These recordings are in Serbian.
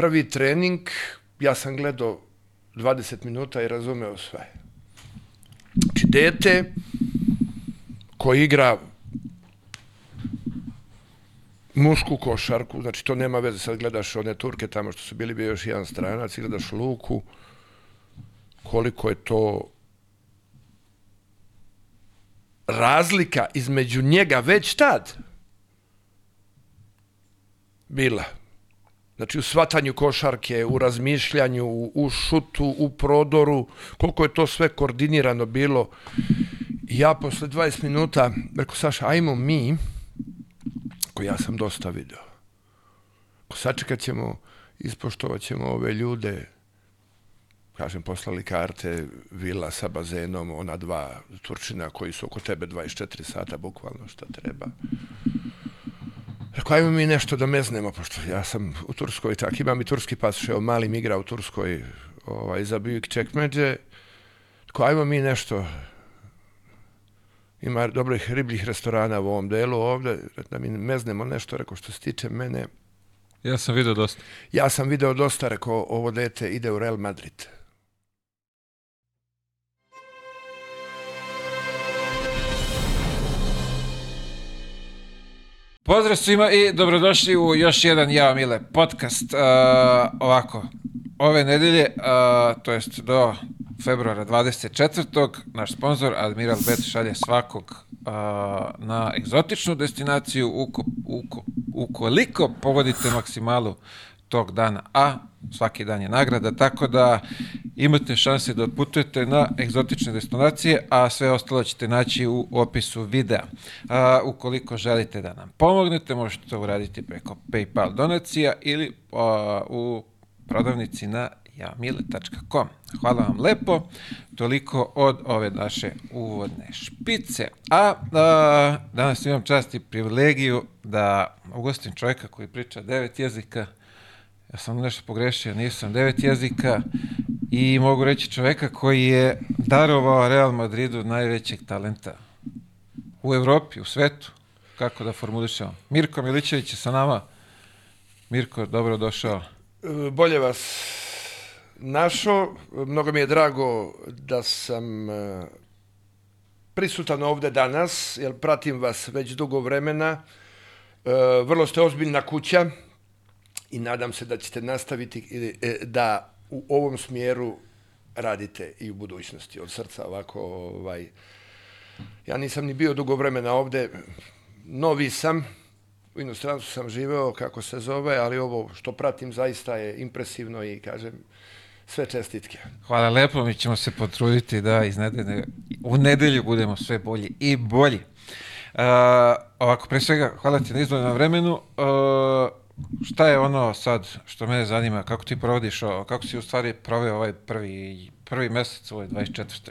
prvi trening, ja sam gledao 20 minuta i razumeo sve. Znači, dete koji igra mušku košarku, znači to nema veze, sad gledaš one Turke tamo što su bili bio još jedan stranac, i gledaš Luku, koliko je to razlika između njega već tad bila. Znači u svatanju košarke, u razmišljanju, u šutu, u prodoru, koliko je to sve koordinirano bilo. Ja posle 20 minuta rekao, Saša, ajmo mi, ko ja sam dosta video. Ko sačekat ćemo, ispoštovat ćemo ove ljude, kažem, poslali karte, vila sa bazenom, ona dva Turčina koji su oko tebe 24 sata, bukvalno šta treba. Rekao, ajmo mi nešto da meznemo, pošto ja sam u Turskoj, tak, imam i turski pas, evo, malim igra u Turskoj, ovaj, za Bujik Čekmeđe. Rekao, ajmo mi nešto, ima dobrih ribljih restorana u ovom delu ovde, da mi meznemo nešto, rekao, što se tiče mene. Ja sam video dosta. Ja sam video dosta, rekao, ovo dete ide u Real Madrid. Pozdrav svima i dobrodošli u još jedan Ja Mile podcast. Uh, ovako, ove nedelje, uh, to jest do februara 24. naš sponsor Admiral Bet šalje svakog uh, na egzotičnu destinaciju uko, uko, ukoliko pogodite maksimalu tog dana, a svaki dan je nagrada, tako da imate šanse da otputujete na egzotične destinacije, a sve ostalo ćete naći u opisu videa. A, ukoliko želite da nam pomognete, možete to uraditi preko PayPal donacija ili a, u prodavnici na jamile.com. Hvala vam lepo, toliko od ove naše uvodne špice. A, a danas imam čast i privilegiju da ugostim čovjeka koji priča devet jezika, ja sam nešto pogrešio, nisam devet jezika i mogu reći čoveka koji je darovao Real Madridu najvećeg talenta u Evropi, u svetu, kako da formulišemo. Mirko Milićević je sa nama. Mirko, dobro došao. Bolje vas našao. Mnogo mi je drago da sam e, prisutan ovde danas, jer pratim vas već dugo vremena. E, vrlo ste ozbiljna kuća i nadam se da ćete nastaviti e, da u ovom smjeru radite i u budućnosti od srca ovako ovaj ja nisam ni bio dugo vremena ovde novi sam u inostranstvu sam živeo kako se zove ali ovo što pratim zaista je impresivno i kažem sve čestitke. Hvala lepo, mi ćemo se potruditi da iz nedelje, u nedelju budemo sve bolji i bolji. Uh, ovako, pre svega, hvala ti na izdvojenom vremenu. Uh, šta je ono sad što mene zanima, kako ti provodiš, ovo, kako si u stvari proveo ovaj prvi, prvi mesec, ovaj 24.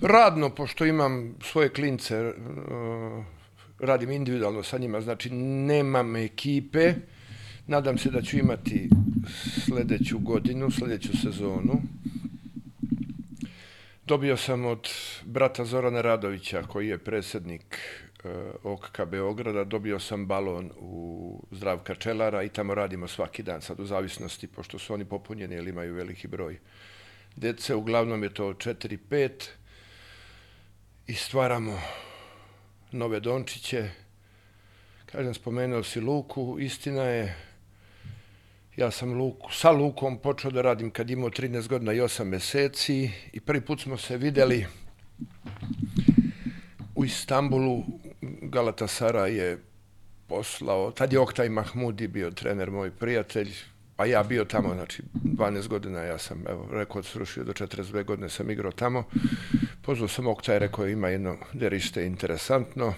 Radno, pošto imam svoje klince, uh, radim individualno sa njima, znači nemam ekipe, nadam se da ću imati sledeću godinu, sledeću sezonu. Dobio sam od brata Zorana Radovića, koji je predsednik OKK Beograda, dobio sam balon u Zdravka Čelara i tamo radimo svaki dan, sad u zavisnosti, pošto su oni popunjeni ili imaju veliki broj dece, uglavnom je to 4-5 i stvaramo nove dončiće. Kažem, spomenuo si Luku, istina je, ja sam Luku, sa Lukom počeo da radim kad imao 13 godina i 8 meseci i prvi put smo se videli u Istanbulu Galatasara je poslao, tad je Oktaj Mahmudi bio trener, moj prijatelj, a ja bio tamo, znači 12 godina, ja sam, evo, rekao, srušio do 42 godine sam igrao tamo. Pozvao sam Oktaj, rekao, ima jedno derište interesantno.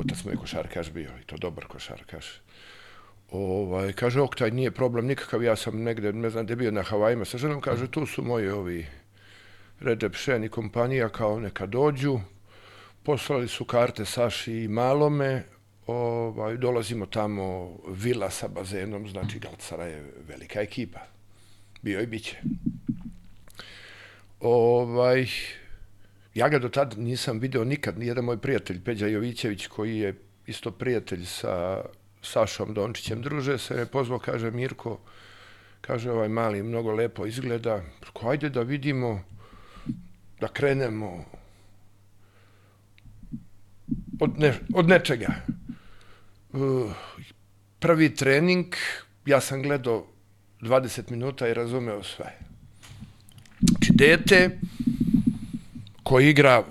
Otac mu je košarkaš bio, i to dobar košarkaš. Ovaj, kaže, Oktaj, nije problem nikakav, ja sam negde, ne znam, gde bio na Havajima sa ženom, kaže, tu su moji ovi Recep Šen i kompanija, kao neka dođu, poslali su karte Saši i Malome, ovaj, dolazimo tamo, vila sa bazenom, znači Galcara je velika ekipa. Bio i biće. Ovaj, ja ga do tad nisam video nikad, nijedan moj prijatelj, Peđa Jovićević, koji je isto prijatelj sa Sašom Dončićem druže se, me pozvao, kaže Mirko, kaže ovaj mali mnogo lepo izgleda, ajde da vidimo, da krenemo od, ne, od nečega. Uh, prvi trening, ja sam gledao 20 minuta i razumeo sve. Znači, dete koji igra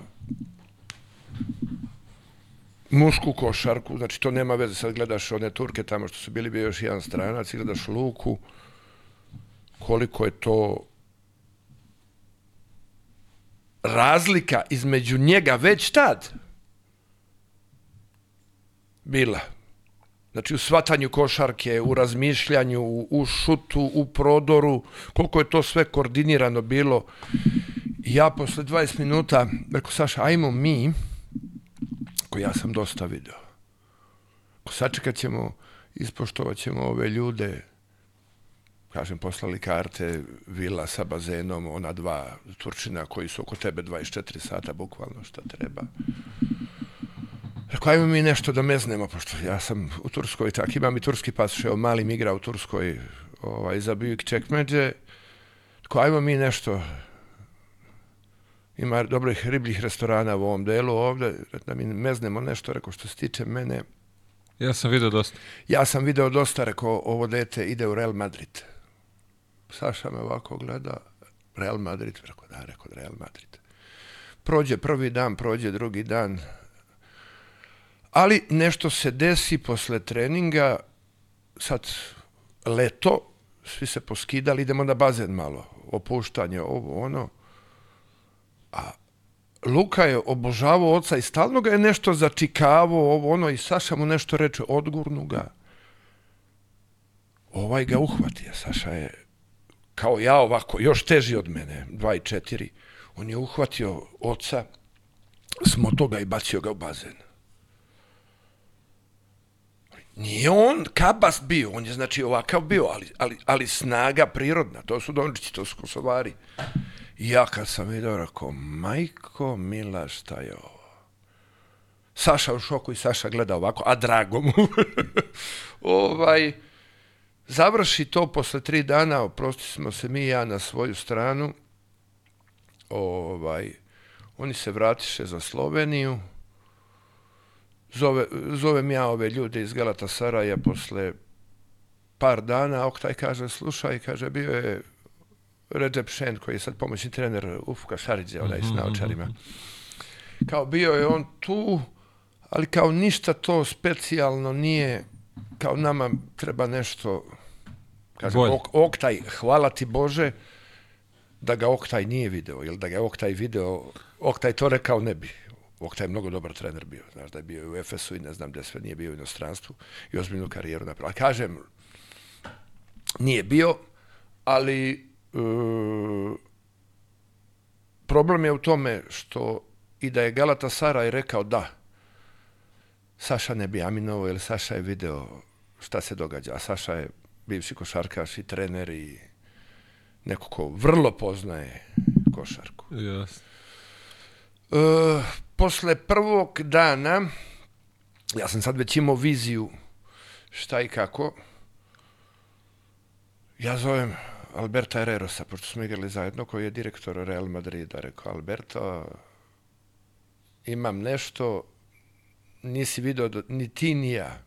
mušku košarku, znači to nema veze, sad gledaš one Turke tamo što su bili bio još jedan stranac, i gledaš Luku, koliko je to razlika između njega već tad bila. Znači u svatanju košarke, u razmišljanju, u šutu, u prodoru, koliko je to sve koordinirano bilo. Ja posle 20 minuta rekao, Saša, ajmo mi, ko ja sam dosta video. Ko sačekat ćemo, ispoštovat ćemo ove ljude, kažem, poslali karte, vila sa bazenom, ona dva Turčina koji su oko tebe 24 sata, bukvalno šta treba. Rekao, ajmo mi nešto da meznemo, pošto ja sam u Turskoj, tak imam i turski pas, evo malim igra u Turskoj, ovaj, za Bujik Čekmeđe. Rekao, ajmo mi nešto, ima dobrih ribljih restorana u ovom delu ovde, da mi meznemo nešto, rekao, što se tiče mene. Ja sam video dosta. Ja sam video dosta, rekao, ovo dete ide u Real Madrid. Saša me ovako gleda, Real Madrid, rekao, da, rekao, Real Madrid. Prođe prvi dan, prođe drugi dan, ali nešto se desi posle treninga, sad leto, svi se poskidali, idemo na bazen malo, opuštanje, ovo, ono, a Luka je obožavao oca i stalno ga je nešto začikavo, ovo, ono, i Saša mu nešto reče, odgurnu ga. Ovaj ga uhvatio, Saša je kao ja ovako, još teži od mene, dva i četiri. On je uhvatio oca, smoto ga i bacio ga u bazen. Nije on kabast bio, on je znači ovakav bio, ali, ali, ali snaga prirodna, to su Dončići, to su Kosovari. I ja kad sam vidio, rekao, majko mila, šta je ovo? Saša u šoku i Saša gleda ovako, a drago mu. ovaj, završi to posle tri dana, oprosti smo se mi i ja na svoju stranu. Ovaj, oni se vratiše za Sloveniju, zove, zovem ja ove ljude iz Galata Saraja posle par dana, Oktaj kaže, slušaj, kaže, bio je Recep Šen, koji je sad pomoćni trener Ufka Šaridze, onaj s Mhm, naočarima. Kao bio je on tu, ali kao ništa to specijalno nije, kao nama treba nešto, kaže, ok, Oktaj, hvala ti Bože, da ga Oktaj nije video, ili da ga Oktaj video, Oktaj to rekao ne bi. Oktaj je mnogo dobar trener bio, znaš da je bio u Efesu i ne znam gde sve nije bio u inostranstvu i ozbiljnu karijeru napravio. Ali kažem, nije bio, ali e, problem je u tome što i da je Galata Saraj rekao da, Saša ne bi Aminovo, jer Saša je video šta se događa, a Saša je bivši košarkaš i trener i neko ko vrlo poznaje košarku. Jasno. E, posle prvog dana, ja sam sad već imao viziju šta i kako, ja zovem Alberta Herrerosa, pošto smo igrali zajedno, koji je direktor Real Madrida. Rekao, Alberto, imam nešto, nisi video, ni ti, ni ja.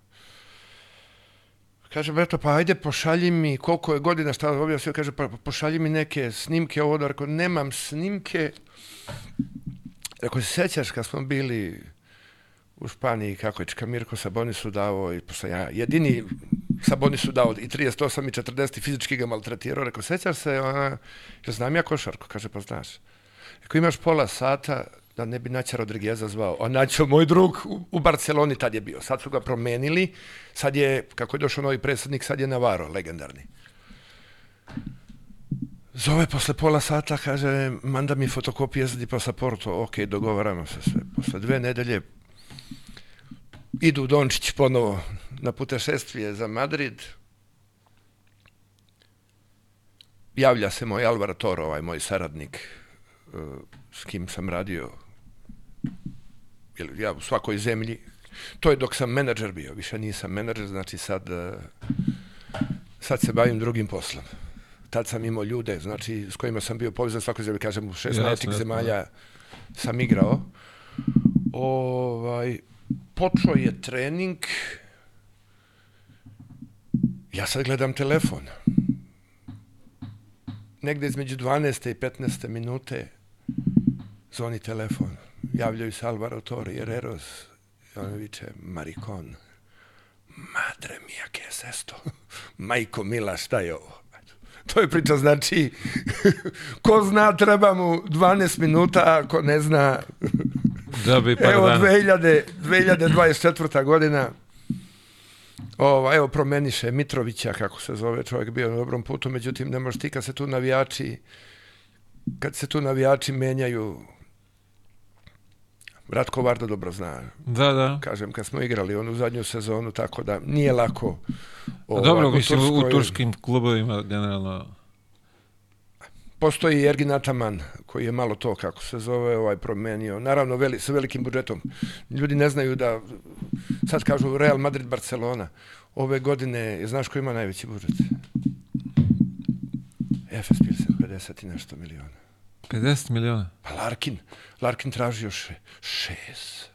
Kaže, Beto, pa ajde pošalji mi koliko je godina, šta objasnio, kaže, pa pošalji mi neke snimke ovo, rekao, nemam snimke, Rekao, se sećaš kad smo bili u Španiji, kako je Čika Mirko Sabonisu davo, i posle ja, jedini Sabonisu dao i 38 i 40 fizički ga maltretirao, rekao, sećaš se, ona, ja znam ja košarku, kaže, pa znaš. Rekao, imaš pola sata da ne bi Naća Rodrigueza zvao. A Naćo, moj drug, u, u Barceloni tad je bio. Sad su ga promenili, sad je, kako je došao novi predsednik, sad je Navarro, legendarni. Zove posle pola sata, kaže, manda mi fotokopije za pasaporto. Ok, dogovaramo se sve. Posle dve nedelje idu Dončić ponovo na putešestvije za Madrid. Javlja se moj Alvaro Toro, ovaj moj saradnik, eh, s kim sam radio ja u svakoj zemlji To je dok sam menadžer bio, više nisam menadžer, znači sad, eh, sad se bavim drugim poslom. Tad sam imao ljude, znači, s kojima sam bio povezan svakoj zemlji, kažem, u šest Jasno, najjačih jasno, zemalja sam igrao. Ovaj, počeo je trening, ja sad gledam telefon. Negde između 12. i 15. minute zvoni telefon. Javljaju se Alvaro Torre, Herreros, i on viče, Maricon, madre mia, che es esto? Majko Mila, šta je ovo? To je priča, znači, ko zna, treba mu 12 minuta, a ko ne zna, Da bi par evo dana. 2000, 2024. godina, Ova, evo promeniše Mitrovića, kako se zove, čovjek bio na dobrom putu, međutim ne možeš ti kad se tu navijači kad se tu navijači menjaju Ratko Varda dobro zna, Da, da. kažem, kad smo igrali onu zadnju sezonu, tako da nije lako. A ovaj, Dobro, mislim, u Turskoj- turskim klubovima generalno... Postoji Ergin Ataman, koji je malo to, kako se zove, ovaj promenio. Naravno, veli, sa velikim budžetom. Ljudi ne znaju da, sad kažu Real Madrid, Barcelona. Ove godine, znaš ko ima najveći budžet? Efes Pilsen, 50 i nešto miliona. 50 miliona. Pa Larkin, Larkin tražio še, šest.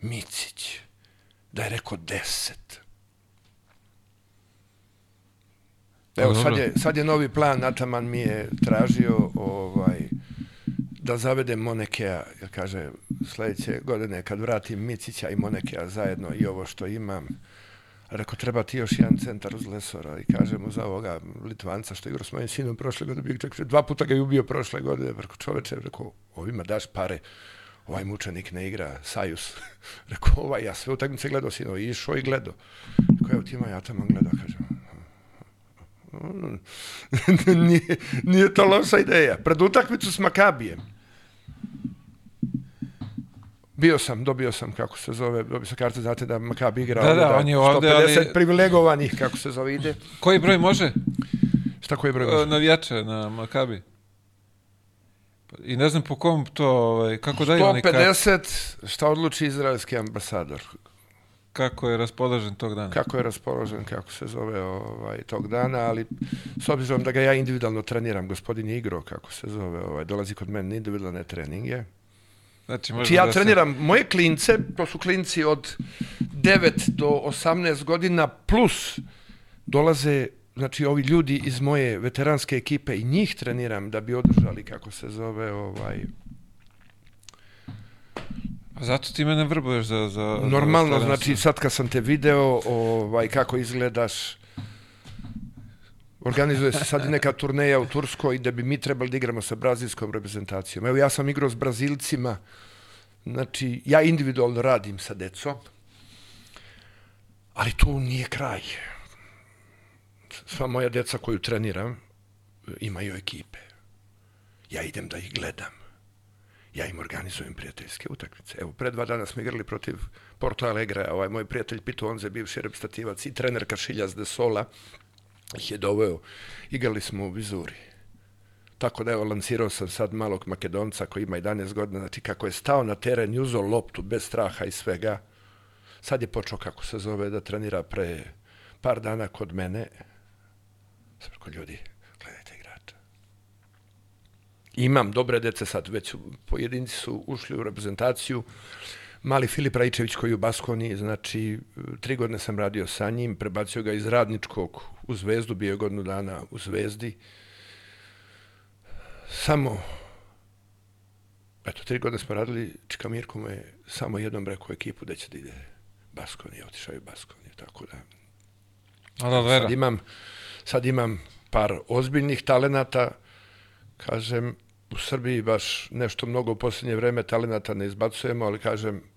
Micić, da je rekao deset. Evo, Pa sad je, sad je novi plan, Ataman mi je tražio ovaj, da zavedem Monekea, jer kaže, sledeće godine kad vratim Micića i Monekea zajedno i ovo što imam, Rekao, treba ti još jedan centar uz Lesora i kaže mu za ovoga Litvanca što je igrao s mojim sinom prošle godine, bio čak dva puta ga je ubio prošle godine, rekao čoveče, rekao, ovima daš pare, ovaj mučenik ne igra, Sajus. rekao, ovaj, ja sve utakmice gledao sino, i išao i gledao. Rekao, evo ti ima, ja tamo gledao, kaže, nije, nije to loša ideja. Pred utakmicu s Makabijem. Bio sam, dobio sam, kako se zove, dobio sam karte, znate da Makabi igra Da, da, on je ovde, 150 ali- privilegovanih, kako se zove, ide. Koji broj može? Šta koji broj? E, može? Navijača na Makabi. I ne znam po kom to, ovaj, kako daju oni karte, 150, šta odluči izraelski ambasador? kako je raspoložen tog dana. Kako je raspoložen, kako se zove ovaj, tog dana, ali s obzirom da ga ja individualno treniram, gospodin je igrao, kako se zove, ovaj, dolazi kod mene na individualne treninge. Znači, Znači ja da se- treniram moje klince, to su klinci od 9 do 18 godina, plus dolaze znači ovi ljudi iz moje veteranske ekipe i njih treniram da bi održali, kako se zove, ovaj, A zato ti mene vrbuješ za... za Normalno, za znači sad kad sam te video, ovaj, kako izgledaš, organizuje se sad neka turneja u Turskoj da bi mi trebali da igramo sa brazilskom reprezentacijom. Evo ja sam igrao s Brazilcima, znači ja individualno radim sa decom, ali tu nije kraj. Sva moja deca koju treniram imaju ekipe. Ja idem da ih gledam ja im organizujem prijateljske utakmice. Evo, pre dva dana smo igrali protiv Porto Alegre, ovaj moj prijatelj Pito Onze, bivši reprezentativac i trener Kašiljas de Sola, ih je doveo. Igrali smo u Vizuri. Tako da evo, lancirao sam sad malog Makedonca koji ima 11 godina, znači kako je stao na teren i uzeo loptu bez straha i svega. Sad je počeo, kako se zove, da trenira pre par dana kod mene. Sam rekao, ljudi, gledajte igrača. Imam dobre dece sad, već pojedinci su ušli u reprezentaciju. Mali Filip Rajčević koji je u Baskoni, znači tri godine sam radio sa njim, prebacio ga iz radničkog u Zvezdu, bio je godinu dana u Zvezdi. Samo, eto, tri godine smo radili, Čika Mirko mu je samo jednom rekao ekipu da će da ide Baskoni, otišao je Baskoni, tako da Ala vera. Sad imam, sad imam par ozbiljnih talenata, kažem, u Srbiji baš nešto mnogo u posljednje vreme talenata ne izbacujemo, ali kažem,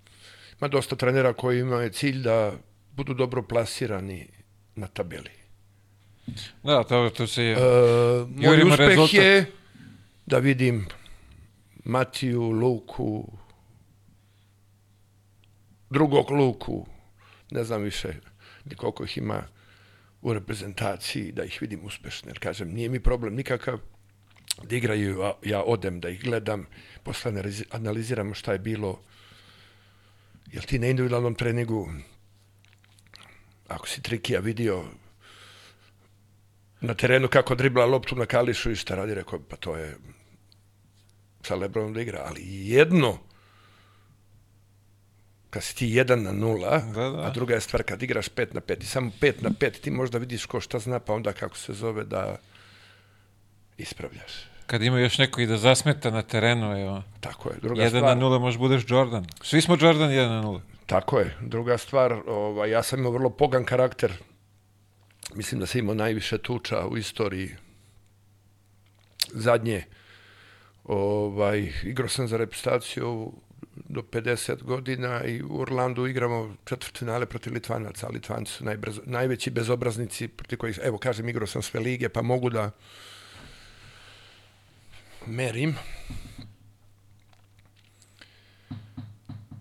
ima dosta trenera koji imaju cilj da budu dobro plasirani na tabeli. Da, to, to se... E, je... moj Jurimo uspeh rezultat. je da vidim Matiju, Luku, drugog Luku, ne znam više ni koliko ih ima u reprezentaciji, da ih vidim uspešne. Jer kažem, nije mi problem nikakav da igraju, ja odem da ih gledam, posle analizi- analiziramo šta je bilo Jel ti na individualnom treningu, ako si Trikija vidio na terenu kako dribla loptu na Kališu i šta radi, rekao, pa to je sa Lebronom da igra, ali jedno kad si ti jedan na nula, Da, da. a druga je stvar kad igraš pet na pet i samo pet na pet ti možda vidiš ko šta zna, pa onda kako se zove da ispravljaš. Kad ima još neko i da zasmeta na terenu, evo. Tako je. Druga 1 stvar, na 0 možeš budeš Jordan. Svi smo Jordan 1 na 0. Tako je. Druga stvar, ovaj, ja sam imao vrlo pogan karakter. Mislim da sam imao najviše tuča u istoriji zadnje. Ovaj, igrao sam za reprezentaciju do 50 godina i u Orlandu igramo četvrtfinale protiv Litvanaca, a Litvanci su najbrzo, najveći bezobraznici protiv kojih, evo kažem, igrao sam sve lige, pa mogu da merim.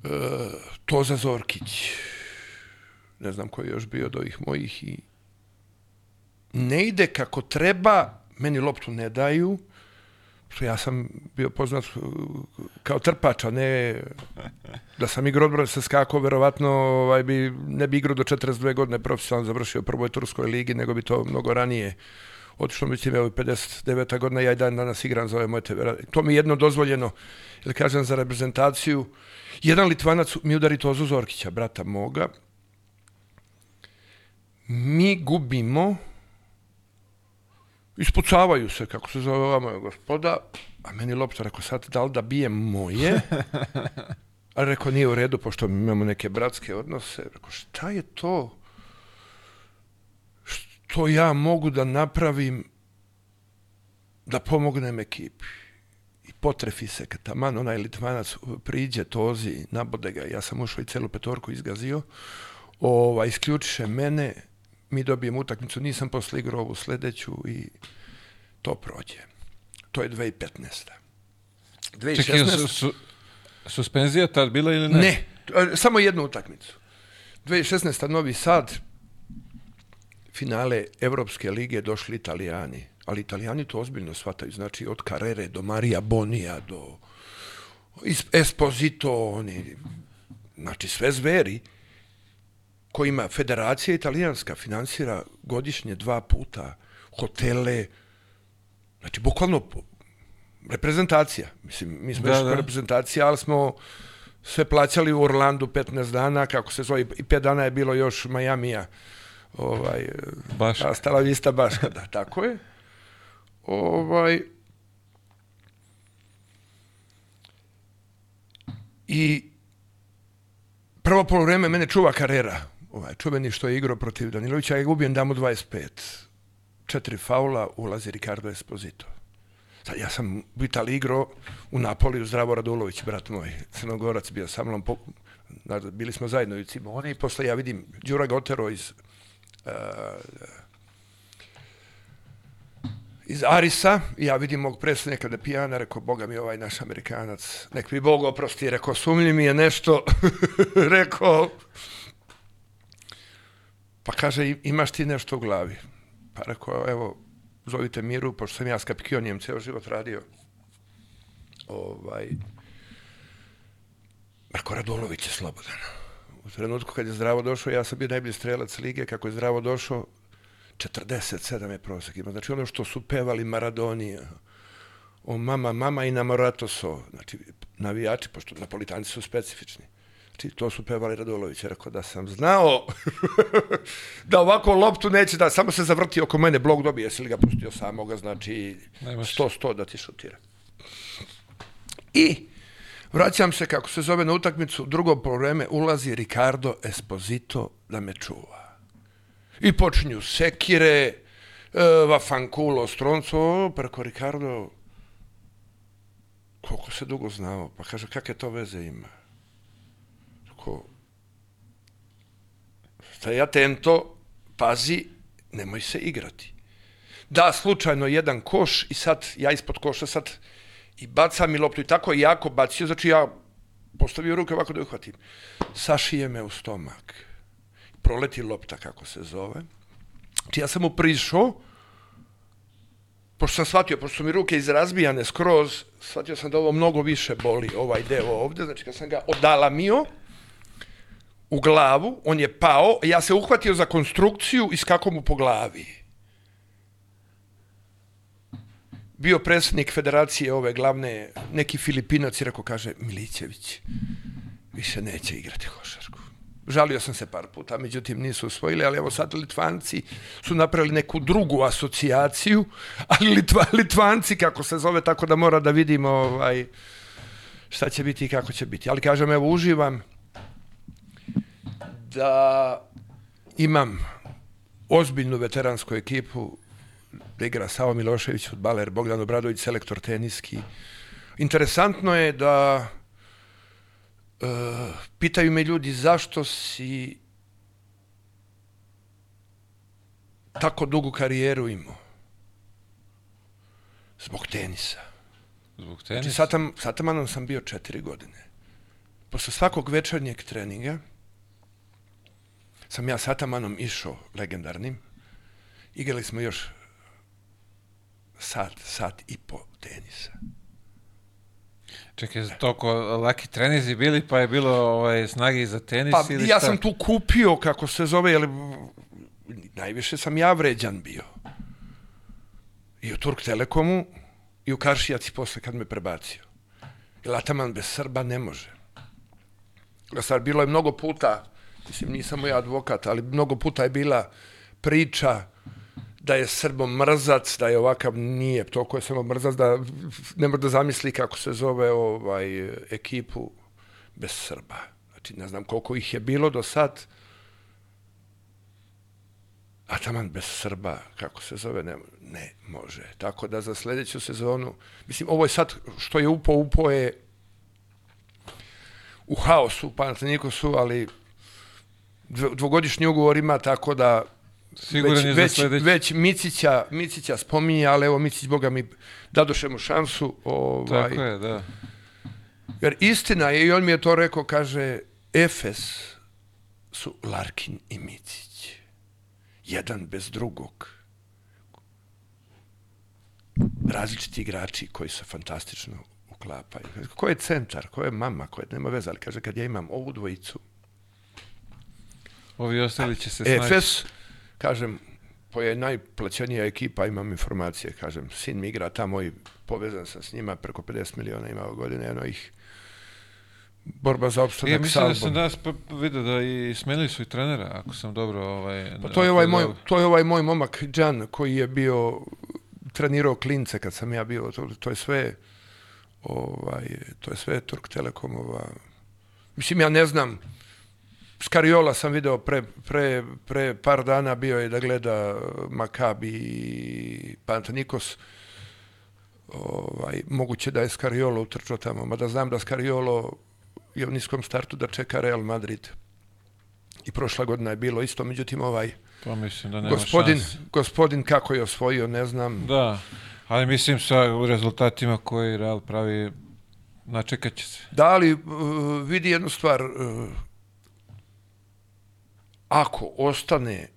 E, Toza Zorkić, ne znam ko je još bio od ovih mojih i ne ide kako treba, meni loptu ne daju, što ja sam bio poznat uh, kao trpač, a ne da sam igrao odbrane sa skakao, verovatno ovaj, bi, ne bi igrao do 42 godine profesionalno završio prvoj turskoj ligi, nego bi to mnogo ranije otišlo, mislim, evo 59. godina, ja i dan danas igram za ove moje tebe. To mi je jedno dozvoljeno, jer kažem za reprezentaciju, jedan Litvanac mi udari Tozu Zorkića, brata moga, mi gubimo, ispucavaju se, kako se zove ova moja gospoda, a meni lopta rekao, sad da li da bijem moje? A rekao, nije u redu, pošto imamo neke bratske odnose. Rekao, šta je to? Što ja mogu da napravim da pomognem ekipi? I potrefi se, kad taman onaj Litvanac priđe, tozi, nabode ga, ja sam ušao i celu petorku izgazio, ova, isključiše mene, mi dobijem utakmicu, nisam posle igrao ovu sledeću i to prođe. To je 2015. 2016. Čekaj, su, su, suspenzija tad bila ili ne? Ne, samo jednu utakmicu. 2016. Novi Sad, finale Evropske lige došli Italijani, ali Italijani to ozbiljno shvataju, znači od Carrere do Marija Bonija do Esposito, oni, znači sve zveri kojima federacija italijanska finansira godišnje dva puta hotele, znači bukvalno reprezentacija. Mislim, mi smo Da, da, da. reprezentacija, ali smo sve plaćali u Orlandu 15 dana, kako se zove, i 5 dana je bilo još Majamija. Ovaj, Baš. a stala vista Baška, da, tako je. Ovaj, I prvo polovreme mene čuva Karera, ovaj, čuveni što je igrao protiv Danilovića, ja ga ubijem, damo 25. Četiri faula, ulazi Ricardo Esposito. Sad, ja sam u Italiji igrao u Napoliju, Zdravo Radulović, brat moj, crnogorac bio sa mnom, po, bili smo zajedno u Cimone i posle ja vidim Đura Gotero iz iz Arisa, ja vidim mog predsjednika da pijana, rekao, Boga mi ovaj naš Amerikanac, nek mi Bog oprosti, rekao, sumnji mi je nešto, rekao, pa kaže, "I- imaš ti nešto u glavi? Pa rekao, evo, zovite Miru, pošto sam ja s Kapikijonijem ceo život radio. Ovaj, rekao, Radulović je slobodan. U trenutku kad je zdravo došao, ja sam bio najbolji strelac lige, kako je zdravo došao, 47 je prosek ima. Znači ono što su pevali Maradonija, o mama, mama i namoratoso, znači navijači, pošto napolitanci su specifični. Znači, to su pevali Radulović. Je rekao da sam znao da ovako loptu neće da, samo se zavrti oko mene, blok dobije, jesi li ga pustio samoga, znači Nemaš. 100-100 da ti šutira. I vraćam se, kako se zove na utakmicu, drugo polovreme ulazi Ricardo Esposito da me čuva. I počinju sekire, e, vafankulo, stronco, preko Ricardo, koliko se dugo znao, pa kaže, kakve to veze ima? Tako, staj atento, pazi, nemoj se igrati. Da, slučajno jedan koš i sad, ja ispod koša sad i bacam i loptu i tako jako bacio, znači ja postavio ruke ovako da uhvatim. Sašije me u stomak. Proleti lopta, kako se zove. Znači ja sam mu prišao, pošto sam shvatio, pošto su mi ruke izrazbijane skroz, shvatio sam da ovo mnogo više boli, ovaj deo ovde, znači kad sam ga odalamio, u glavu, on je pao, ja se uhvatio za konstrukciju i skako mu po glavi. Bio predsjednik federacije ove glavne, neki Filipinac i rekao, kaže, Milićević, više neće igrati košarku. Žalio sam se par puta, međutim nisu usvojili, ali evo sad Litvanci su napravili neku drugu asocijaciju, ali Litva, Litvanci, kako se zove, tako da mora da vidimo ovaj, šta će biti i kako će biti. Ali kažem, evo, uživam da imam ozbiljnu veteransku ekipu, da igra Savo Milošević, futbaler, Bogdan Obradović, selektor teniski. Interesantno je da uh, pitaju me ljudi zašto si tako dugu karijeru imao. Zbog tenisa. Zbog Znači, tenisa. sa, Atam, sa Atamanom sam bio četiri godine. Posle svakog večernjeg treninga sam ja sa Atamanom išao legendarnim. Igrali smo još sat, sat i po tenisa. Čekaj, toliko laki trenizi bili, pa je bilo ovaj, snage i za tenis Pa ili ja šta? sam tu kupio, kako se zove, jer najviše sam ja vređan bio. I u Turk Telekomu i u Karšijaci posle kad me prebacio. Jer Ataman bez Srba ne može. Stvar, bilo je mnogo puta, mislim nisam ja advokat, ali mnogo puta je bila priča da je Srbo mrzac, da je ovakav, nije, toliko je samo mrzac da ne može da zamisli kako se zove ovaj ekipu bez Srba. Znači, ne znam koliko ih je bilo do sad, a taman bez Srba, kako se zove, ne, ne može. Tako da za sledeću sezonu, mislim, ovo je sad, što je upo, upo je u haosu, Panathinaikosu, ali dvo- dvogodišnji ugovor ima, tako da Siguran već, je za već, sledeći. već Micića, Micića spominje, ali evo Micić, boga mi, dadoše mu šansu. Ovaj, Tako je, da. Jer istina je, i on mi je to rekao, kaže, Efes su Larkin i Micić. Jedan bez drugog. Različiti igrači koji se fantastično uklapaju. Ko je centar, ko je mama, ko je, nema veze, ali kaže, kad ja imam ovu dvojicu, Ovi ostali će se snaći. Efes, kažem, to je najplaćenija ekipa, imam informacije, kažem, sin mi igra tamo i povezan sam s njima, preko 50 miliona ima godine, jedno ih borba za Ja opstanak mislim da sa sam danas vidio da i smenili su i trenera, ako sam dobro... Ovaj, Pa to je ovaj moj, to je ovaj moj momak Đan koji je bio trenirao klince kad sam ja bio, to, to je sve ovaj, to je sve Turk Telekomova. Mislim, ja ne znam, Skariola sam video pre, pre, pre par dana bio je da gleda Makabi i Panathinaikos. Ovaj, moguće da je Skariolo utrčao tamo, mada znam da Skariolo je u niskom startu da čeka Real Madrid. I prošla godina je bilo isto, međutim ovaj Pa mislim da nema gospodin, šanse. gospodin kako je osvojio, ne znam. Da, ali mislim sa rezultatima koji Real pravi, načekat će se. Da li uh, vidi jednu stvar, uh, ako ostane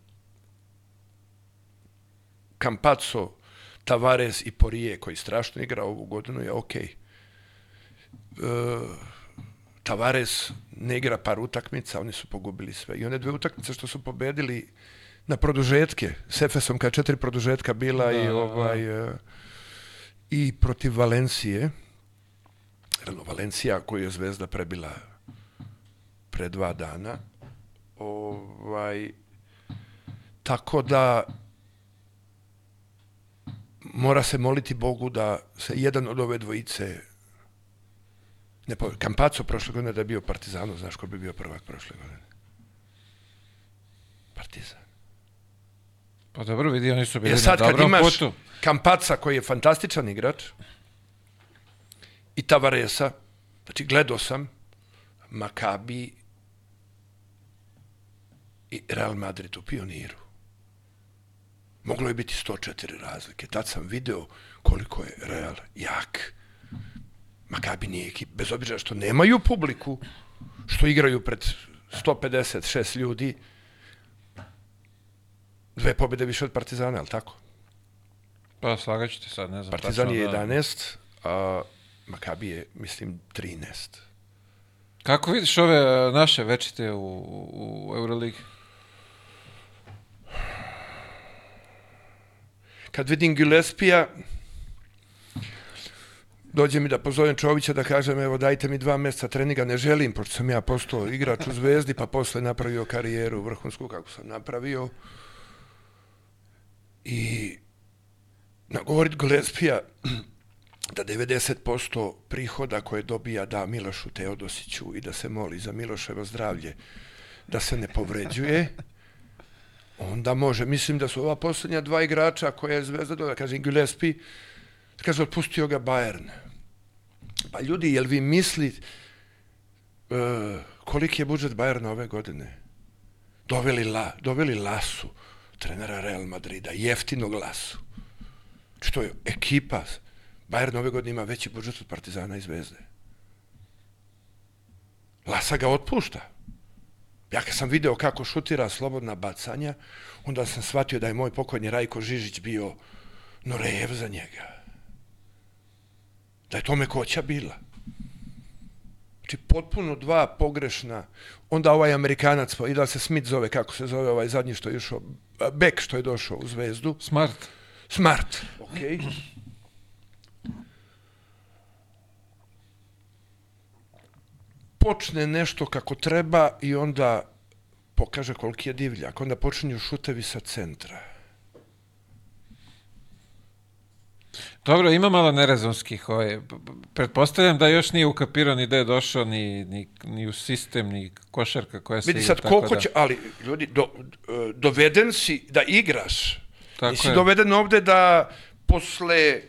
Campazzo, Tavares i Porije, koji strašno igra ovu godinu, je okej. Uh, Tavares ne igra par utakmica, oni su pogubili sve. I one dve utakmice što su pobedili na produžetke, s Efesom kad je četiri produžetka bila Da, i da, da. ovaj uh, i protiv Valencije. Valencija koju je Zvezda prebila pre dva dana. Ovaj, tako da mora se moliti Bogu da se jedan od ove dvojice ne po, Kampaco prošle godine da je bio Partizanu, znaš ko bi bio prvak prošle godine? Partizan. Pa dobro, vidi, oni su bili E sad na dobrom imaš putu. Kampaca koji je fantastičan igrač i Tavaresa, znači gledao sam Makabi i Real Madrid u pioniru. Moglo je biti 104 razlike. Tad sam video koliko je Real jak. Makabi nije ekip, bez obzira što nemaju publiku, što igraju pred 156 ljudi, dve pobjede više od Partizana, ali tako? Pa slagat ću te sad, ne znam. Partizan je da. 11, a Makabi je, mislim, 13. Kako vidiš ove naše večite u, u Euroligi? Kad vidim Gillespija, dođe mi da pozovem Čovića da kažem evo dajte mi dva mjeseca treninga, ne želim, pošto sam ja postao igrač u Zvezdi, pa posle napravio karijeru vrhunsku kako sam napravio. I nagovorit Gillespija da 90% prihoda koje dobija da Milošu Teodosiću i da se moli za Miloševo zdravlje, da se ne povređuje, onda može. Mislim da su ova posljednja dva igrača koja je Zvezda dodala, kaže Gillespie, kaže, otpustio ga Bayern. Pa ljudi, jel vi mislite uh, koliki je budžet Bayerna ove godine? Doveli, la, doveli Lasu, trenera Real Madrida, jeftinog Lasu. Što je ekipa, Bayern ove godine ima veći budžet od Partizana i Zvezde. Lasa ga otpušta. Ja kad sam video kako šutira slobodna bacanja, onda sam shvatio da je moj pokojni Rajko Žižić bio Norejev za njega. Da je tome koća bila. Znači, potpuno dva pogrešna. Onda ovaj Amerikanac, pa i da se Smith zove, kako se zove ovaj zadnji što je išao, Beck što je došao u Zvezdu. Smart. Smart, okej. Okay. Počne nešto kako treba i onda pokaže koliki je divljak. Onda počinju šutevi sa centra. Dobro, ima malo nerezonskih. Ovaj. Pretpostavljam da još nije ukapirao ni da je došao ni, ni, ni u sistem, ni košarka koja se Vidi sad koliko da... će, ali ljudi, do, doveden si da igraš. Tako Nisi je. doveden ovde da posle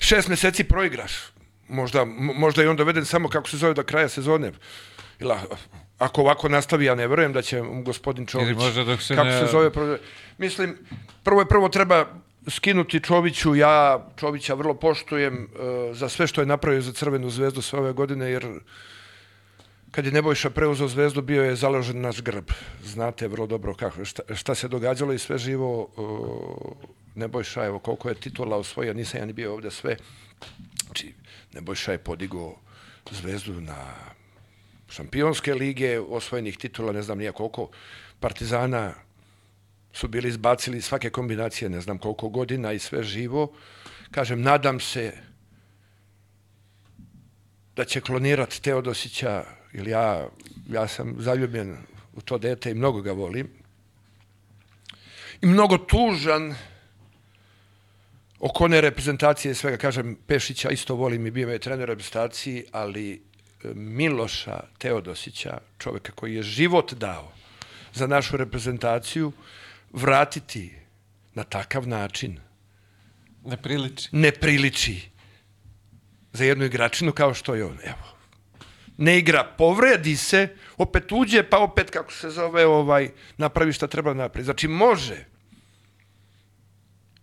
šest meseci proigraš možda, možda je on doveden samo kako se zove do kraja sezone. Ili, ako ovako nastavi, ja ne verujem da će gospodin Čović, možda dok se kako ne... se zove, mislim, prvo je prvo treba skinuti Čoviću, ja Čovića vrlo poštujem uh, za sve što je napravio za Crvenu zvezdu sve ove godine, jer kad je Nebojša preuzeo zvezdu, bio je založen naš grb. Znate vrlo dobro kako, šta, šta se događalo i sve živo. Uh, Nebojša, evo koliko je titula osvojio, nisam ja ni bio ovde sve. Znači, Nebojša je podigao zvezdu na šampionske lige, osvojenih titula, ne znam nija koliko, Partizana su bili izbacili svake kombinacije, ne znam koliko godina i sve živo. Kažem, nadam se da će klonirati Teodosića, ili ja, ja sam zaljubljen u to dete i mnogo ga volim. I mnogo tužan oko one reprezentacije svega, kažem, Pešića isto volim i bio je trener reprezentaciji, ali e, Miloša Teodosića, čoveka koji je život dao za našu reprezentaciju, vratiti na takav način ne priliči. Ne priliči za jednu igračinu kao što je on. Evo. Ne igra, povredi se, opet uđe, pa opet, kako se zove, ovaj, napravi šta treba napraviti. Znači, može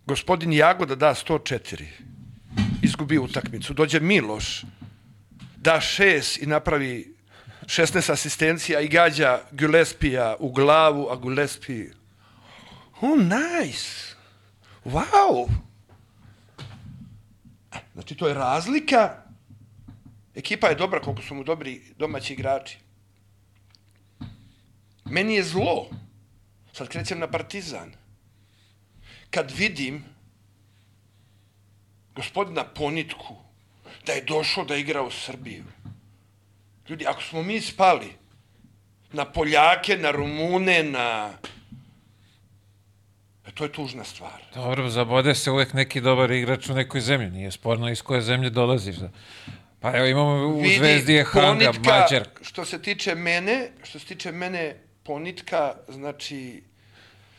gospodin Jagoda da 104, izgubi utakmicu, dođe Miloš, da 6 i napravi 16 asistencija i gađa Gillespija u glavu, a Gillespie oh nice, wow. Znači to je razlika, ekipa je dobra koliko su mu dobri domaći igrači. Meni je zlo, sad krećem na Partizan, kad vidim gospodina Ponitku da je došao da igra u Srbiju. Ljudi, ako smo mi spali na Poljake, na Rumune, na... E, to je tužna stvar. Dobro, zabode se uvek neki dobar igrač u nekoj zemlji. Nije sporno iz koje zemlje dolaziš. Da. Pa evo imamo u Vidi, Zvezdi je Hanga, Mađar. Što se tiče mene, što se tiče mene, Ponitka, znači,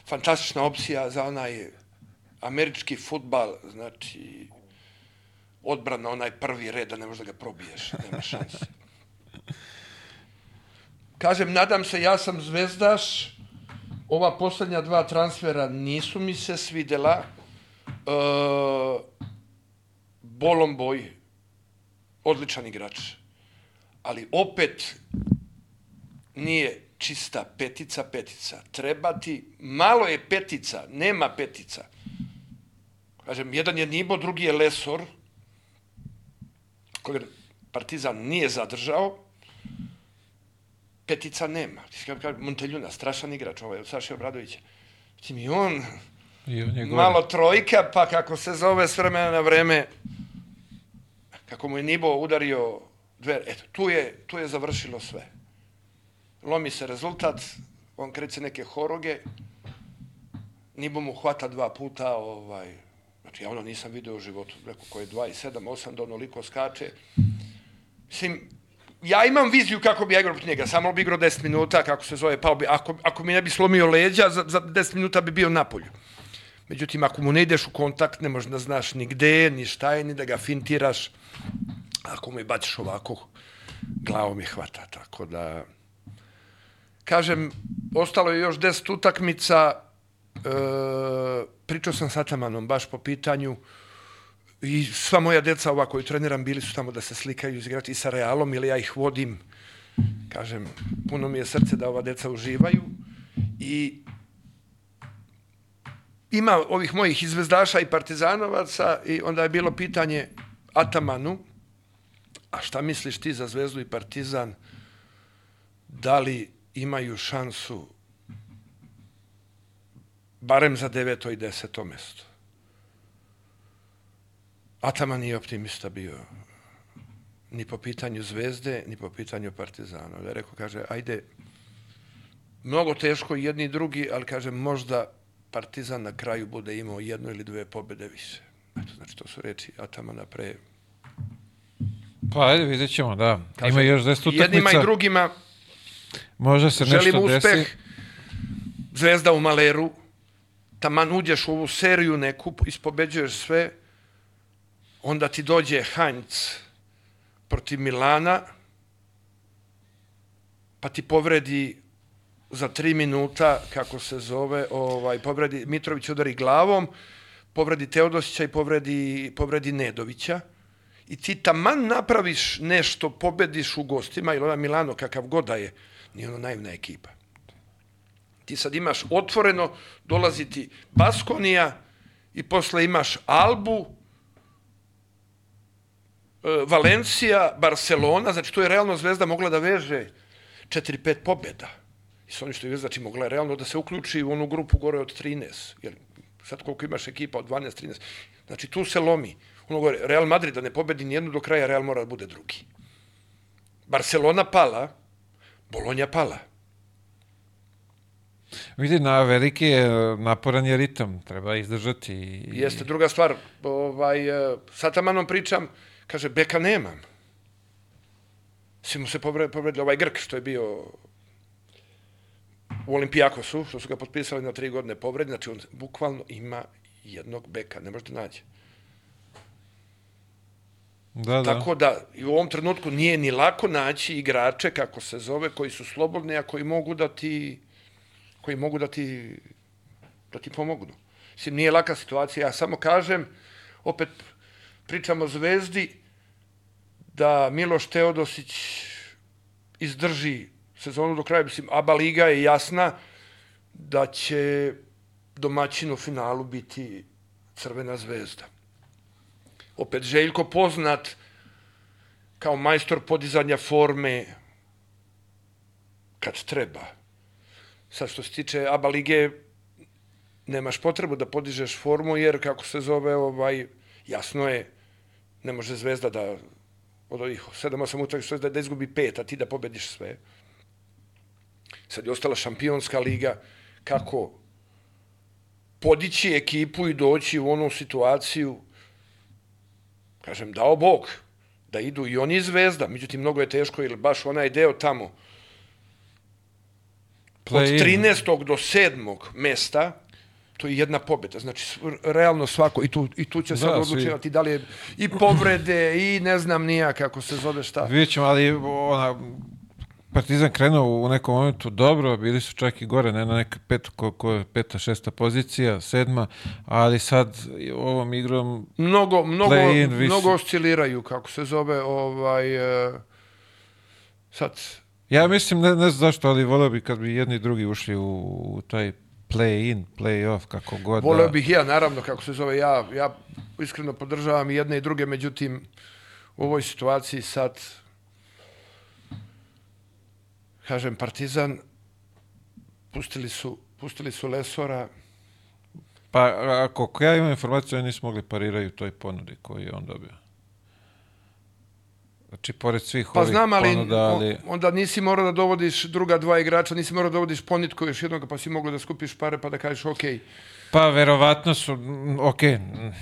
fantastična opcija za onaj američki futbal, znači, odbrana, onaj prvi red, da ne možeš da ga probiješ, nema šanse. Kažem, nadam se, ja sam zvezdaš, ova poslednja dva transfera nisu mi se svidela. E, Bolomboj, odličan igrač, ali opet nije čista petica, petica. Treba ti, malo je petica, nema petica. Kažem, jedan je Nibo, drugi je Lesor, koga Partizan nije zadržao, petica nema. Monteljuna, strašan igrač, ovaj, od Saše Obradovića. Mislim, i on, I on malo trojka, pa kako se zove s vremena na vreme, kako mu je Nibo udario dve, eto, tu je, tu je završilo sve. Lomi se rezultat, on kreće neke horoge, Nibo mu hvata dva puta, ovaj, znači ja ono nisam video u životu, neko ko je 2 i 7, 8, da onoliko skače. Mislim, ja imam viziju kako bi ja igrao protiv njega, samo bi igrao 10 minuta, kako se zove, pao bi, ako, ako mi ne bi slomio leđa, za, za 10 minuta bi bio na polju. Međutim, ako mu ne ideš u kontakt, ne možeš da znaš ni gde, ni šta je, ni da ga fintiraš. Ako mu je baciš ovako, glavom je hvata. Tako da, kažem, ostalo je još 10 utakmica, e, pričao sam sa Atamanom baš po pitanju i sva moja deca ova koju treniram bili su tamo da se slikaju izigrati sa Realom ili ja ih vodim. Kažem, puno mi je srce da ova deca uživaju i ima ovih mojih izvezdaša i partizanovaca i onda je bilo pitanje Atamanu, a šta misliš ti za Zvezdu i Partizan, da li imaju šansu barem za deveto i deseto mesto? Ataman nije optimista bio ni po pitanju Zvezde, ni po pitanju Partizana. Da rekao, kaže, ajde, mnogo teško jedni i drugi, ali kaže, možda Partizan na kraju bude imao jednu ili dve pobede više. Eto, znači, to su reči Atamana pre... Pa ajde, vidjet ćemo, da. Kažem, Ima još 10 utakmica. Jednima i drugima Može se želim nešto uspeh. desi. Zvezda u Maleru, taman uđeš u ovu seriju neku, ispobeđuješ sve, onda ti dođe Heinz protiv Milana, pa ti povredi za tri minuta, kako se zove, ovaj, povredi, Mitrović udari glavom, povredi Teodosića i povredi, povredi Nedovića. I ti taman napraviš nešto, pobediš u gostima, ili ovaj Milano, kakav god da je, nije ono naivna ekipa. Ti sad imaš otvoreno, dolazi ti Baskonija i posle imaš Albu, e, Valencija, Barcelona, znači tu je realno Zvezda mogla da veže 4-5 pobjeda. I s onim što je znači mogla je realno da se uključi u onu grupu gore od 13. Jer sad koliko imaš ekipa od 12-13. Znači tu se lomi. Ono gore, Real Madrid da ne pobedi nijednu do kraja, Real mora da bude drugi. Barcelona pala, Bolonja pala. Vidi, na veliki je, naporan je ritam, treba izdržati. i- Jeste druga stvar, ovaj, e, sa tamanom pričam, kaže, beka nemam. Svi mu se povre- povredili ovaj Grk što je bio u Olimpijakosu, što su ga potpisali na tri godine povredi, znači on bukvalno ima jednog beka, ne može da nađe. Da, da. Tako da i u ovom trenutku nije ni lako naći igrače, kako se zove, koji su slobodni, a koji mogu da ti koji mogu da ti da ti pomognu. Mislim, nije laka situacija. Ja samo kažem, opet pričamo o Zvezdi, da Miloš Teodosić izdrži sezonu do kraja. Mislim, ABA Liga je jasna da će domaćin u finalu biti Crvena zvezda opet Željko poznat kao majstor podizanja forme kad treba. Sad što se tiče ABA lige, nemaš potrebu da podižeš formu, jer kako se zove, ovaj, jasno je, ne može Zvezda da od ovih 7-8 utakmica da, da izgubi pet, a ti da pobediš sve. Sad je ostala šampionska liga, kako podići ekipu i doći u onu situaciju kažem, dao Bog da idu i oni zvezda, međutim, mnogo je teško, jer baš onaj deo tamo, od Play-in. 13. do 7. mesta, to je jedna pobjeda. Znači, realno svako, i tu, i tu će sad Da, odlučivati da li je i povrede, i ne znam nija kako se zove šta. Vidjet ćemo, ali ona, Partizan krenuo u nekom momentu dobro, bili su čak i gore, ne na neka pet, ko, ko peta, šesta pozicija, sedma, ali sad ovom igrom Mnogo, mnogo, mnogo osciliraju, kako se zove, ovaj, e, sad, Ja mislim, ne, ne znam zašto, ali voleo bi kad bi jedni i drugi ušli u, u taj play-in, play-off, kako god. Voleo da- bih ja, naravno, kako se zove, ja, ja iskreno podržavam i jedne i druge, međutim, u ovoj situaciji sad kažem Partizan pustili su pustili su Lesora Pa ako ja imam informaciju, oni nisu mogli pariraju toj ponudi koju je on dobio. Znači, pored svih Pa ovih znam, ali, ponuda, ali... onda nisi morao da dovodiš druga dva igrača, nisi morao da dovodiš ponitko još jednog, pa si mogao da skupiš pare pa da kažeš ok. Pa, verovatno su, ok, mm,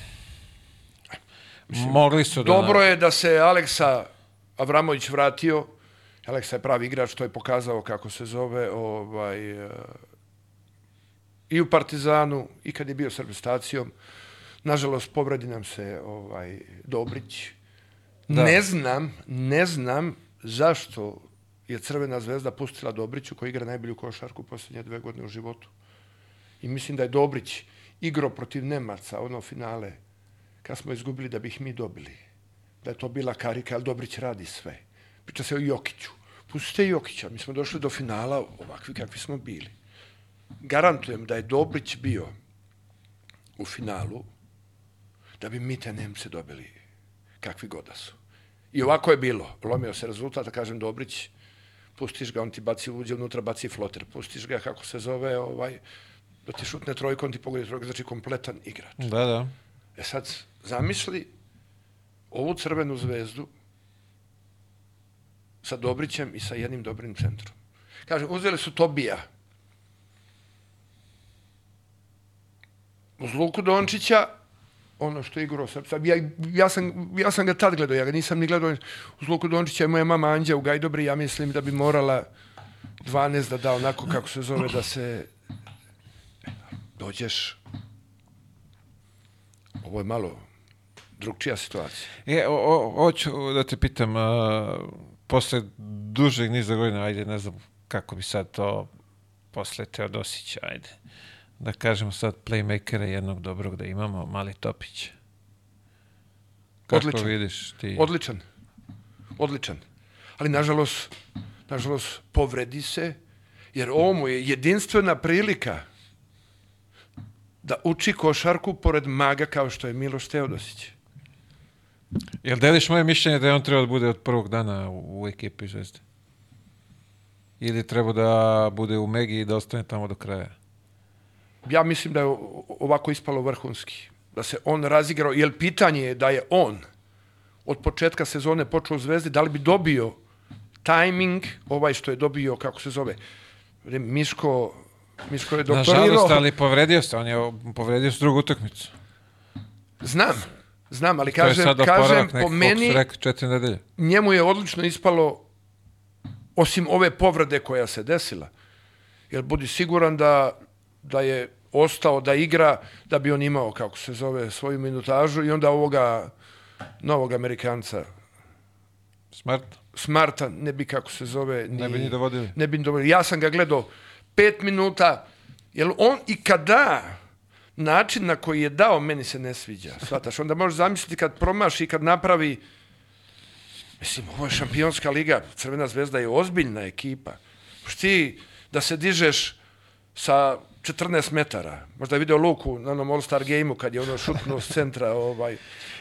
mogli su da... Dobro je da se Aleksa Avramović vratio. Aleksa je pravi igrač, to je pokazao kako se zove ovaj, eh, i u Partizanu i kad je bio s reprezentacijom. Nažalost, povredi nam se ovaj, Dobrić. Da. Ne znam, ne znam zašto je Crvena zvezda pustila Dobriću koji igra najbolju košarku posljednje dve godine u životu. I mislim da je Dobrić igrao protiv Nemaca, ono finale, kad smo izgubili da bi ih mi dobili. Da je to bila karika, ali Dobrić radi sve. Priča se o Jokiću. Pustite Jokića, mi smo došli do finala ovakvi kakvi smo bili. Garantujem da je Dobrić bio u finalu da bi mi te Nemce dobili kakvi god da su. I ovako je bilo. Lomio se rezultat, da kažem Dobrić, pustiš ga, on ti baci, uđe unutra, baci floter, pustiš ga, kako se zove, ovaj, da ti šutne trojkom, ti pogodi trojkom, znači kompletan igrač. Da, da. E sad, zamisli ovu crvenu zvezdu sa Dobrićem i sa jednim dobrim centrom. Kažem, uzeli su Tobija. Uz Luku Dončića, ono što je igrao sa- Ja, ja, sam, ja sam ga tad gledao, ja ga nisam ni gledao. Uz Luku Dončića je moja mama Anđa u Gajdobri, ja mislim da bi morala 12 da da onako kako se zove da se dođeš ovo je malo drugčija situacija. E, o, hoću da te pitam, a, posle dužeg niza godina, ajde, ne znam kako bi sad to posle Teodosića, ajde, da kažemo sad playmakera jednog dobrog da imamo, Mali Topić. Kako Odličan. vidiš ti? Odličan. Odličan. Ali nažalost, nažalost povredi se jer ovo mu je jedinstvena prilika da uči košarku pored maga kao što je Miloš Teodosić. Jel deliš moje mišljenje da je on trebao da bude od prvog dana u, u ekipi Zvezde? Ili treba da bude u Megi i da ostane tamo do kraja? Ja mislim da je ovako ispalo vrhunski. Da se on razigrao, jer pitanje je da je on od početka sezone počeo u Zvezdi, da li bi dobio tajming, ovaj što je dobio, kako se zove, Miško, Miško je doktorirao. Nažalost, ali povredio se, on je povredio se drugu utakmicu. Znam, znam, ali kažem, kažem po meni, nedelje. njemu je odlično ispalo, osim ove povrede koja se desila, jer budi siguran da, da je ostao da igra, da bi on imao, kako se zove, svoju minutažu i onda ovoga novog Amerikanca, Smart? Smarta, ne bi, kako se zove, Ne bi ni dovodili. ne bi ni dovoljno. Ja sam ga gledao pet minuta, jer on i kada način na koji je dao, meni se ne sviđa. Svataš, onda možeš zamisliti kad promaši i kad napravi Mislim, ovo je šampionska liga, Crvena zvezda je ozbiljna ekipa. Možeš ti da se dižeš sa 14 metara. Možda je video Luku na onom All-Star game-u kad je ono šutnuo s centra. Ovaj,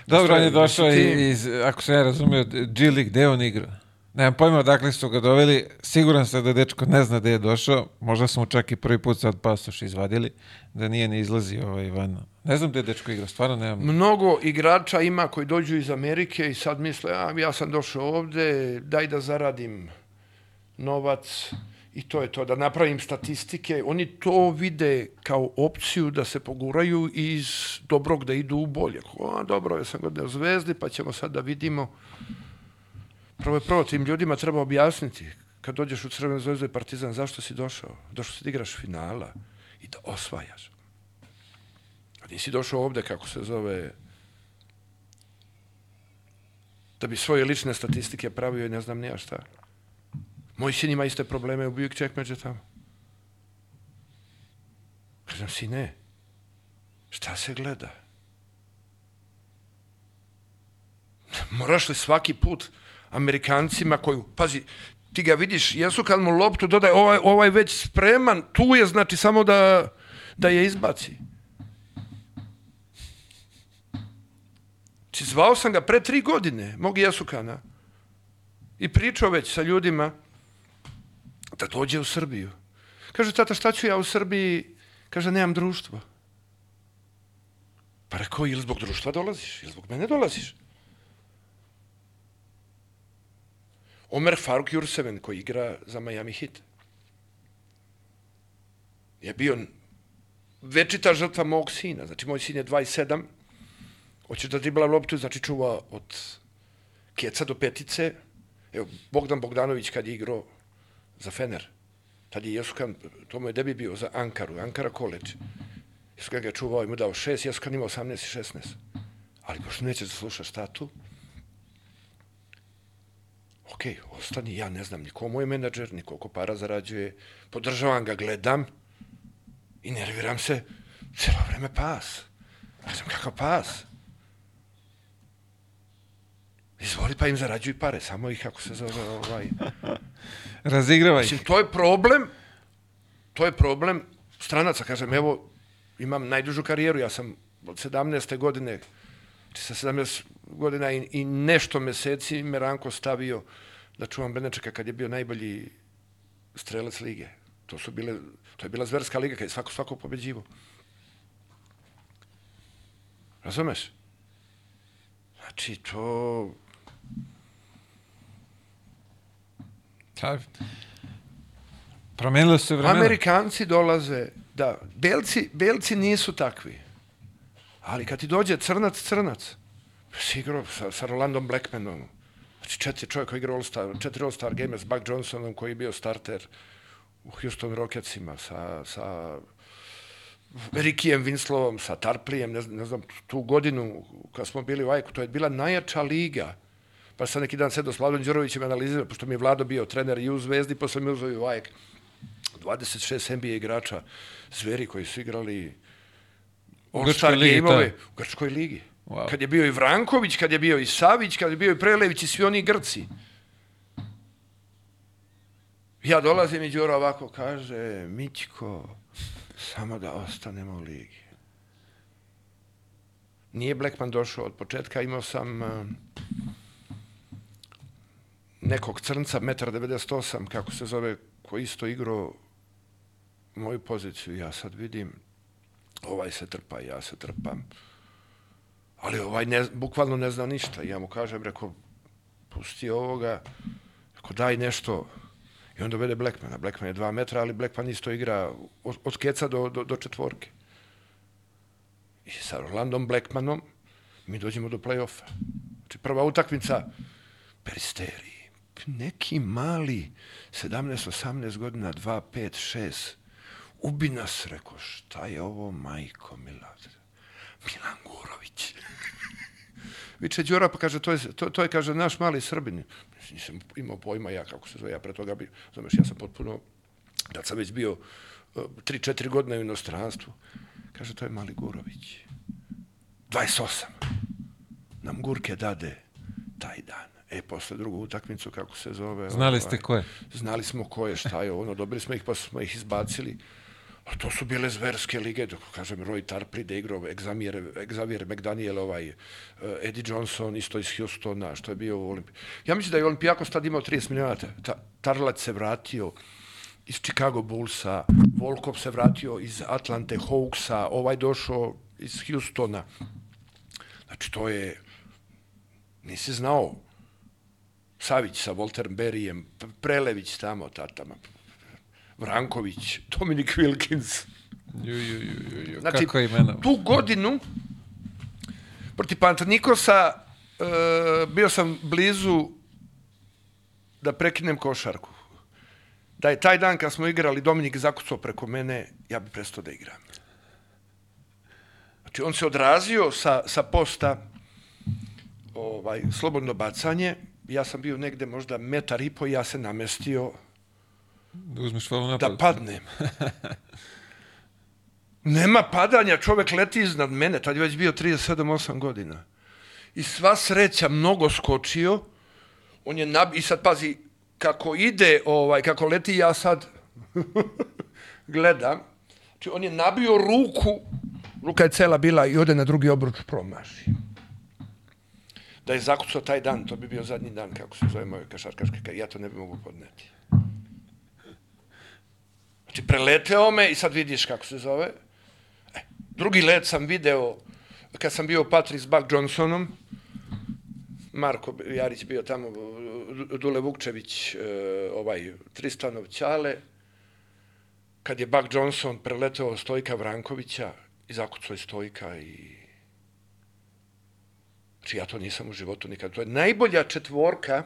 Dobro, on je došao iz, ako se ja razumio, G League, gde on igra? Nemam pojma odakle su ga doveli, siguran sam da dečko ne zna gde je došao, možda smo čak i prvi put sad pasoš izvadili, da nije ni izlazi ovaj van. Ne znam gde je dečko igra, stvarno nemam. Mnogo igrača ima koji dođu iz Amerike i sad misle, a ja sam došao ovde, daj da zaradim novac i to je to, da napravim statistike. Oni to vide kao opciju da se poguraju iz dobrog da idu u bolje. A, dobro, ja sam godine u Zvezdi, pa ćemo sad da vidimo. Prvo je prvo, tim ljudima treba objasniti kad dođeš u Crvenu zvezdu i Partizan, zašto si došao? Došao si da igraš finala i da osvajaš. A nisi došao ovde, kako se zove, da bi svoje lične statistike pravio i ne znam nija šta. Moj sin ima iste probleme u Buick Checkmate tamo. Kažem, sine, šta se gleda? Moraš li svaki put Amerikancima koju, pazi, ti ga vidiš, jesu kad mu loptu dodaje, ovaj, ovaj već spreman, tu je, znači samo da, da je izbaci. Znači, zvao sam ga pre tri godine, mog Jesukana, i pričao već sa ljudima da dođe u Srbiju. Kaže, tata, šta ću ja u Srbiji? Kaže, nemam društvo. Pa rekao, ili zbog društva dolaziš, ili zbog mene dolaziš. Omer Faruk Jurseven, koji igra za Miami Heat, je bio večita žrtva mog sina. Znači, moj sin je 27, hoće da dribla loptu, znači čuva od keca do petice. Evo, Bogdan Bogdanović kad je igrao za Fener, tad je Jesukan, to mu je debi bio za Ankaru, Ankara College. Jesukan ga je čuvao i mu dao šest, Jesukan imao 18 i 16. Ali pošto neće da sluša šta tu, ok, ostani, ja ne znam ni ko mu je menadžer, ni koliko para zarađuje, podržavam ga, gledam i nerviram se, celo vreme pas. Ja sam kakav pas. Izvoli pa im zarađuj pare, samo ih kako se zove ovaj... Razigrava ih. Mislim, to je problem, to je problem stranaca, kažem, evo, imam najdužu karijeru, ja sam od 17. godine, sa 17 godina i, i nešto meseci me Ranko stavio da čuvam Benečeka kad je bio najbolji strelac lige. To su bile, to je bila zverska liga kad je svako svako pobeđivo. Razumeš? Znači, to... Pa, promenilo se vremena. Amerikanci dolaze, da, belci, belci nisu takvi. Ali kad ti dođe crnac, crnac, si igrao sa, sa Rolandom Blackmanom, znači četiri čovjek koji igra All-Star, četiri All-Star game s Buck Johnsonom koji je bio starter u Houston Rocketsima, sa, sa Rickijem Winslowom, sa Tarplijem, ne, ne znam, tu godinu kad smo bili u Ajku, to je bila najjača liga. Pa sam neki dan sedao s Vladom Đurovićem i analizirao, pošto mi je Vlado bio trener i u Zvezdi, posle mi uzeo i u Ajk. 26 NBA igrača, zveri koji su igrali U Grčkoj All-Star ligi, game-ove to u Grčkoj ligi. Wow. Kad je bio i Vranković, kad je bio i Savić, kad je bio i Prelević i svi oni Grci. Ja dolazim i Đuro ovako kaže, Mićko, samo da ostanemo u ligi. Nije Blackman došao od početka, imao sam uh, nekog crnca, 1,98 m, kako se zove, koji isto igrao moju poziciju. Ja sad vidim, ovaj se trpa, ja se trpam. Ali ovaj ne, bukvalno ne zna ništa. I ja mu kažem, rekao, pusti ovoga, rekao, daj nešto. I onda dovede Blackmana. Blackman je dva metra, ali Blackman isto igra od, od keca do, do, do četvorke. I sa Orlandom Blackmanom mi dođemo do play-offa. Znači prva utakmica Peristeri. Neki mali 17-18 godina, 2, 5, 6. Ubi nas, rekao, šta je ovo, majko Mila? Milan Gurović. Viče Đora, pa kaže, to je, to, to je, kaže, naš mali Srbin. Nisam imao pojma ja kako se zove, ja pre toga bi, zoveš, ja sam potpuno, da sam već bio 3-4 godine u inostranstvu. Kaže, to je mali Gurović. 28. Nam Gurke dade taj dan. E, posle drugu utakmicu, kako se zove... Znali ste ko je? Znali smo ko je, šta je ono, dobili smo ih, pa smo ih izbacili. A to su bile zverske lige, dok kažem, Roy Tarpley da igrao, Exavier, Exavier McDaniel, ovaj, uh, Eddie Johnson, isto iz Houstona, što je bio u Olimpiji. Ja mislim da je Olimpijakos tad imao 30 miliona, ta, Tarlac se vratio iz Chicago Bullsa, Volkov se vratio iz Atlante Hawksa, ovaj došao iz Houstona. Znači, to je, nisi znao, Savić sa Volter Berijem, Prelević tamo, tatama, Vranković, Dominik Wilkins. Ju, ju, ju, ju, ju. Znači, Kako imena? tu godinu protiv Pantanikosa e, bio sam blizu da prekinem košarku. Da je taj dan kad smo igrali Dominik zakucao preko mene, ja bi prestao da igram. Znači, on se odrazio sa, sa posta ovaj, slobodno bacanje, ja sam bio negde možda metar i po i ja se namestio Da uzmeš napad. da padnem. Nema padanja, čovek leti iznad mene, tad je već bio 37-8 godina. I sva sreća mnogo skočio, on je nab... i sad pazi, kako ide, ovaj, kako leti, ja sad gledam, znači on je nabio ruku, ruka je cela bila i ode na drugi obruč promaši. Da je zakucao taj dan, to bi bio zadnji dan, kako se zove moje kašarkaške karijere. Ja to ne bi mogu podneti. Znači, preleteo me i sad vidiš kako se zove. E, drugi let sam video kad sam bio Patri s Buck Johnsonom, Marko Jarić bio tamo, Dule Vukčević, e, ovaj, Tristanov Ćale, kad je Buck Johnson preleteo Stojka Vrankovića i zakucao je Stojka i Znači ja to nisam u životu nikad. To je najbolja četvorka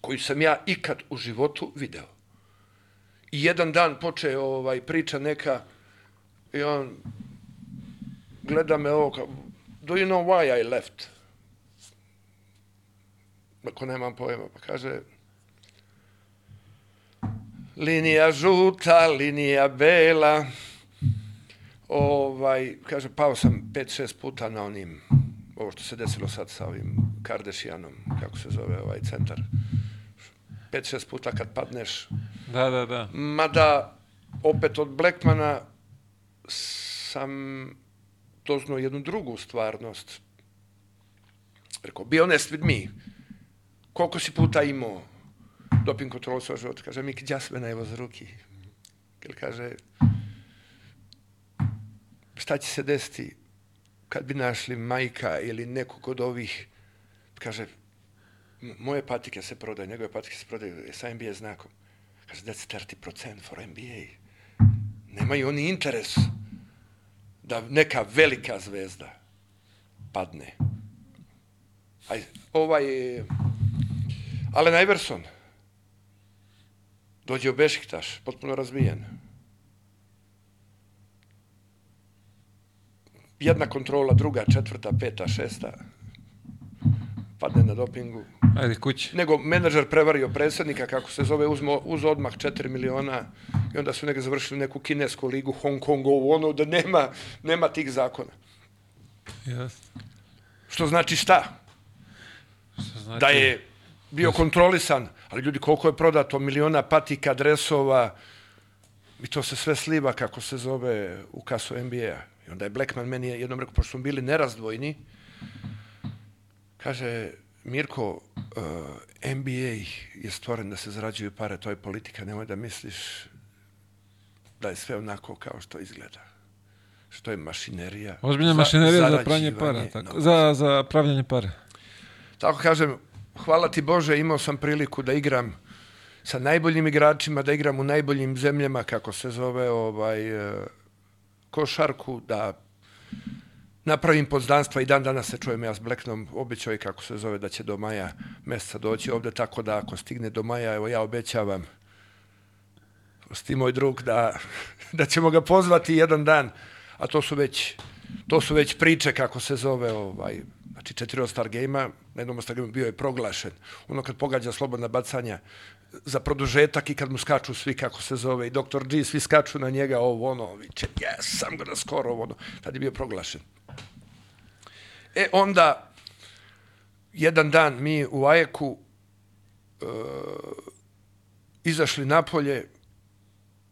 koju sam ja ikad u životu video. I jedan dan poče ovaj, priča neka i on gleda me ovo kao, do you know why I left? Ako nemam pojma, pa kaže, linija žuta, linija bela, ovaj, kaže, pao sam 5-6 puta na onim, ovo što se desilo sad sa ovim Kardashianom, kako se zove ovaj centar. 5-6 puta kad padneš. Da, da, da. Mada, opet od Blackmana sam doznao jednu drugu stvarnost. Rekao, be honest with me. Koliko si puta imao doping kontrolu svoj život? Kaže, mi gdje sve na z ruki. Jer kaže, šta će se desiti kad bi našli majka ili nekog od ovih, kaže, moje patike se prodaju, njegove patike se prodaju sa NBA znakom. Kaže, that's 30% for NBA. Nemaju oni interes da neka velika zvezda padne. Aj, ovaj Alen Iverson dođe u Bešiktaš, potpuno razbijen. Jedna kontrola, druga, četvrta, peta, šesta, padne na dopingu. Ajde kući. Nego menadžer prevario predsjednika, kako se zove, uzmo, uz odmah 4 miliona i onda su neke završili neku kinesku ligu, Hong Kongu, ono da nema, nema tih zakona. Yes. Što znači šta? Što znači... Da je bio kontrolisan, ali ljudi koliko je prodato miliona patika, dresova, i to se sve sliva kako se zove u kasu NBA-a. I onda je Blackman meni jednom rekao, pošto smo bili nerazdvojni, Kaže, Mirko, uh, eh, NBA je stvoren da se zarađuju pare, to je politika, nemoj da misliš da je sve onako kao što izgleda. Što je mašinerija. Ozbiljna mašinerija za pranje para, tako, za, za pravljanje pare. Tako kažem, hvala ti Bože, imao sam priliku da igram sa najboljim igračima, da igram u najboljim zemljama, kako se zove, ovaj, uh, košarku, da napravim pozdanstva i dan danas se čujem ja s Blacknom, obećao je kako se zove da će do maja meseca doći ovde, tako da ako stigne do maja, evo ja obećavam. Sti moj drug da, da ćemo ga pozvati jedan dan, a to su već, to su već priče kako se zove ovaj, znači četiri All-Star game-a, na jednom All-Star game bio je proglašen. Ono kad pogađa slobodna bacanja za produžetak i kad mu skaču svi kako se zove i Dr. G, svi skaču na njega, ovo ono, viče, yes, sam gonna score, ovo ono, tad je bio proglašen. E onda, jedan dan mi u Ajeku e, izašli napolje,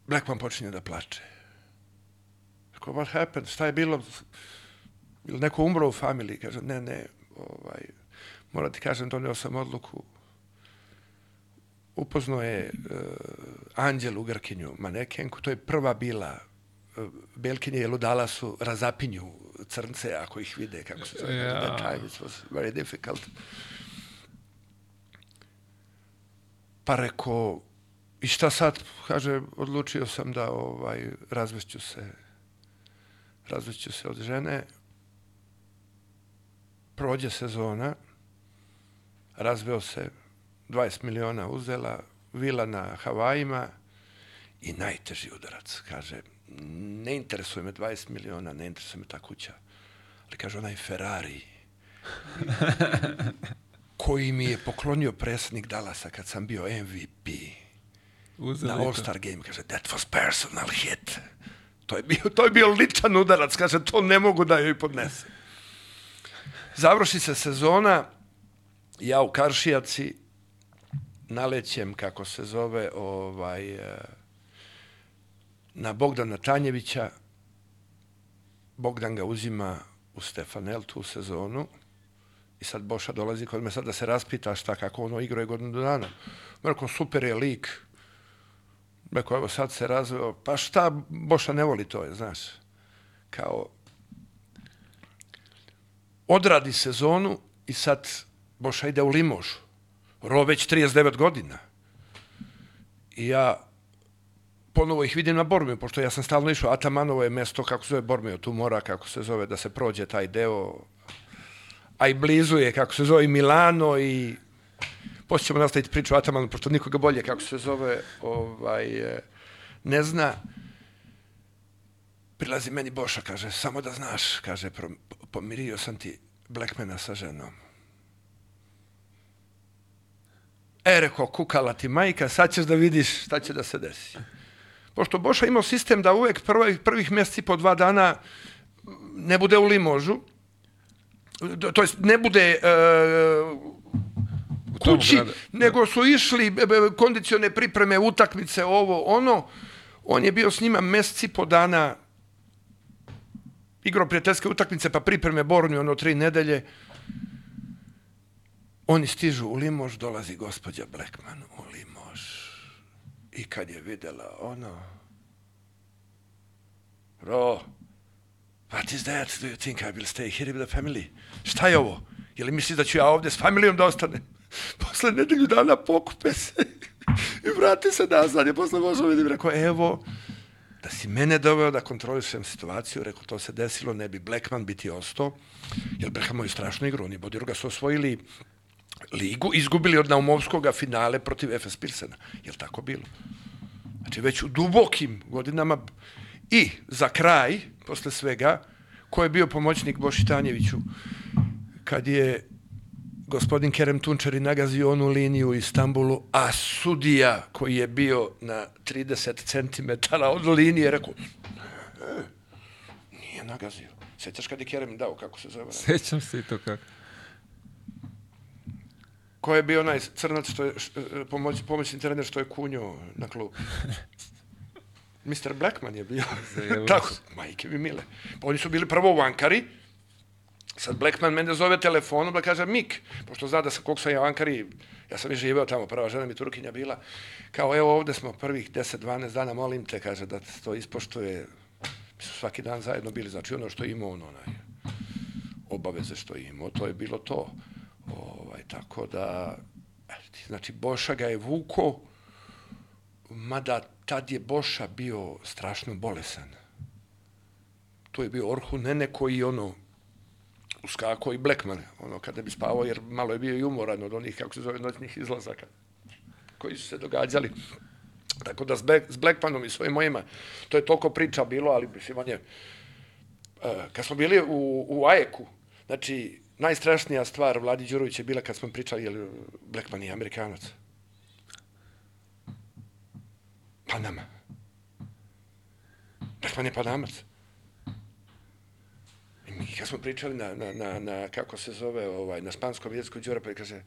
Blackman počinje da plače. Rekao, what happened? Šta je bilo? Ili neko umro u familiji? Kaže, ne, ne, ovaj, mora ti kažem, donio sam odluku. Upoznao je uh, Anđel u Grkinju, manekenku, to je prva bila uh, Belkinje i Ludala su razapinju crnce ako ih vide kako se zove. Yeah. That time it was very difficult. Pa reko, i šta sad? Kaže, odlučio sam da ovaj, razvešću se razvešću se od žene. Prođe sezona, razveo se 20 miliona uzela, vila na Havajima i najteži udarac, kaže, ne interesuje me 20 miliona, ne interesuje me ta kuća. Ali kaže, onaj Ferrari koji mi je poklonio predsjednik Dallasa kad sam bio MVP Uzeli na All-Star game, kaže, that was personal hit. To je bio, to je bio ličan udarac, kaže, to ne mogu da joj podnesem. Završi se sezona, ja u Karšijaci nalećem, kako se zove, ovaj, uh, na Bogdana Tanjevića. Bogdan ga uzima u Stefanel tu sezonu I sad Boša dolazi kod me sad da se raspita šta, kako ono igrao je godinu dana. Rekao, super je lik. Rekao, evo sad se razveo. Pa šta, Boša ne voli to, je, znaš. Kao, odradi sezonu i sad Boša ide u Limožu. Ro već 39 godina. I ja ponovo ih vidim na Bormiju, pošto ja sam stalno išao, Atamanovo je mesto, kako se zove Bormio, tu mora, kako se zove, da se prođe taj deo, a i blizu je, kako se zove, Milano i poslije ćemo nastaviti priču o Atamanu, pošto nikoga bolje, kako se zove, ovaj, e, ne zna. Prilazi meni Boša, kaže, samo da znaš, kaže, pomirio sam ti Blackmana sa ženom. E, rekao, kukala ti majka, sad ćeš da vidiš šta će da se desi. Pošto Boša imao sistem da uvek prvih, prvih mjeseci po dva dana ne bude u Limožu, to jest ne bude uh, kući, nego su išli kondicione pripreme, utakmice, ovo, ono. On je bio s njima mjeseci po dana igrao prijateljske utakmice, pa pripreme Bornju, ono, tri nedelje. Oni stižu u Limož, dolazi gospođa Blackman u Limož. I kad je videla ono, Ro, what is that? Do you think I will stay here with the family? Šta je ovo? Je li misliš da ću ja ovdje s familijom da ostanem? Posle nedelju dana pokupe se i vrati se nazad. Je posle možemo vidim, rekao, evo, da si mene doveo da kontrolišem situaciju, rekao, to se desilo, ne bi Blackman biti ostao, jer Blackman moju strašnu igru, oni Bodiroga su osvojili ligu, izgubili od Naumovskog finale protiv FS Pilsena. Je li tako bilo? Znači, već u dubokim godinama i za kraj, posle svega, ko je bio pomoćnik Boši Tanjeviću, kad je gospodin Kerem Tunčari nagazio onu liniju u Istanbulu, a sudija koji je bio na 30 cm od linije rekao, e, nije nagazio. Sećaš kad je Kerem dao, kako se zove? Sećam se i to kako. Ko je bio onaj crnac što je e, pomoć, pomoćni trener što je kunio na klub? Mr. Blackman je bio. Tako, majke mi mile. Pa oni su bili prvo u Ankari, sad Blackman mene zove telefonom da kaže Mik, pošto zna da sam, koliko sam ja u Ankari, ja sam i živeo tamo, prva žena mi Turkinja bila, kao evo ovde smo prvih 10-12 dana, molim te, kaže, da to ispoštuje, mi su svaki dan zajedno bili, znači ono što ima, ono, onaj, obaveze što ima, to je bilo to. Ovaj, tako da, znači, Boša ga je vuko, mada tad je Boša bio strašno bolesan. To je bio Orhu Nene koji ono uskako i Blackman, ono kada bi spavao, jer malo je bio i umoran od onih, kako se zove, noćnih izlazaka koji su se događali. Tako da s, Black, s Blackmanom i svojim mojima, to je toliko priča bilo, ali mislim, on je, uh, kad smo bili u, u Ajeku, znači, najstrašnija stvar Vladi Đurović je bila kad smo pričali, je Blackman je Amerikanac. Panama. Blackman je Panamac. I mi kad smo pričali na, na, na, na kako se zove, ovaj, na spanskom jeziku Đura, pa kaže,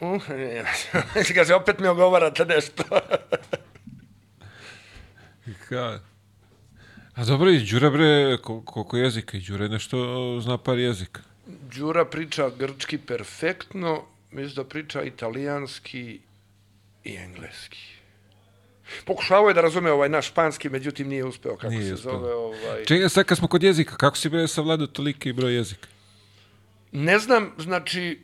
uh, kaže, opet mi ogovarate nešto. Ka? A dobro, i Đura bre, koliko jezika? I Đura nešto zna par jezika. Đura priča grčki perfektno, mislim da priča italijanski i engleski. Pokušavao je da razume ovaj naš španski, međutim nije uspeo kako nije se uspeo. zove. Ovaj... Čekaj, sad kad smo kod jezika, kako si bre savladao toliki broj jezika? Ne znam, znači,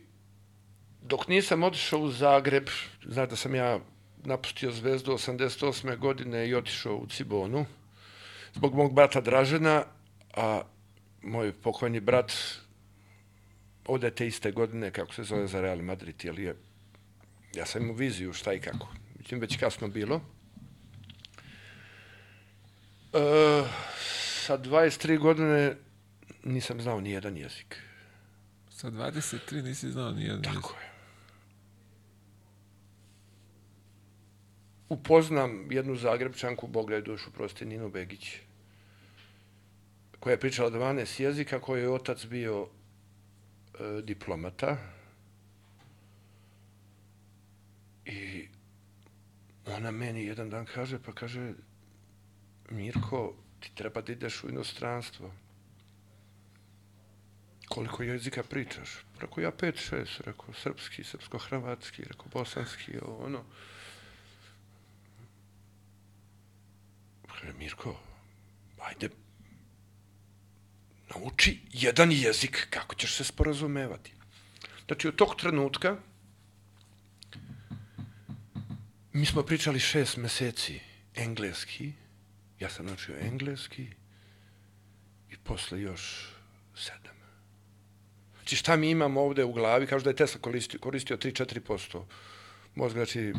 dok nisam otišao u Zagreb, znaš da sam ja napustio Zvezdu 88. godine i otišao u Cibonu, zbog mog brata Dražena, a moj pokojni brat ode te iste godine, kako se zove za Real Madrid, jer je, ja sam imao viziju šta i kako. Međutim, već kasno bilo. Uh, sa 23 godine nisam znao ni jedan jezik. Sa 23 nisi znao ni jedan Tako jezik. je. Upoznam jednu Zagrebčanku, Boga je dušu, prosti, Ninu Begić, koja je pričala 12 jezika, koji je otac bio e, diplomata. I ona meni jedan dan kaže, pa kaže, Mirko, ti treba da ideš u inostranstvo. koliko jezika pričaš? Rekao, ja pet, šest, rekao, srpski, srpsko-hrvatski, rekao, bosanski, ovo, ono. Kaže, Mirko, ajde, nauči jedan jezik, kako ćeš se sporazumevati. Znači, od tog trenutka mi smo pričali šest meseci engleski, ja sam naučio engleski i posle još sedam. Znači, šta mi imamo ovde u glavi, kažu da je Tesla koristio, koristio 3-4% mozga, znači,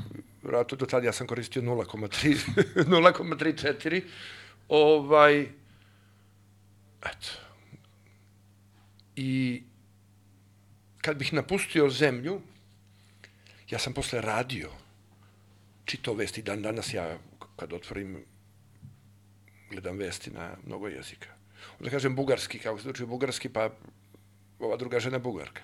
vratno do tada ja sam koristio 0,3, 0,34, ovaj, eto, i kad bih napustio zemlju, ja sam posle radio, čitao vesti dan danas, ja kad otvorim, gledam vesti na mnogo jezika. Onda kažem bugarski, kako se uči bugarski, pa ova druga žena bugarka.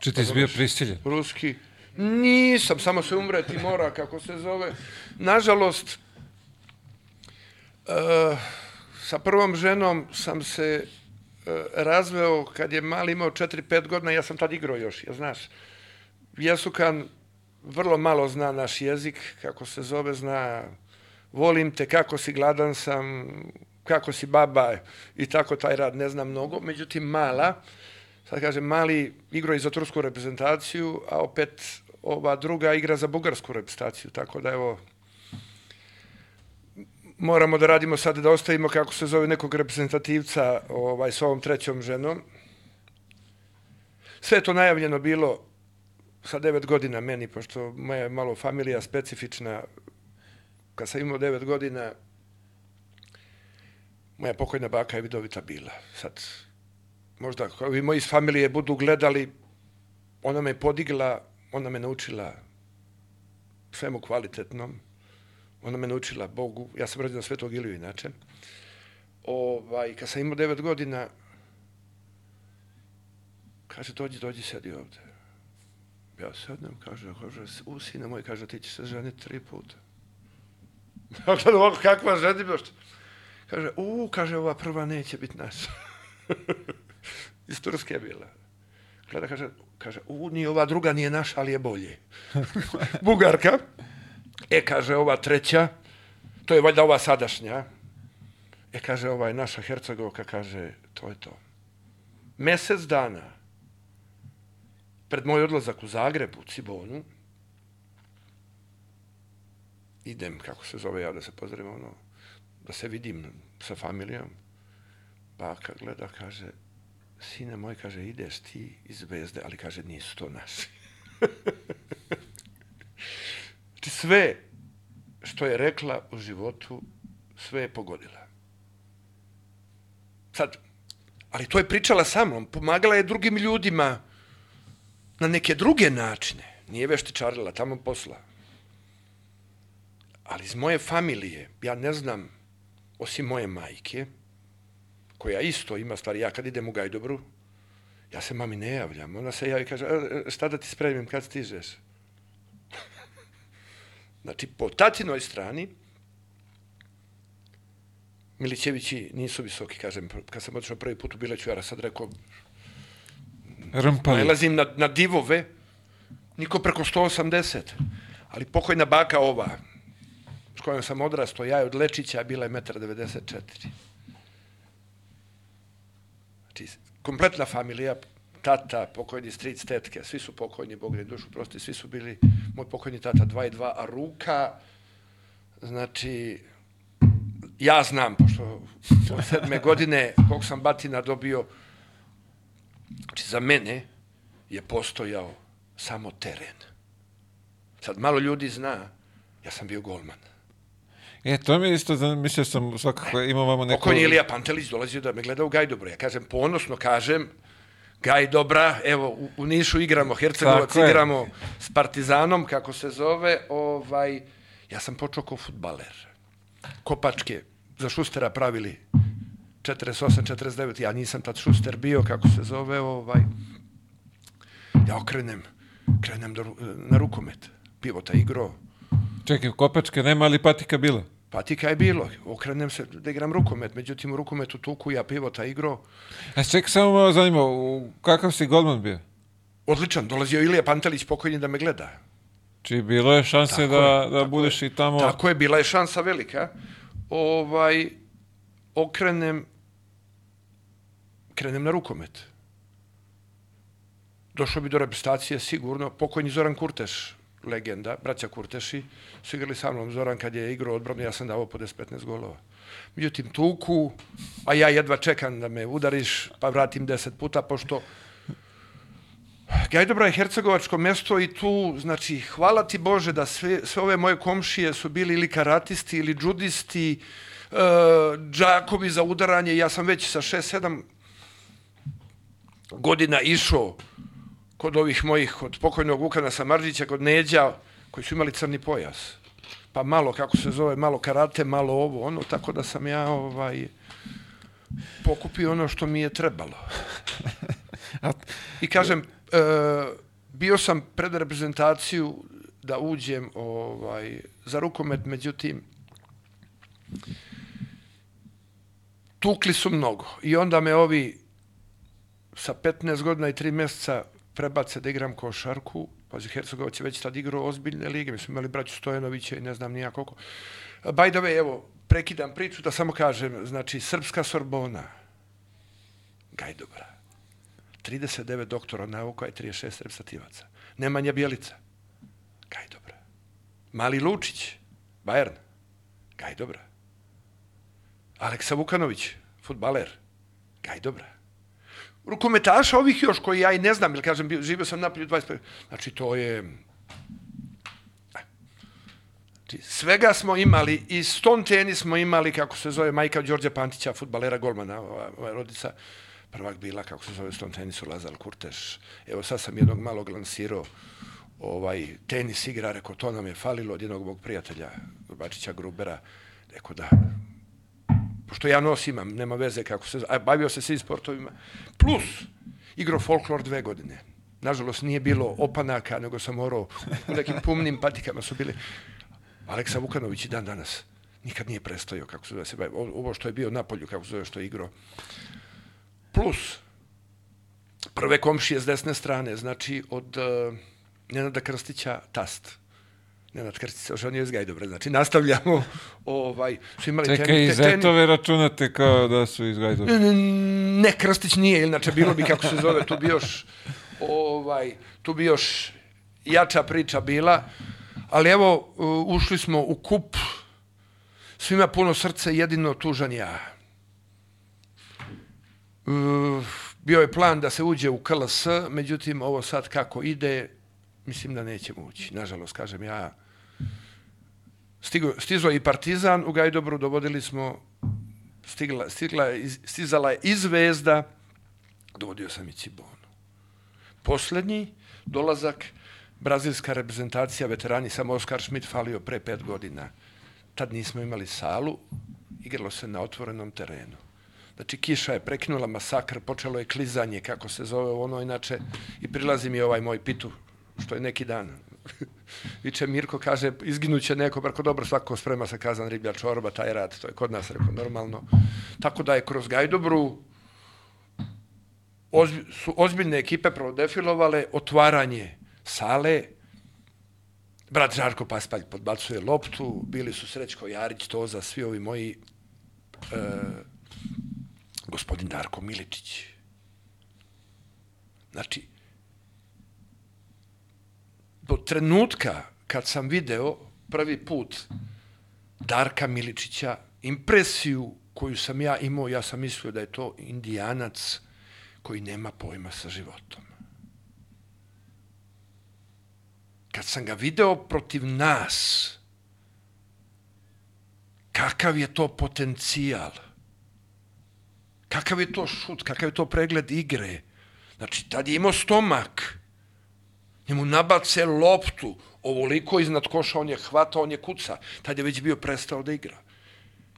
Či ti si bio prisiljen? Ruski. Nisam, samo se umreti mora, kako se zove. Nažalost, uh, sa prvom ženom sam se razveo kad je mali imao 4-5 godina, ja sam tad igrao još, ja znaš. Jesukan vrlo malo zna naš jezik, kako se zove, zna volim te, kako si gladan sam, kako si baba i tako taj rad ne zna mnogo. Međutim, mala, sad kažem, mali igrao i za tursku reprezentaciju, a opet ova druga igra za bugarsku reprezentaciju, tako da evo, moramo da radimo sad da ostavimo kako se zove nekog reprezentativca ovaj, s ovom trećom ženom. Sve to najavljeno bilo sa devet godina meni, pošto moja je malo familija specifična. Kad sam imao devet godina, moja pokojna baka je vidovita bila. Sad, možda ako vi moji iz familije budu gledali, ona me podigla, ona me naučila svemu kvalitetnom. Ona me naučila Bogu. Ja sam rođen na Svetog Iliju inače. Ovaj, kad sam imao devet godina, kaže, dođi, dođi, sedi ovde. Ja sednem, kaže, kaže, u sine moj, kaže, ti ćeš se ženiti tri puta. Ja gledam ovako, kakva ženitba, Kaže, u, kaže, ova prva neće biti naša. Iz Turske je bila. Gleda, kaže, kaže, u, ni ova druga nije naša, ali je bolje. Bugarka. E, kaže, ova treća, to je valjda ova sadašnja. E, kaže, ova je naša Hercegovka, kaže, to je to. Mesec dana pred moj odlazak u Zagreb, u Cibonu, idem, kako se zove ja da se pozdravim, ono, da se vidim sa familijom. Baka gleda, kaže, sine moj, kaže, ideš ti iz Zvezde, ali kaže, nisu to naši. znači sve što je rekla u životu, sve je pogodila. Sad, ali to je pričala sa mnom, pomagala je drugim ljudima na neke druge načine. Nije veštičarila, tamo posla. Ali iz moje familije, ja ne znam, osim moje majke, koja isto ima stvari, ja kad idem u Gajdobru, ja se mami ne javljam. Ona se javi i kaže, e, e, šta da ti spremim kad stižeš? Znači, po tatinoj strani, Milićevići nisu visoki, kažem, kad sam otišao prvi put u Bileću, ja sad rekao, Rmpali. Nalazim na, na divove, niko preko 180. Ali pokojna baka ova, s kojom sam odrasto, ja je od Lečića, bila je 1,94 m. Znači, kompletna familija, tata, pokojni stric, tetke, svi su pokojni, Bog ne dušu prosti, svi su bili, moj pokojni tata 2 i 2, a ruka, znači, ja znam, pošto od sedme godine, kog sam batina dobio, Znači, za mene je postojao samo teren. Sad, malo ljudi zna, ja sam bio golman. E, to mi isto, mislio sam svakako, imamo vamo neko... Pokojni Ilija Pantelić dolazio da me gleda u Gajdobro. Ja kažem, ponosno kažem, Gajdobra, evo, u, u Nišu igramo, Hercegovac igramo s Partizanom, kako se zove, ovaj, ja sam počeo kao futbaler. Kopačke za Šustera pravili 48, 49, ja nisam tad Šuster bio, kako se zove, ovaj, ja okrenem, krenem do, na rukomet, pivota igro, Čekaj, kopačke nema, ali patika bila. Patika je bilo. Okrenem se da igram rukomet, međutim u rukometu tuku ja pivota igro. A čekaj, samo malo zanima, kakav si golman bio? Odličan, dolazio Ilija Pantelić pokojni da me gleda. Či bilo je šanse Tako da, je, da tako budeš i tamo... Tako je, bila je šansa velika. Ovaj, okrenem, krenem na rukomet. Došlo bi do reprezentacije sigurno. Pokojni Zoran Kurteš, legenda, braća Kurteši, su igrali sa mnom. Zoran kad je igrao odbranu, ja sam dao po 10-15 golova. Međutim, tuku, a ja jedva čekam da me udariš, pa vratim 10 puta, pošto Gajdobra je hercegovačko mesto i tu, znači, hvala ti Bože da sve, sve ove moje komšije su bili ili karatisti ili džudisti, e, džakovi za udaranje. Ja sam već sa 6-7 godina išao kod ovih mojih, kod pokojnog Vukana Samarđića, kod Neđa, koji su imali crni pojas. Pa malo, kako se zove, malo karate, malo ovo, ono, tako da sam ja ovaj, pokupio ono što mi je trebalo. I kažem, e, bio sam pred reprezentaciju da uđem ovaj, za rukomet, međutim, tukli su mnogo. I onda me ovi sa 15 godina i 3 mjeseca prebace da igram košarku. Pazi, Hercegovac je već tad igrao ozbiljne lige. Mi smo imali braću Stojanovića i ne znam nija koliko. By the way, evo, prekidam priču da samo kažem, znači, Srpska Sorbona, Gajdobra, 39 doktora nauka i 36 reprezentativaca. Nemanja Bjelica, Gajdobra. Mali Lučić, Bayern, Gajdobra. Aleksa Vukanović, futbaler, Gajdobra rukometaša ovih još koji ja i ne znam, jer kažem, živio sam napolju 25. Znači, to je... Znači, svega smo imali, i ston tenis smo imali, kako se zove, majka Đorđa Pantića, futbalera golmana, ova, ova rodica, prvak bila, kako se zove, ston tenisu, Lazar Kurteš. Evo, sad sam jednog malog lansirao, ovaj, tenis igra, rekao, to nam je falilo od jednog mog prijatelja, Bačića Grubera, rekao da, pošto ja nos imam, nema veze kako se, a bavio se svim sportovima, plus igro folklor dve godine. Nažalost, nije bilo opanaka, nego sam morao u nekim pumnim patikama su bili. Aleksa Vukanović i dan danas nikad nije prestojao, kako se zove, se bavi. Ovo što je bio na polju, kako se zove, što je igrao. Plus, prve komšije s desne strane, znači od uh, Nenada Krstića, tast. Nenad Krstić se oženio iz Gajdobra, znači nastavljamo, ovaj, su imali Čekaj, teni- i zetove računate kao da su iz Gajdova. Ne, Krstić nije, inače bilo bi kako se zove, tu bi još ovaj, tu bi još jača priča bila, ali evo ušli smo u kup, svima puno srce, jedino tužan ja. Bio je plan da se uđe u KLS, međutim ovo sad kako ide, mislim da nećemo ući. Nažalost, kažem ja, stigo, stizo i Partizan u Gajdobru, dovodili smo stigla, stigla, iz- stizala je i Zvezda, dovodio sam i Cibonu. Poslednji dolazak, brazilska reprezentacija, veterani, samo Oskar Schmidt falio pre pet godina. Tad nismo imali salu, igralo se na otvorenom terenu. Znači, kiša je prekinula masakr, počelo je klizanje, kako se zove ono, inače, i prilazi mi ovaj moj pitu, što je neki dan. Viče Mirko, kaže, izginuće neko, preko dobro, svako sprema se kazan riblja čorba, taj rad, to je kod nas, rekao, normalno. Tako da je kroz Gajdobru ozbi, su ozbiljne ekipe prvo defilovale, otvaranje sale, brat Žarko Paspalj podbacuje loptu, bili su Srećko Jarić, Toza, svi ovi moji, e, gospodin Darko Miličić. Znači, do trenutka kad sam video prvi put Darka Miličića, impresiju koju sam ja imao, ja sam mislio da je to indijanac koji nema pojma sa životom. Kad sam ga video protiv nas, kakav je to potencijal, kakav je to šut, kakav je to pregled igre. Znači, tad je imao stomak, njemu nabace loptu, ovoliko iznad koša, on je hvata, on je kuca. Tad je već bio prestao da igra.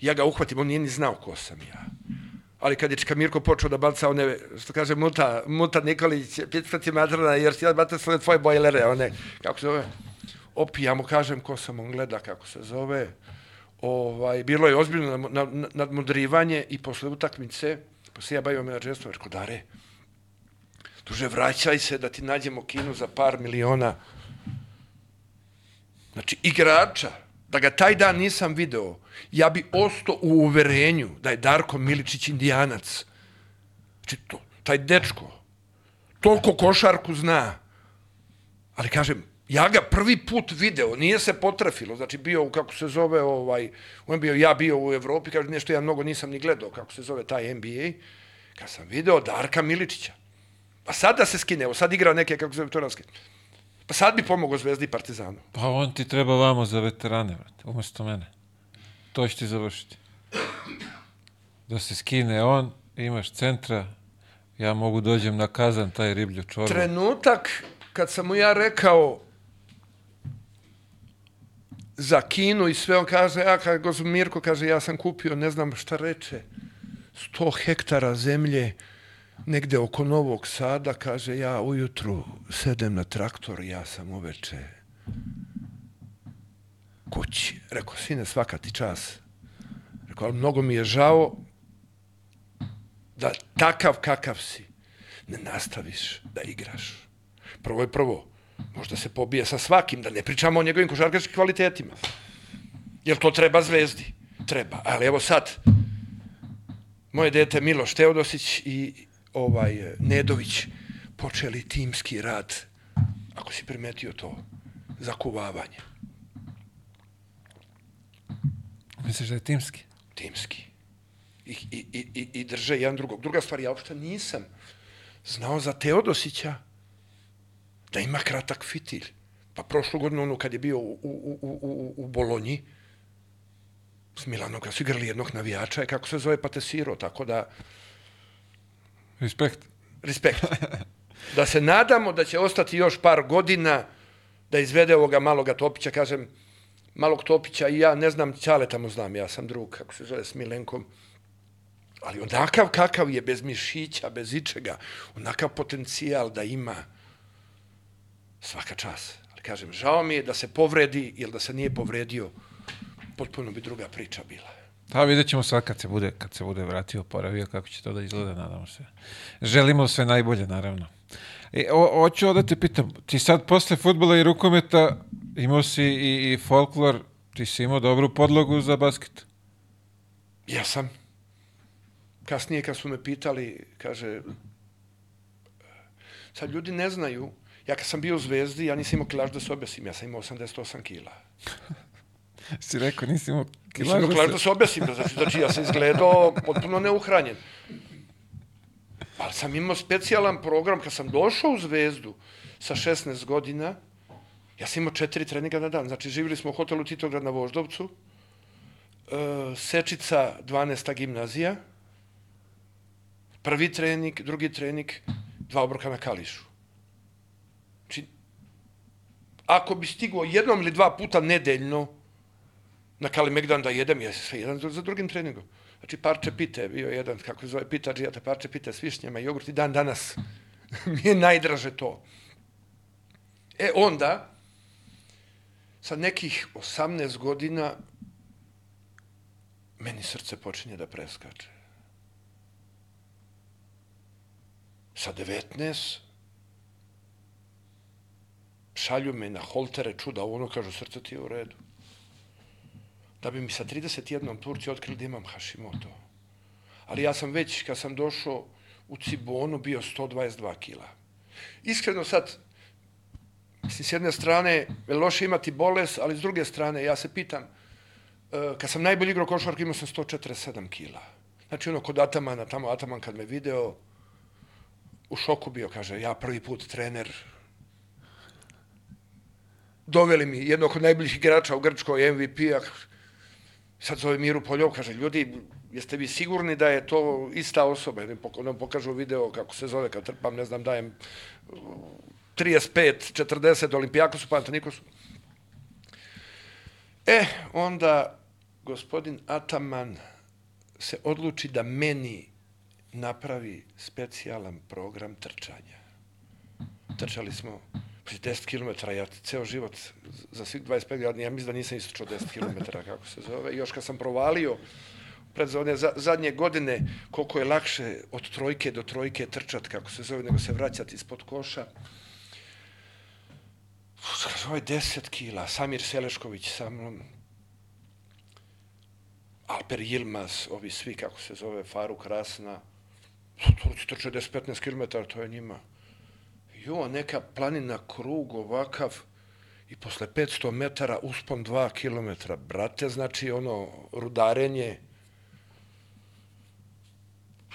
Ja ga uhvatim, on nije ni znao ko sam ja. Ali kad je Čika Mirko počeo da baca one, što kaže Muta, Muta Nikolić, pitati matrana, jer si ja bata sve tvoje bojlere, one, kako se zove, opi, ja mu kažem ko sam, on gleda kako se zove, ovaj, bilo je ozbiljno nadmudrivanje i posle utakmice, posle ja bavio menadžerstvo, rekao, Dare, duže vraćaj se da ti nađemo kinu za par miliona. Znači, igrača, da ga taj dan nisam video, ja bi ostao u uverenju da je Darko Miličić indijanac. Znači, to, taj dečko, toliko košarku zna, ali kažem, ja ga prvi put video, nije se potrefilo, znači bio, u, kako se zove, ovaj, on bio, ja bio u Evropi, kaže, nešto ja mnogo nisam ni gledao, kako se zove taj NBA, kad sam video Darka Miličića. Pa sad da se skine, evo sad igra neke, kako se zove, to raske. Pa sad bi pomogao Zvezdi i Partizanu. Pa on ti treba vamo za veterane, brate, umesto mene. To će ti završiti. Da se skine on, imaš centra, ja mogu dođem na kazan taj riblju čorbu. Trenutak kad sam mu ja rekao za Kinu i sve, on kaže, ja, kad Mirko kaže, ja sam kupio, ne znam šta reče, 100 hektara zemlje negde oko Novog Sada, kaže, ja ujutru sedem na traktor, ja sam uveče kući. Rekao, sine, svaka ti čas. Rekao, ali mnogo mi je žao da takav kakav si ne nastaviš da igraš. Prvo je prvo, možda se pobije sa svakim, da ne pričamo o njegovim košarkaškim kvalitetima. Jel to treba zvezdi? Treba. Ali evo sad, moje dete Miloš Teodosić i ovaj Nedović počeli timski rad, ako si primetio to, zakuvavanje. Misliš da je timski? timski. I, i, i, i- i drže jedan drugog. Druga stvar, ja uopšte nisam znao za Teodosića da ima kratak fitilj. Pa prošlu godinu, ono, kad je bio u, u, u, u, u Bolonji, s Milanom, kad su igrali jednog navijača, je kako se zove Patesiro, tako da, Respekt. respekt. Da se nadamo da će ostati još par godina da izvede ovoga maloga Topića, kažem, malog Topića i ja ne znam, Ćale tamo znam, ja sam drug, kako se zove, s Milenkom, ali onakav kakav je, bez mišića, bez ičega, onakav potencijal da ima svaka čas. Ali kažem, žao mi je da se povredi, jer da se nije povredio, potpuno bi druga priča bila. Pa vidjet ćemo sad kad se bude, kad se bude vratio, oporavio, kako će to da izgleda, nadamo se. Želimo sve najbolje, naravno. E, o, hoću da te pitam, ti sad posle futbola i rukometa imao si i, i folklor, ti si imao dobru podlogu za basket. Ja sam. Kasnije kad su me pitali, kaže, sad ljudi ne znaju, ja kad sam bio u Zvezdi, ja nisam imao kilaž da se objasim, ja sam imao 88 kila. Si rekao, nisi imao Nisam kilaž imao da kilaž se- da se objasim, znači, znači ja sam izgledao potpuno neuhranjen. Ali sam imao specijalan program, kad sam došao u Zvezdu sa 16 godina, ja sam imao četiri treninga na dan. Znači, živjeli smo u hotelu Titograd na Voždovcu, e, Sečica, 12. gimnazija, prvi trening, drugi trening, dva obroka na Kališu. Znači, ako bi stigao jednom ili dva puta nedeljno na Kalimegdan da jedem, je sve jedan za drugim treningom. Znači, parče pite bio jedan, kako se zove, pita džijata, parče pite s višnjama i jogurt i dan danas mi je najdraže to. E, onda, sa nekih 18 godina, meni srce počinje da preskače. Sa 19, šalju me na holtere čuda, ono kažu srce ti je u redu. Da bi mi sa 31 Turci otkrili da imam Hashimoto. Ali ja sam već, kad sam došao u Cibonu, bio 122 kila. Iskreno sad, mislim, s jedne strane, je loše imati bolest, ali s druge strane, ja se pitam, e, kad sam najbolji igrao košarku, imao sam 147 kila. Znači, ono, kod Atamana, tamo Ataman kad me video, u šoku bio, kaže, ja prvi put trener, doveli mi jednog od najboljih igrača u Grčkoj, MVP-a, sad zove Miru Poljov, kaže, ljudi, jeste vi sigurni da je to ista osoba? Nam pokažu video kako se zove, kad trpam, ne znam, dajem uh, 35, 40 Olimpijakosu, Pantanikosu. E, onda gospodin Ataman se odluči da meni napravi specijalan program trčanja. Trčali smo, 10 km, ja ceo život, za svih 25 godina, ja mislim da nisam istočao 10 km, kako se zove. Još kad sam provalio, pred one za, zadnje godine, koliko je lakše od trojke do trojke trčat, kako se zove, nego se vraćati ispod koša. Ovo je 10 kila, Samir Selešković sa mnom, Alper Yilmaz, ovi svi, kako se zove, Faruk Rasna, Turci trče 10-15 km, to je njima. Jo, neka planina, krug ovakav, i posle 500 metara uspon 2 km. Brate, znači ono, rudarenje.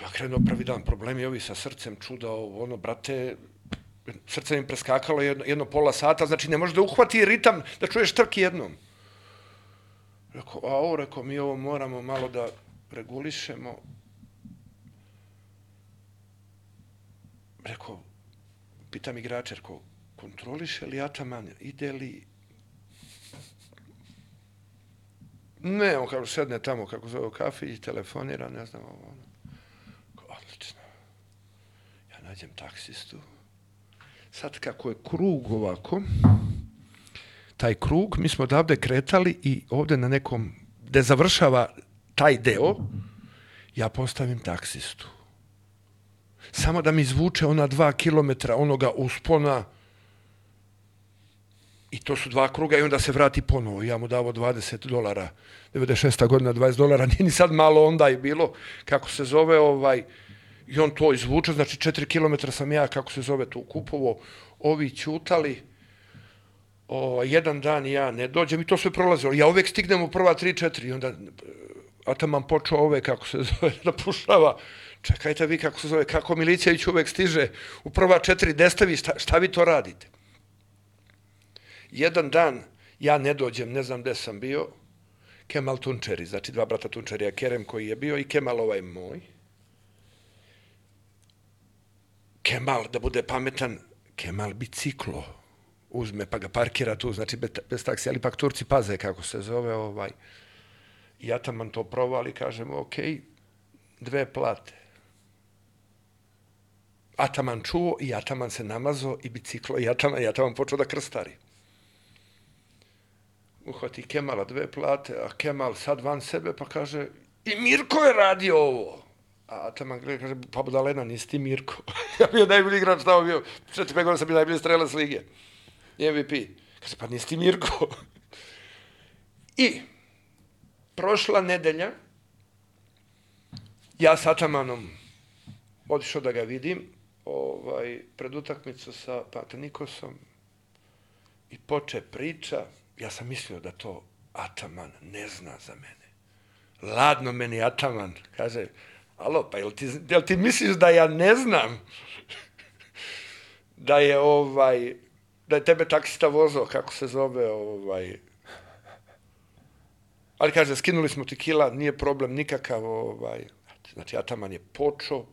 Ja krenuo prvi dan, problemi ovi sa srcem, čuda, ono, brate, srce mi preskakalo jedno, jedno pola sata, znači ne može da uhvati ritam, da čuješ trk jednom. Rekao, a ovo, rekao, mi ovo moramo malo da regulišemo. Rekao, pitam igrača, rekao, kontroliše li Ataman, ide li... Ne, on kao sedne tamo, kako zove u kafi i telefonira, ne znam, ono. Odlično. Ja nađem taksistu. Sad kako je krug ovako, taj krug, mi smo odavde kretali i ovde na nekom, gde završava taj deo, ja postavim taksistu. Samo da mi izvuče ona dva kilometra onoga uspona i to su dva kruga i onda se vrati ponovo. Ja mu davo 20 dolara, 96. godina 20 dolara, nije ni sad malo onda je bilo, kako se zove, ovaj, i on to izvuče, znači 4 km sam ja, kako se zove, tu kupovo, ovi ćutali, o, jedan dan ja ne dođem i to sve prolazilo. Ja uvek stignem u prva 3-4 i onda e, Ataman počeo ove, kako se zove, da pušava. Čekajte vi kako se zove, kako Milićević uvek stiže u prva četiri destavi, šta, šta vi to radite? Jedan dan ja ne dođem, ne znam gde sam bio, Kemal Tunčeri, znači dva brata Tunčerija, Kerem koji je bio i Kemal ovaj moj. Kemal, da bude pametan, Kemal biciklo uzme pa ga parkira tu, znači bez, bez taksi, ali pak Turci paze kako se zove, ovaj. I Ataman to provali, kažem, ok, dve plate. Ataman čuo i Ataman se namazo i biciklo i Ataman, i Ataman počeo da krstari. Uhvati Kemala dve plate, a Kemal sad van sebe pa kaže i Mirko je radio ovo. A Ataman gleda kaže, pa budalena, nisi ti Mirko. ja bio najbolji igrač tamo bio. Četiri, pet godina sam bio najbolji strelac lige. MVP. Kaže, pa nisi ti Mirko. I prošla nedelja ja sa Atamanom otišao da ga vidim ovaj, pred utakmicu sa Patanikosom i poče priča. Ja sam mislio da to Ataman ne zna za mene. Ladno meni Ataman. Kaže, alo, pa jel ti, jel ti misliš da ja ne znam da je ovaj da je tebe taksista vozao, kako se zove, ovaj... Ali kaže, skinuli smo ti kila, nije problem nikakav, ovaj... Znači, Ataman je počeo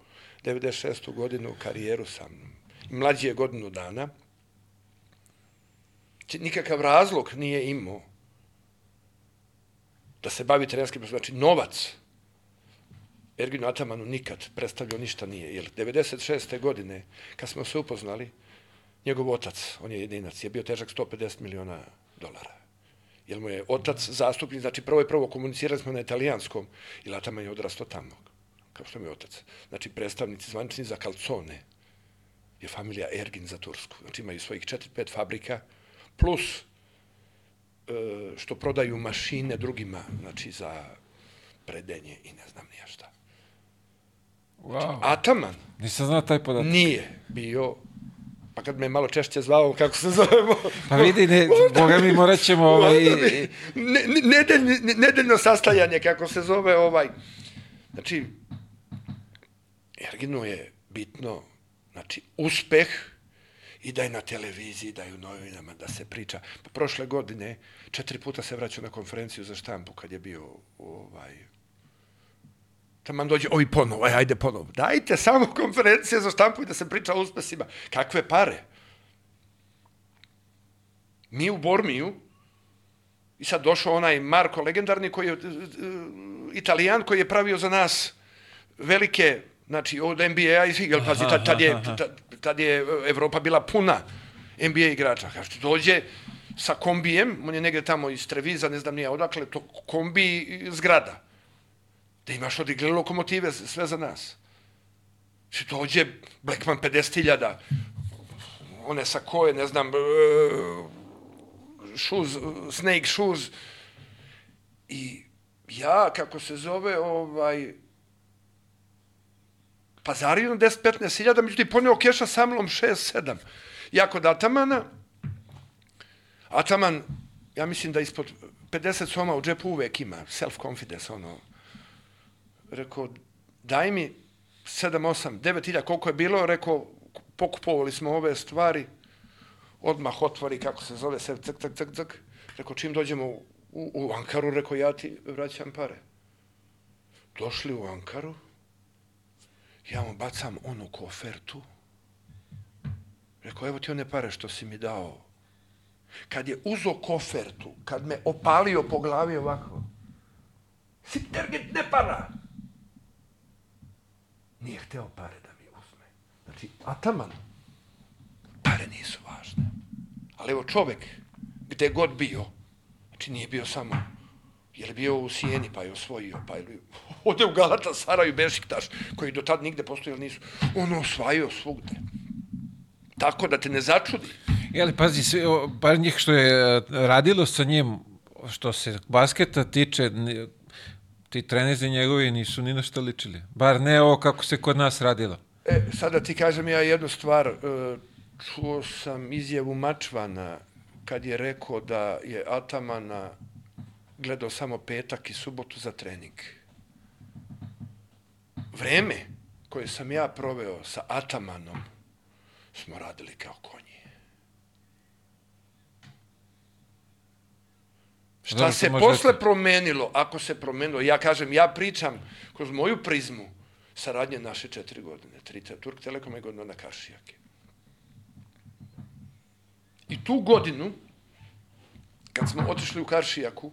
96. godinu karijeru sam. Mlađi je godinu dana. Nikakav razlog nije imao da se bavi trenerskim, znači novac Erginu Atamanu nikad predstavljao ništa nije. Jer 96. godine, kad smo se upoznali, njegov otac, on je jedinac, je bio težak 150 miliona dolara. Jer mu je otac zastupnik, znači prvo je prvo komunicirali smo na italijanskom i Lataman je odrastao tamo, kao što mi je otac. Znači predstavnici zvanični za kalcone je familija Ergin za Tursku. Znači imaju svojih 4-5 fabrika, plus e, što prodaju mašine drugima, znači za predenje i ne znam nija šta. Wow. Ataman Nisam znao taj podatak. nije bio pa kad me malo češće zvao, kako se zovemo. Pa vidi, ne, boga mi morat ćemo ovaj... Ne, ne, nedeljno, nedeljno sastajanje, kako se zove ovaj. Znači, Erginu je bitno, znači, uspeh i da je na televiziji, da je u novinama, da se priča. Pa prošle godine četiri puta se vraćao na konferenciju za štampu kad je bio ovaj, Taman dođe, ovi ponovo, aj, ajde ponovo. Dajte samo konferencije za štampu i da se priča o uspesima. Kakve pare? Mi u Bormiju, i sad došao onaj Marko legendarni koji je, italijan koji je pravio za nas velike, znači od NBA-a i svih, jel pazi, tad, tad, je, tad, tad je Evropa bila puna NBA igrača. Kaže, dođe sa kombijem, on je negde tamo iz Treviza, ne znam nije odakle, to kombi zgrada. Da imaš odigle lokomotive, sve za nas. Znači, dođe Blackman 50.000, one sa koje, ne znam, shoes, snake shoes. I ja, kako se zove, ovaj, pazario na 10-15 hiljada, međutim, poneo keša sa mnom 6-7. Ja kod Atamana, Ataman, ja mislim da ispod 50 soma u džepu uvek ima, self-confidence, ono. Rekao, daj mi 7, 8, 9 hiljada, koliko je bilo, rekao, pokupovali smo ove stvari, odmah otvori, kako se zove, sve cak, cak, cak, cak. Rekao, čim dođemo u, u Ankaru, rekao, ja ti vraćam pare. Došli u Ankaru, ja mu bacam onu kofertu, rekao, evo ti one pare što si mi dao. Kad je uzo kofertu, kad me opalio po glavi ovako, Sittergit ne para. Nije hteo pare da mi uzme. Znači, ataman, pare nisu važne. Ali evo čovek, gde god bio, znači nije bio samo, je li bio u Sijeni pa je osvojio, pa je ode u Galata, Saraju, Bešiktaš, koji do tad nigde postojali nisu, on osvajao svugde. Tako da te ne začudi. Jeli, pazi, sve, o, bar njih što je e, radilo sa njim, što se basketa tiče, ti trenezi njegovi nisu ni na što ličili. Bar ne ovo kako se kod nas radilo. E, sada ti kažem ja jednu stvar. E, čuo sam izjavu Mačvana kad je rekao da je Atamana gledao samo petak i subotu za trening. Vreme koje sam ja proveo sa Atamanom smo radili kao konji. Šta Dobro, se to može posle biti. promenilo, ako se promenilo, ja kažem, ja pričam kroz moju prizmu saradnje naše četiri godine, tri te, Turk Telekom i godinu na Kašijake. I tu godinu, kad smo otišli u Karšijaku,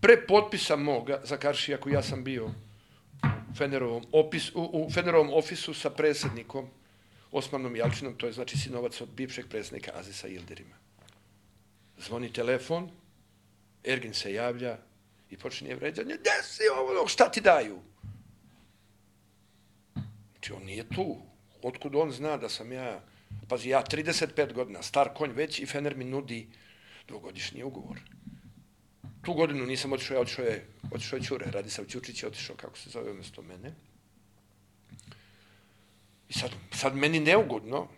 pre potpisa moga za Karšijaku, ja sam bio u Fenerovom, opis, u, u Fenerovom ofisu sa predsjednikom Osmanom Jalčinom, to je znači sinovac od bivšeg predsjednika Azisa Ilderima. Zvoni telefon, Ergin se javlja i počinje vređanje, gde si ovo, šta ti daju? Znači, on nije tu. Otkud on zna da sam ja, pazi, ja 35 godina, star konj već i Fener mi nudi dvogodišnji ugovor. Tu godinu nisam otišao, ja otišao je, otišao je Ćure, Radisav Ćučić je otišao, kako se zove, umjesto mene. I sad, sad meni neugodno,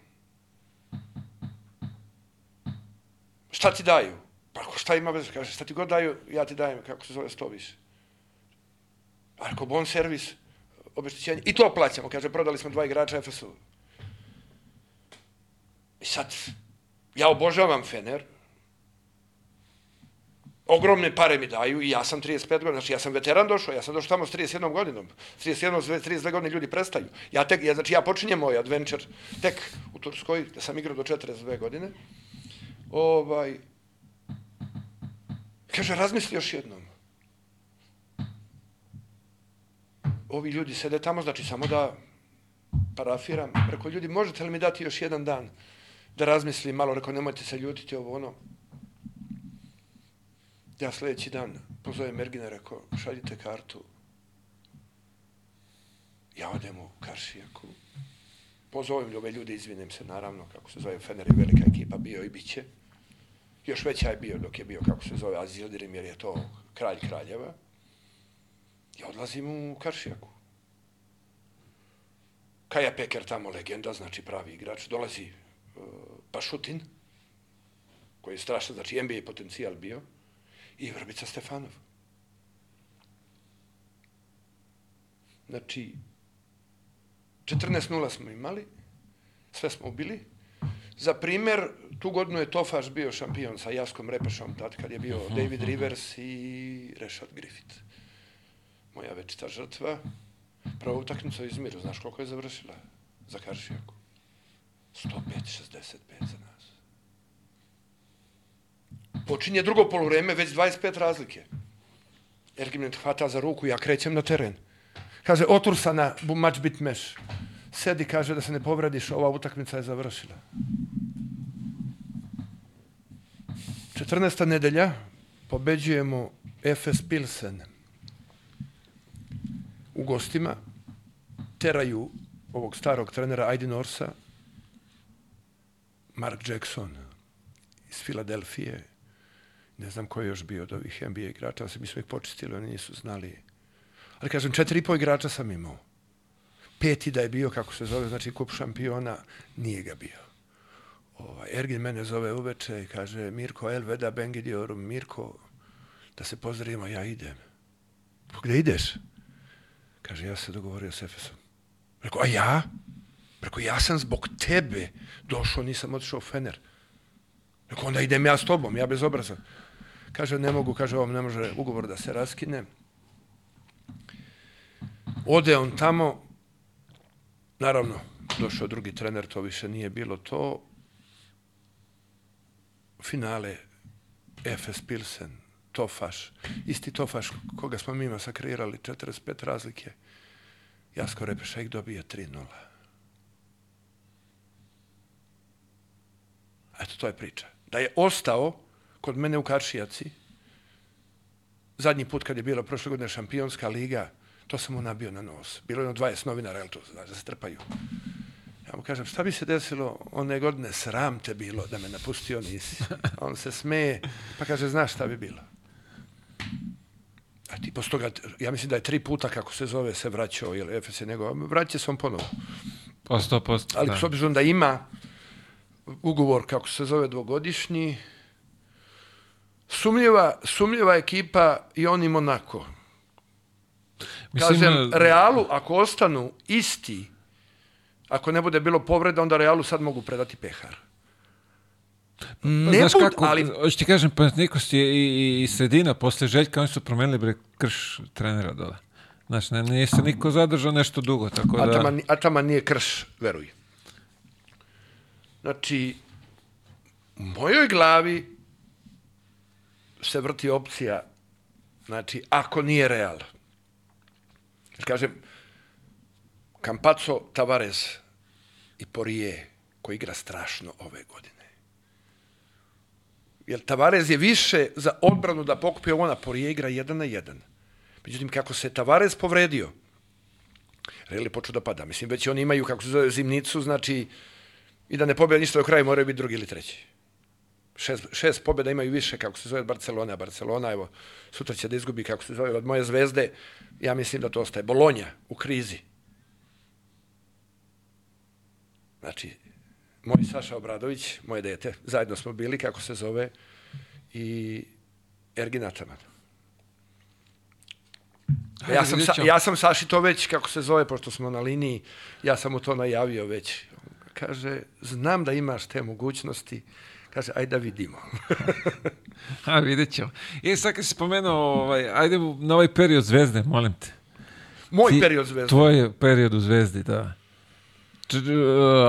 šta ti daju? Pa ako šta ima veze, kaže, šta ti god daju, ja ti dajem, kako se zove, sto više. Ako bon servis, obeštećenje, i to plaćamo, kaže, prodali smo dva igrača FSU. I sad, ja obožavam Fener, ogromne pare mi daju i ja sam 35 godina, znači ja sam veteran došao, ja sam došao tamo s 31 godinom, s 31, 32 godine ljudi prestaju. Ja tek, ja, znači ja počinjem moj adventure tek u Turskoj, da sam igrao do 42 godine. Ovaj, kaže, razmisli još jednom. Ovi ljudi sede tamo, znači samo da parafiram. Rekao, ljudi, možete li mi dati još jedan dan da razmislim malo? Rekao, nemojte se ljutiti ovo ono. Ja sledeći dan pozovem Ergina, rekao, šaljite kartu. Ja odem u Karšijaku. Pozovem ove ljude, izvinim se, naravno, kako se zove, Fener je velika ekipa, bio i biće. Još veća je bio dok je bio, kako se zove, Azildirim, jer je to kralj kraljeva. I odlazim u Karšijaku. Kaja Peker tamo legenda, znači pravi igrač, dolazi uh, Pašutin, koji je strašno, znači NBA potencijal bio, i Vrbica Stefanov. Znači, 14-0 smo imali, sve smo ubili. Za primer, tu godinu je Tofaš bio šampion sa Jaskom Repešom, tad kad je bio David Rivers i Rešad Griffith. Moja večita žrtva. Prva utakmica u Izmiru, znaš koliko je završila? Za Karšijaku. 105-65 za nas. Počinje drugo polovreme, već 25 razlike. Ergin me hvata za ruku, ja krećem na teren. Kaže, otursana mač bit meš. sedi, kaže da se ne povrediš, ova utakmica je završila. 14. nedelja pobeđujemo FS Pilsen u gostima, teraju ovog starog trenera Aidi Norsa, Mark Jackson iz Filadelfije, ne znam ko je još bio od ovih NBA igrača, mi smo ih počistili, oni nisu znali. Ali kažem, četiri i po igrača sam imao. Peti da je bio, kako se zove, znači kup šampiona, nije ga bio. Ovaj, Ergin mene zove uveče i kaže, Mirko, el veda bengidiorum, Mirko, da se pozdravimo, ja idem. Gde ideš? Kaže, ja se dogovorio s Efesom. Rekao, a ja? Rekao, ja sam zbog tebe došao, nisam otišao u Fener. Rekao, onda idem ja s tobom, ja bez obraza. Kaže, ne mogu, kaže, ovom ne može ugovor da se raskine. Ode on tamo, naravno, došao drugi trener, to više nije bilo to. Finale, FS Pilsen, Tofaš, isti Tofaš koga smo mi masakrirali, 45 razlike. Jasko Repešajk dobija 3-0. Eto, to je priča. Da je ostao kod mene u Karšijaci, zadnji put kad je bila prošle godine šampionska liga, to sam mu nabio na nos. Bilo je ono 20 novinara, jel to, znaš, da se trpaju. Ja mu kažem, šta bi se desilo one godine, sram te bilo da me napustio nisi. On se smeje, pa kaže, znaš šta bi bilo? A ti posle toga, ja mislim da je tri puta, kako se zove, se vraćao, ili Efes je nego, vraća se on ponovo. Po sto posto, Ali da. s obzirom da ima ugovor, kako se zove, dvogodišnji, sumljiva, sumljiva ekipa i on i Monako. Kažem, e, Realu, ako ostanu isti, ako ne bude bilo povreda, onda Realu sad mogu predati pehar. Ne Znaš bud, kako, ali hoću ti kažem, Panathinaikos je i, i, i sredina, posle Željka, oni su promenili bre krš trenera dole. Znaš, ne, nije se niko zadržao nešto dugo, tako da... Ataman, Ataman nije krš, veruj. Znači, u mojoj glavi se vrti opcija, znači, ako nije Real. Kažem, Campazzo, Tavares i Porije, koji igra strašno ove godine. Jer Tavares je više za odbranu da pokupi ovo na Porije igra jedan na jedan. Međutim, kako se Tavares povredio, Real je počeo da pada. Mislim, već oni imaju, kako se zove, zimnicu, znači, i da ne pobjeda ništa do kraja, moraju biti drugi ili treći. Šest, šest pobjeda imaju više, kako se zove, Barcelona. Barcelona, evo, sutra će da izgubi, kako se zove, od moje zvezde. Ja mislim da to ostaje. Bolonja u krizi. Znači, moj Saša Obradović, moje dete, zajedno smo bili, kako se zove, i Ergin Ataman. Ja sam, sa, ja sam Saši to već, kako se zove, pošto smo na liniji, ja sam mu to najavio već. Kaže, znam da imaš te mogućnosti, kaže, ajde da vidimo. A, vidjet ćemo. I sad kad si spomenuo, ovaj, ajde na ovaj period zvezde, molim te. Moj Ti- period zvezda. Tvoj period u zvezdi, da. Č, e,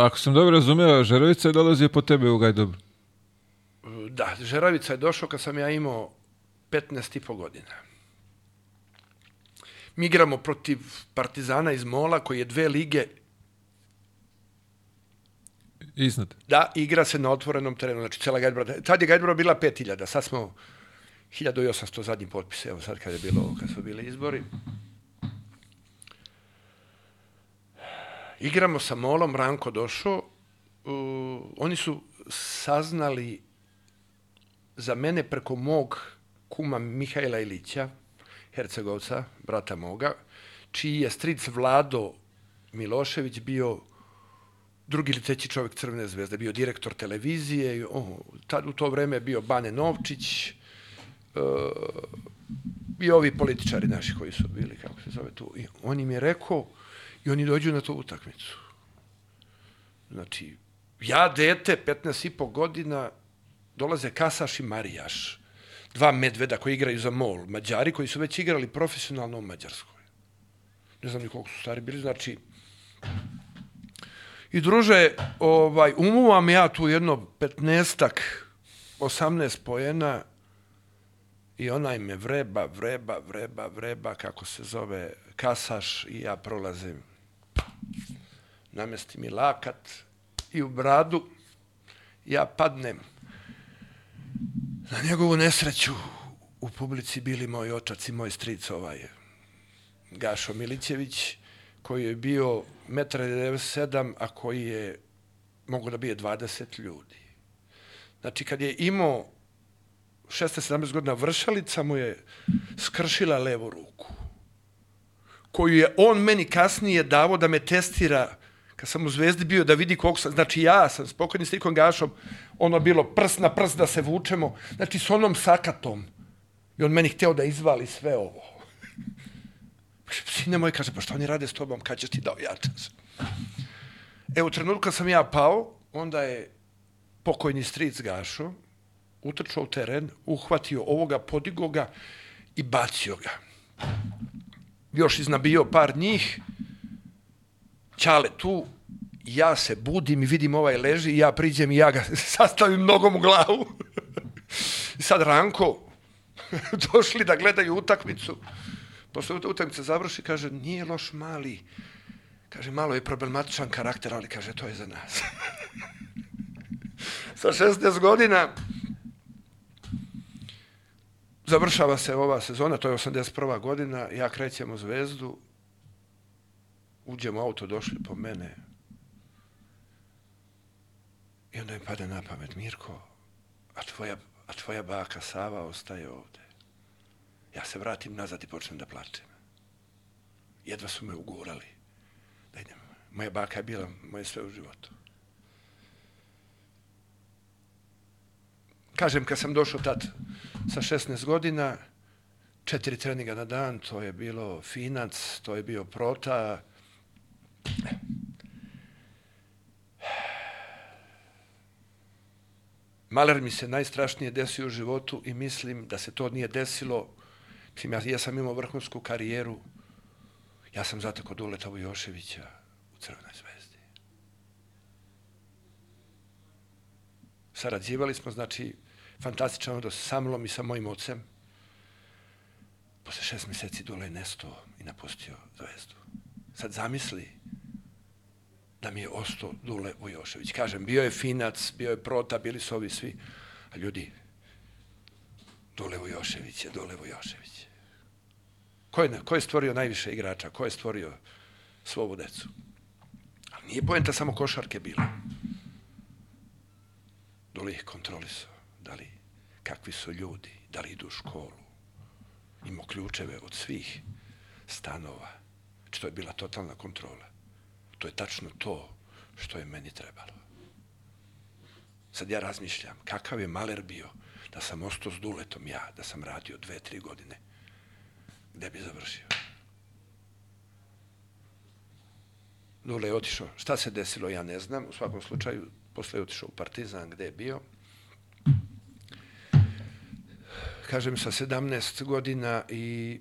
ako sam dobro razumeo, Žerovica je dolazio po tebe u Gajdobru. Da, Žeravica je došao kad sam ja imao 15 i po godina. Mi igramo protiv Partizana iz Mola, koji je dve lige Iznad. Da, igra se na otvorenom terenu, znači cela Gajdbora. Tad je Gajdbora bila 5000, sad smo 1800 zadnji potpis, evo sad kad je bilo, kad su bili izbori. Igramo sa Molom, Ranko došao, uh, oni su saznali za mene preko mog kuma Mihajla Ilića, Hercegovca, brata moga, čiji je stric Vlado Milošević bio drugi ili treći čovjek Crvene zvezde, bio direktor televizije, oh, tad u to vreme je bio Bane Novčić, uh, i ovi političari naši koji su bili, kako se zove tu. I on im je rekao, i oni dođu na tu utakmicu. Znači, ja dete, 15 i po godina, dolaze Kasaš i Marijaš, dva medveda koji igraju za MOL, Mađari koji su već igrali profesionalno u Mađarskoj. Ne znam ni koliko su stari bili, znači, I druže, ovaj, umuvam ja tu jedno 15-ak, 18 pojena i onaj me vreba, vreba, vreba, vreba, kako se zove, kasaš i ja prolazim. namesti mi lakat i u bradu, ja padnem. Na njegovu nesreću u publici bili moj otac i moj stric ovaj Gašo Milićević, koji je bio 1,97 m, a koji je mogu da bije 20 ljudi. Znači, kad je imao 16-17 godina, vršalica mu je skršila levu ruku, koju je on meni kasnije davo da me testira kad sam u Zvezdi bio da vidi koliko sam, znači ja sam spokojni s Nikom Gašom, ono bilo prst na prst da se vučemo, znači s onom sakatom. I on meni hteo da izvali sve ovo. Sine moj kaže, pa šta oni rade s tobom, kad ćeš ti da ojačaš? E, u trenutku sam ja pao, onda je pokojni stric Gašo utrčao u teren, uhvatio ovoga, podigo ga i bacio ga. Još iznabio par njih, Ćale tu, ja se budim i vidim ovaj leži i ja priđem i ja ga sastavim nogom u glavu. I sad Ranko, došli da gledaju utakmicu. Posle utakmice završi, kaže, nije loš mali. Kaže, malo je problematičan karakter, ali kaže, to je za nas. Sa 16 godina završava se ova sezona, to je 81. godina, ja krećem u Zvezdu, uđem u auto, došli po mene. I onda mi pada na pamet, Mirko, a tvoja, a tvoja baka Sava ostaje ovde. Ja se vratim nazad i počnem da plačem. Jedva su me ugurali. Da idem. Moja baka je bila moje sve u životu. Kažem, kad sam došao tad sa 16 godina, četiri treninga na dan, to je bilo Finac, to je bio Prota, Maler mi se najstrašnije desio u životu i mislim da se to nije desilo. Mislim, ja, ja sam imao vrhunsku karijeru. Ja sam zatekao Duleta Vujoševića u Crvenoj zvezdi. Sarađivali smo, znači, fantastičan odnos sa mnom i sa mojim ocem. Posle šest meseci Dule je nestao i napustio zvezdu. Sad zamisli da mi je ostao Dule Vujošević. Kažem, bio je Finac, bio je Prota, bili su ovi svi. A ljudi, Dule Vujošević je Dule Vujošević. Ko je, ko je stvorio najviše igrača? Ko je stvorio svoju decu? Ali nije poenta samo košarke bila. Dule ih kontrolisao. Da li, kakvi su ljudi, da li idu u školu. Imao ključeve od svih stanova. Što je bila totalna kontrola. To je tačno to što je meni trebalo. Sad ja razmišljam, kakav je maler bio da sam ostao s duletom ja, da sam radio dve, tri godine. Gde bi završio? Dule je otišao. Šta se desilo, ja ne znam. U svakom slučaju, posle je otišao u Partizan, gde je bio. Kažem, sa 17 godina i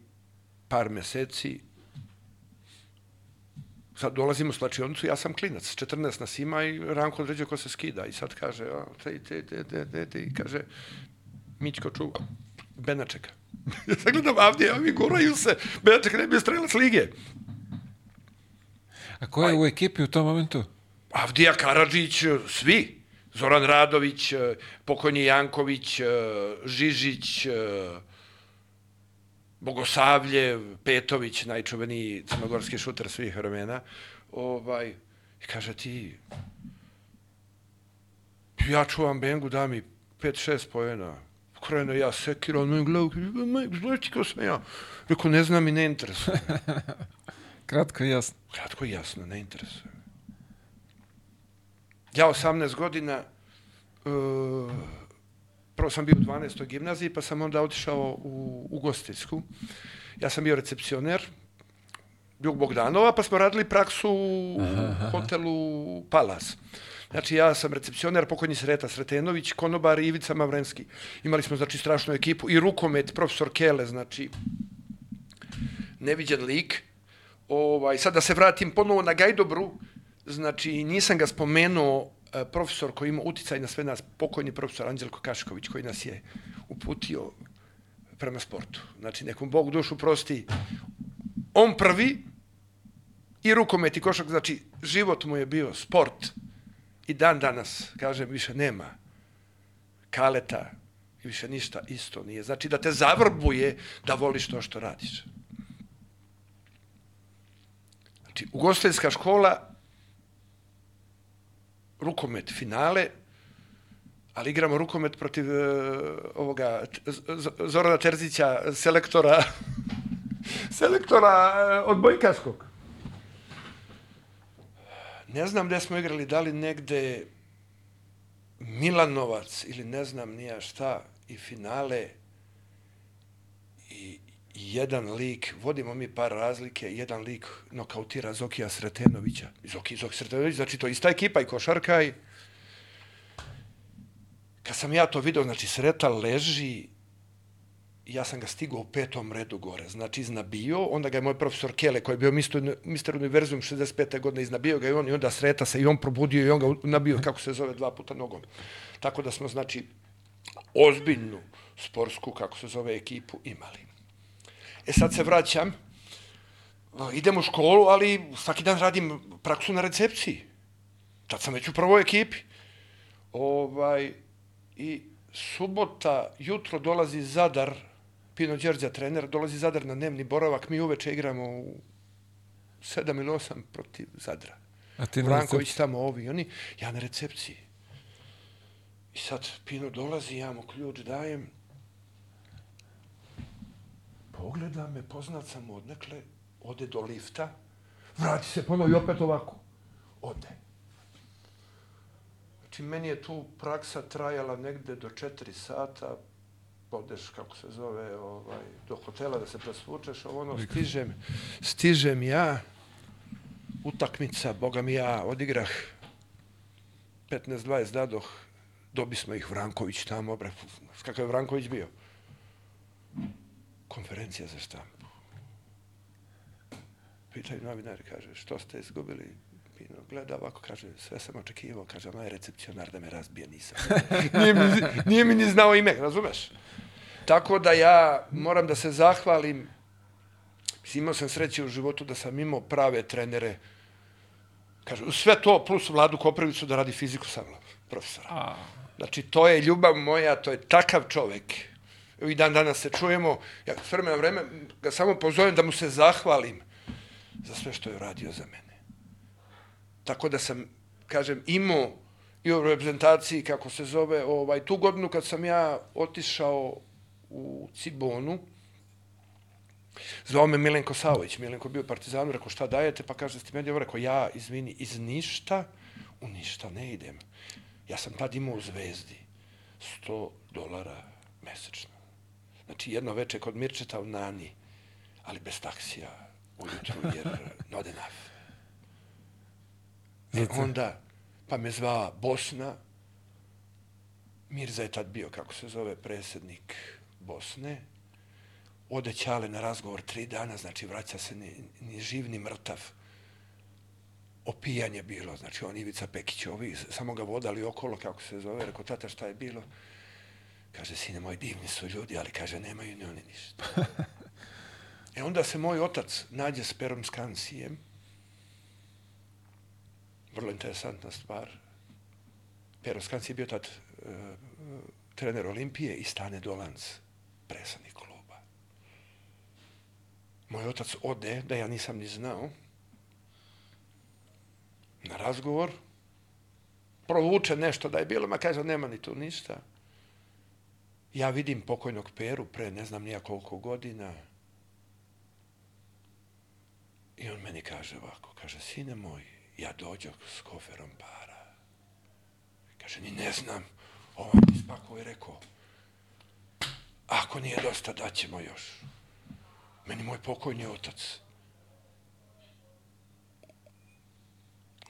par meseci sad dolazimo u slačionicu, ja sam klinac, 14 nas ima i Ranko određuje ko se skida i sad kaže, a, te, te, te, te, te, te, i kaže, Mićko čuva, Bena. ja gledam Avdija, ovi guraju se, Bena čeka ne bi strelac lige. A ko je u ekipi u tom momentu? Avdija Karadžić, svi. Zoran Radović, pokojni Janković, Žižić, Bogosavlje, Petović, najčuveniji crnogorski šuter svih vremena, ovaj, i kaže ti, ja čuvam Bengu, da mi 5-6 pojena. Krene ja sekira, on me gleda, znaš ti ko sam ja? Rekao, ne znam i ne interesuje. Kratko i jasno. Kratko i jasno, ne interesuje. Ja 18 godina, uh, prvo sam bio u 12. gimnaziji, pa sam onda otišao u Ugostiteljsku. Ja sam bio recepcioner, Jug Bogdanova, pa smo radili praksu u hotelu Palas. Znači, ja sam recepcioner, pokojni Sreta Sretenović, konobar i Ivica Mavrenski. Imali smo, znači, strašnu ekipu i rukomet, profesor Kele, znači, neviđen lik. Ovaj, sad da se vratim ponovo na Gajdobru, znači, nisam ga spomenuo E, profesor koji ima uticaj na sve nas, pokojni profesor Anđelko Kašković, koji nas je uputio prema sportu. Znači, nekom Bog dušu prosti. On prvi, i rukomet i košak, znači život mu je bio sport i dan danas, kažem, više nema kaleta i više ništa isto nije. Znači da te zavrbuje da voliš to što radiš. Znači, ugostiteljska škola, rukomet finale, ali igramo rukomet protiv uh, ovoga Zorana Terzića, selektora selektora uh, odbojkaškog. Ne znam gde smo igrali, da li negde Milanovac ili ne znam nija šta i finale i jedan lik, vodimo mi par razlike, jedan lik nokautira Zokija Sretenovića. Zoki, Zoki Sretenović, znači to ista ekipa i košarka i kad sam ja to video, znači Sreta leži ja sam ga stigao u petom redu gore, znači iznabio, onda ga je moj profesor Kele, koji je bio mister, univerzum 65. godine, iznabio ga i on, i onda sreta se i on probudio i on ga nabio, kako se zove, dva puta nogom. Tako da smo, znači, ozbiljnu sportsku, kako se zove, ekipu imali. E sad se vraćam, idem u školu, ali svaki dan radim praksu na recepciji. Tad sam već u prvoj ekipi. Ovaj, I subota, jutro dolazi Zadar, Pino Đerđa trener, dolazi Zadar na dnevni boravak, mi uveče igramo u 7 ili 8 protiv Zadra. A ti na Branković tamo, ovi, oni, ja na recepciji. I sad Pino dolazi, ja mu ključ dajem. Pogleda me, poznat sam odnekle, ode do lifta, vrati se ponovo i opet ovako. Ode. Znači, meni je tu praksa trajala negde do 4 sata, odeš, kako se zove, ovaj, do hotela da se presvučeš, ovo ono, stižem, stižem ja, utakmica, boga mi ja, odigrah 15-20 dadoh, dobi smo ih Vranković tamo, bre, kakav je Vranković bio? Konferencija za štampu. Pitaju novinari, kaže, što ste izgubili? Pino gleda ovako, kaže, sve sam očekivao, kaže, onaj recepcionar da me razbije, nisam. nije, mi, nije mi ni znao ime, razumeš? Tako da ja moram da se zahvalim, mislim, imao sam sreće u životu da sam imao prave trenere, kaže, sve to plus Vladu Koprivicu da radi fiziku sa mnom, profesora. A, Znači, to je ljubav moja, to je takav čovek. I dan danas se čujemo, ja s vremena na vreme ga samo pozovem da mu se zahvalim za sve što je uradio za mene. Tako da sam, kažem, imao i u reprezentaciji, kako se zove, ovaj, tu godinu kad sam ja otišao u Cibonu, zvao me Milenko Savović, Milenko bio partizanu, rekao šta dajete, pa kaže stipendiju, rekao ja, izvini, iz ništa u ništa ne idem. Ja sam tad imao u Zvezdi 100 dolara mesečno. Znači jedno veče kod Mirčeta u Nani, ali bez taksija ujutru, jer not enough. E, Zato- onda, pa me zvala Bosna, Mirza je tad bio, kako se zove, predsjednik Bosne, ode Ćale na razgovor tri dana, znači vraća se ni, ni živ, ni mrtav. Opijanje bilo, znači on Ivica Pekić, ovi samo ga vodali okolo, kako se zove, rekao, tata šta je bilo? Kaže, sine moj, divni su ljudi, ali kaže, nemaju ni oni ništa. e onda se moj otac nađe s Perom Skansijem, vrlo interesantna stvar. Pero Skansi je bio tad uh, trener Olimpije i Stane Dolanc, predsednik kluba. Moj otac ode, da ja nisam ni znao, na razgovor, provuče nešto da je bilo, ma kaže, nema ni tu ništa. Ja vidim pokojnog Peru pre ne znam nija koliko godina i on meni kaže ovako, kaže, sine moj, ja dođo s koferom para. Kaže, ni ne znam, ovaj ti spakovao i rekao, ako nije dosta, daćemo još. Meni moj pokojni otac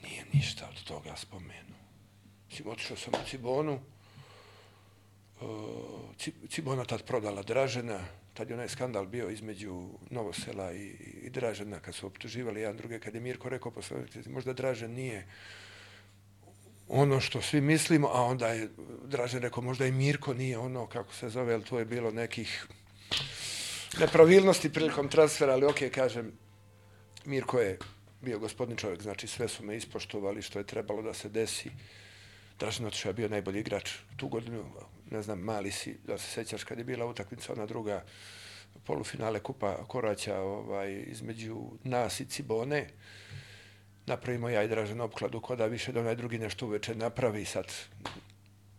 nije ništa od toga spomenuo. Mislim, otišao sam u Cibonu, Ci- Cibona tad prodala Dražena, tad je onaj skandal bio između Novosela i, i Dražena, kad su optuživali jedan druge, kad je Mirko rekao posle, možda Dražen nije ono što svi mislimo, a onda je Dražen rekao, možda i Mirko nije ono, kako se zove, ali tu je bilo nekih nepravilnosti prilikom transfera, ali okej, kažem, Mirko je bio gospodin čovjek, znači sve su me ispoštovali što je trebalo da se desi. Dražen Otiša je bio najbolji igrač tu godinu, ne znam, mali si, da se sećaš kad je bila utakmica, ona druga polufinale Kupa Koraća ovaj, između nas i Cibone. Napravimo ja i Dražen opkladu, ko da više da onaj drugi nešto uveče napravi sad.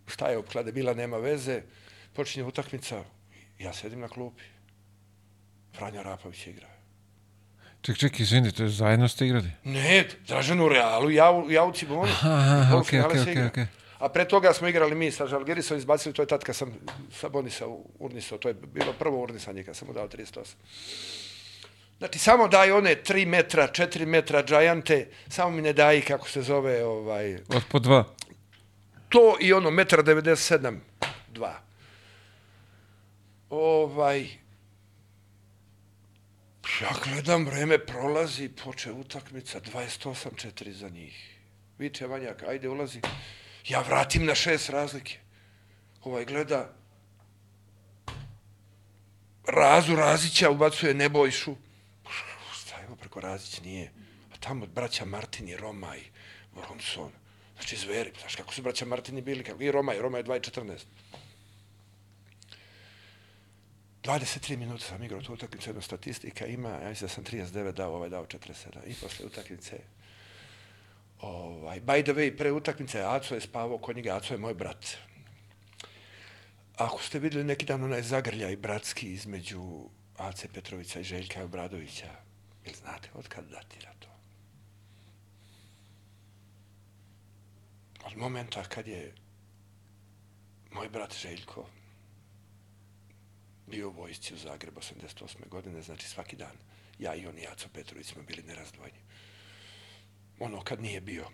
Šta je opklade bila, nema veze. Počinje utakmica, ja sedim na klupi. Franja Rapović igra. Ček, ček, izvini, to je zajedno ste igrali? Ne, Dražen u Realu, ja, u- ja u Ciboni. Aha, U okej, okej, okej. A pre toga smo igrali mi sa Žalgirisom, izbacili, to je tad kad sam Sabonisa urnisao, to je bilo prvo urnisanje kad sam mu dao 38. Znači, samo daj one 3 metra, 4 metra džajante, samo mi ne daj kako se zove, ovaj, Od po dva. to i ono, metar 97, 2. Ovaj, ja gledam, vreme prolazi, poče utakmica, 28-4 za njih. Viče Vanjak, ajde ulazi. Ja vratim na šest razlike. Ovaj gleda, Razu Razića ubacuje Nebojšu. Šta preko Razić nije? A tamo braća Martini, Romaj, Romson. Znači zveri, znaš kako su braća Martini bili, kako i Romaj, Romaj je 2.14. 23 minuta sam igrao tu utakmicu, jedna statistika ima, ja mislim da sam 39 dao, ovaj dao 47. I posle utakmice, ovaj, by the way, pre utakmice Aco je spavao kod njega, Aco je moj brat. Ako ste videli neki dan onaj zagrljaj bratski između Ace Petrovića i Željka Obradovića, jel znate od kad datira to? Od momenta kad je moj brat Željko bio u vojsci u Zagrebu 88. godine, znači svaki dan. Ja i on i Aco Petrović smo bili nerazdvojni. Ono kad nije bio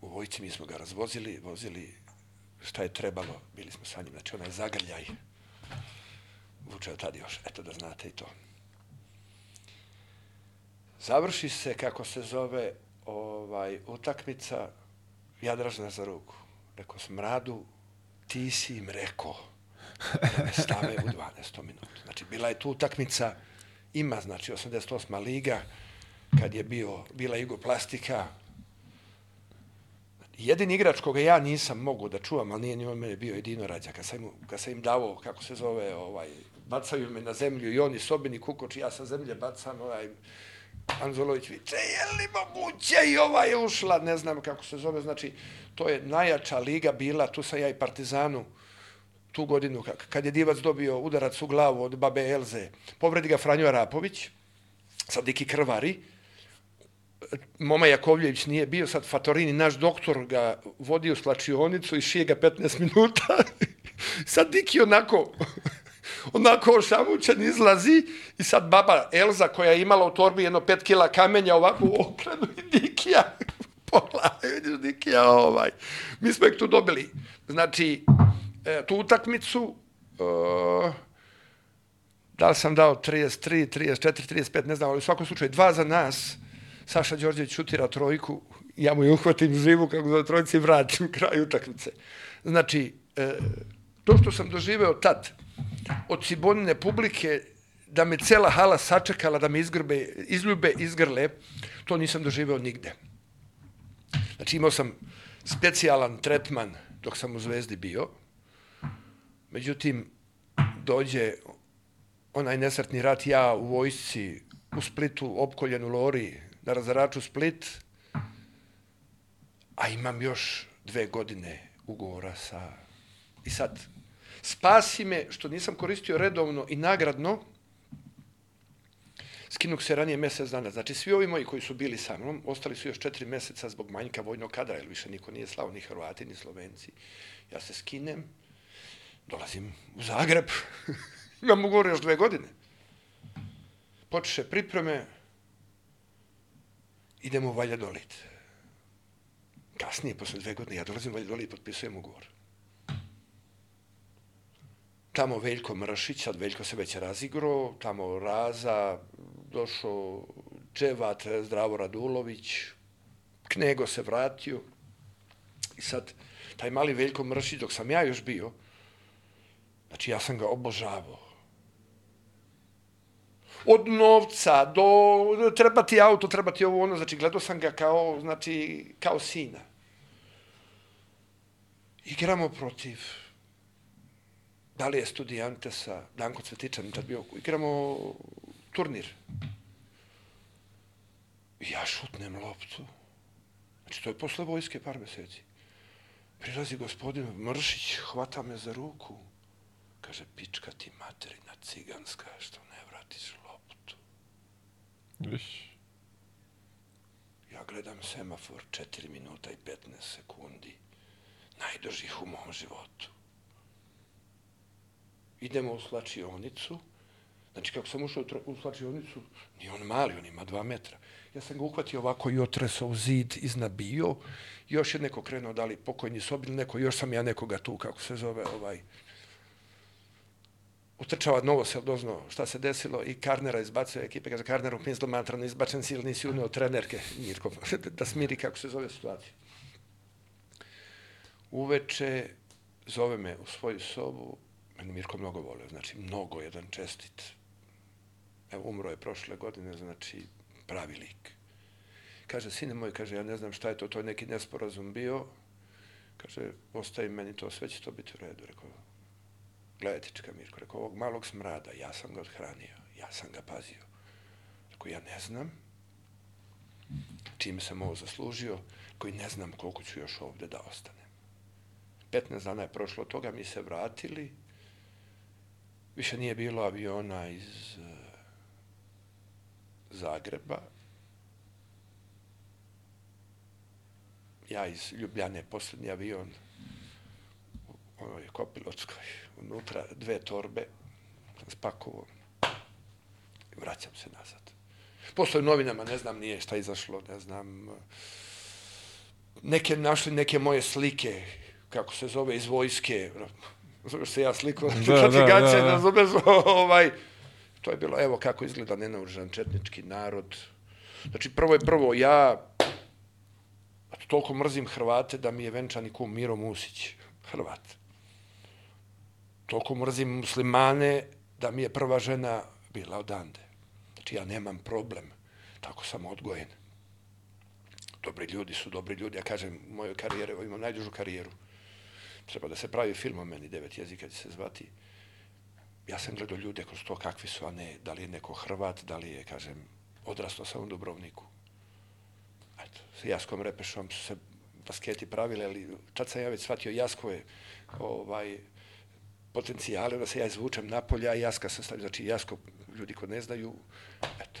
u vojci, mi smo ga razvozili, vozili šta je trebalo, bili smo sa njim, znači onaj zagrljaj vučeo tad još, eto da znate i to. Završi se, kako se zove, ovaj, utakmica, ja držam za ruku. Rekao sam, Radu, ti si im rekao da me stave u 12. minutu. Znači, bila je tu utakmica, ima, znači, 88. liga, kad je bio, bila Jugoplastika, jedini igrač koga ja nisam mogao da čuvam, ali nije ni on mene bio jedino rađa, kad sam, kad sam im davo, kako se zove, ovaj, bacaju me na zemlju i oni sobini kukoč, ja sa zemlje bacam, ovaj, Anzolović viče, je li moguće? I ova je ušla, ne znam kako se zove, znači, to je najjača liga bila, tu sam ja i Partizanu, tu godinu, kad je Divac dobio udarac u glavu od babe Elze, povredi ga Franjo Arapović, sad Diki Krvari, Moma Jakovljević nije bio, sad Fatorini, naš doktor ga vodi u slačionicu i šije ga 15 minuta. sad Diki onako, onako ošamućen izlazi i sad baba Elza koja je imala u torbi jedno 5 kila kamenja ovako u okrenu i Dikija pola, vidiš Dikija ovaj. Mi smo ih tu dobili. Znači, e, tu utakmicu, e, da li sam dao 33, 34, 35, ne znam, ali u svakom slučaju dva za nas. Saša Đorđević šutira trojku, ja mu je uhvatim živu kako za trojci i vratim kraj utakmice. Znači, e, to što sam doživeo tad, od Cibonine publike, da me cela hala sačekala, da me izgrbe, izljube, izgrle, to nisam doživeo nigde. Znači imao sam specijalan tretman dok sam u Zvezdi bio. Međutim, dođe onaj nesretni rat, ja u vojsci u Splitu, opkoljen u Lori, na razaraču Split, a imam još dve godine ugovora sa... I sad, spasi me što nisam koristio redovno i nagradno, skinuh se ranije mesec dana. Znači, svi ovi moji koji su bili sa mnom, ostali su još četiri meseca zbog manjka vojnog kadra, jer više niko nije slao, ni Hrvati, ni Slovenci. Ja se skinem, dolazim u Zagreb, imam ugovor još dve godine. Počeše pripreme, idemo u Valjadolit. Kasnije, posle dve godine, ja dolazim u Valjadolit i potpisujem ugovor. Tamo Veljko Mršić, sad Veljko se već razigrao, tamo Raza, došao Čevat, Zdravo Radulović, Knego se vratio. I sad, taj mali Veljko Mršić, dok sam ja još bio, znači ja sam ga obožavao. Od novca do treba ti auto, treba ti ovo ono, znači gledao sam ga kao, znači, kao sina. Igramo protiv da li je studijante sa Danko Cvetičan tad bio, igramo turnir. Ja šutnem loptu. Znači, to je posle vojske par meseci. Prilazi gospodin Mršić, hvata me za ruku. Kaže, pička ti materina ciganska, što ne vratiš. Viš. Ja gledam semafor 4 minuta i 15 sekundi. Najdužih u mom životu. Idemo u slačionicu. Znači, kako sam ušao u slačionicu, nije on mali, on ima dva metra. Ja sam ga uhvatio ovako i otresao u zid, iznabio. Još je neko krenuo, da li pokojni sob ili neko, još sam ja nekoga tu, kako se zove, ovaj, utrčava novo se dozno šta se desilo i Karnera izbacio ekipe, kaže Karner u pinzlu matrano izbačen si ili nisi unio trenerke, Mirko, da smiri kako se zove situacija. Uveče zove me u svoju sobu, meni Mirko mnogo volio, znači mnogo jedan čestit. Evo, umro je prošle godine, znači pravi lik. Kaže, sine moj, kaže, ja ne znam šta je to, to je neki nesporazum bio. Kaže, ostaje meni to, sve će to biti u redu. Rekao, gledajte, čeka Mirko, rekao, ovog malog smrada, ja sam ga odhranio, ja sam ga pazio. Rekao, ja ne znam čime sam ovo zaslužio, koji ne znam koliko ću još ovde da ostanem. 15 dana je prošlo toga, mi se vratili, više nije bilo aviona iz uh, Zagreba, ja iz Ljubljane, poslednji avion, onoj kopilotskoj, unutra dve torbe, sam spakovao i vraćam se nazad. Posle u novinama, ne znam nije šta izašlo, ne znam, neke našli neke moje slike, kako se zove, iz vojske, zoveš se ja sliku, da, da, da, da. da zoveš, ovaj, to je bilo, evo kako izgleda nenaužan četnički narod. Znači, prvo je prvo, ja toliko mrzim Hrvate da mi je venčani kum Miro Musić, Hrvat. Toliko mrzim muslimane da mi je prva žena bila odande. Znači, ja nemam problem. Tako sam odgojen. Dobri ljudi su dobri ljudi. Ja kažem, u mojoj karijeri, imam najdužu karijeru. Treba da se pravi film o meni, devet jezika će se zvati. Ja sam gledao ljude kroz to kakvi su, a ne da li je neko Hrvat, da li je, kažem, odrastao sam u Dubrovniku eto, sa Jaskom Repešom su se basketi pravili, ali tad sam ja već shvatio Jaskove ovaj, potencijale, da se ja izvučem napolje, a Jaska se stavio, znači Jasko, ljudi ko ne znaju, eto,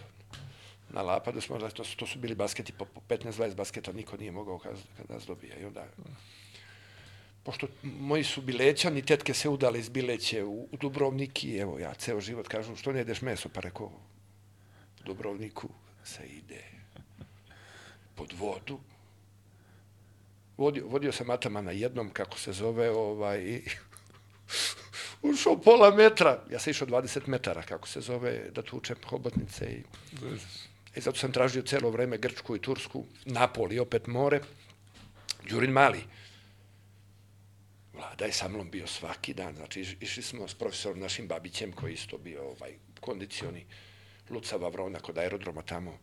na Lapadu smo, da to su, to su bili basketi po, po 15-20 basketa, niko nije mogao kad, kad nas dobija. I onda, pošto moji su bilećani, tetke se udale iz bileće u, u Dubrovnik i evo ja ceo život kažu, što ne jedeš meso? Pa rekao, u Dubrovniku se ide pod vodu. Vodio, vodio sam Atamana jednom, kako se zove, ovaj, ušao pola metra, ja sam išao 20 metara, kako se zove, da tučem hobotnice i... I zato sam tražio celo vreme Grčku i Tursku, Napoli, opet more, Đurin Mali. Vlada je sa mnom bio svaki dan, znači išli smo s profesorom našim Babićem, koji isto bio ovaj, kondicioni, Luca Vavrona kod aerodroma tamo,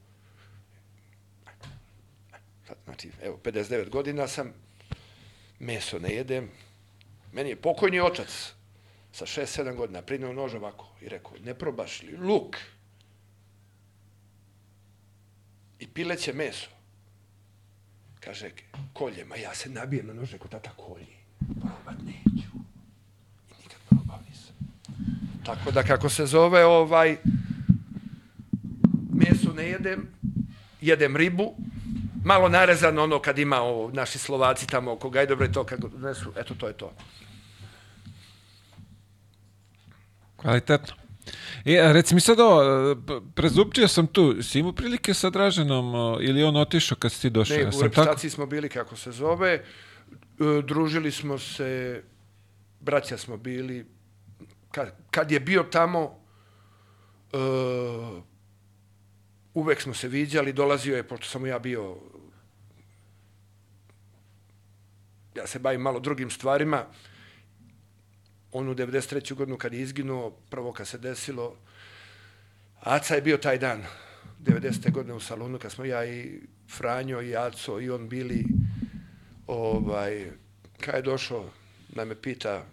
Znači, evo, 59 godina sam, meso ne jedem. Meni je pokojni otac sa 6-7 godina prinao nož ovako i rekao, ne probaš li luk i pileće meso? Kaže, kolje, ma ja se nabijem na nož, rekao, tata kolje. Probat neću. I nikad probao nisam. Tako da, kako se zove, ovaj, meso ne jedem, jedem ribu, malo narezano ono kad ima ovo, naši Slovaci tamo oko Gajdobre, to kad donesu, eto to je to. Kvalitetno. E, reci mi sad ovo, prezupčio sam tu, si imao prilike sa Draženom ili on otišao kad si ti došao? Ne, ja u reputaciji tako... smo bili, kako se zove, e, družili smo se, braća smo bili, kad, kad je bio tamo, uh, uvek smo se viđali, dolazio je, pošto sam ja bio, ja se bavim malo drugim stvarima, on u 93. godinu kad je izginuo, prvo kad se desilo, Aca je bio taj dan, 90. godine u salonu, kad smo ja i Franjo i Aco i on bili, ovaj, kad je došao da me pita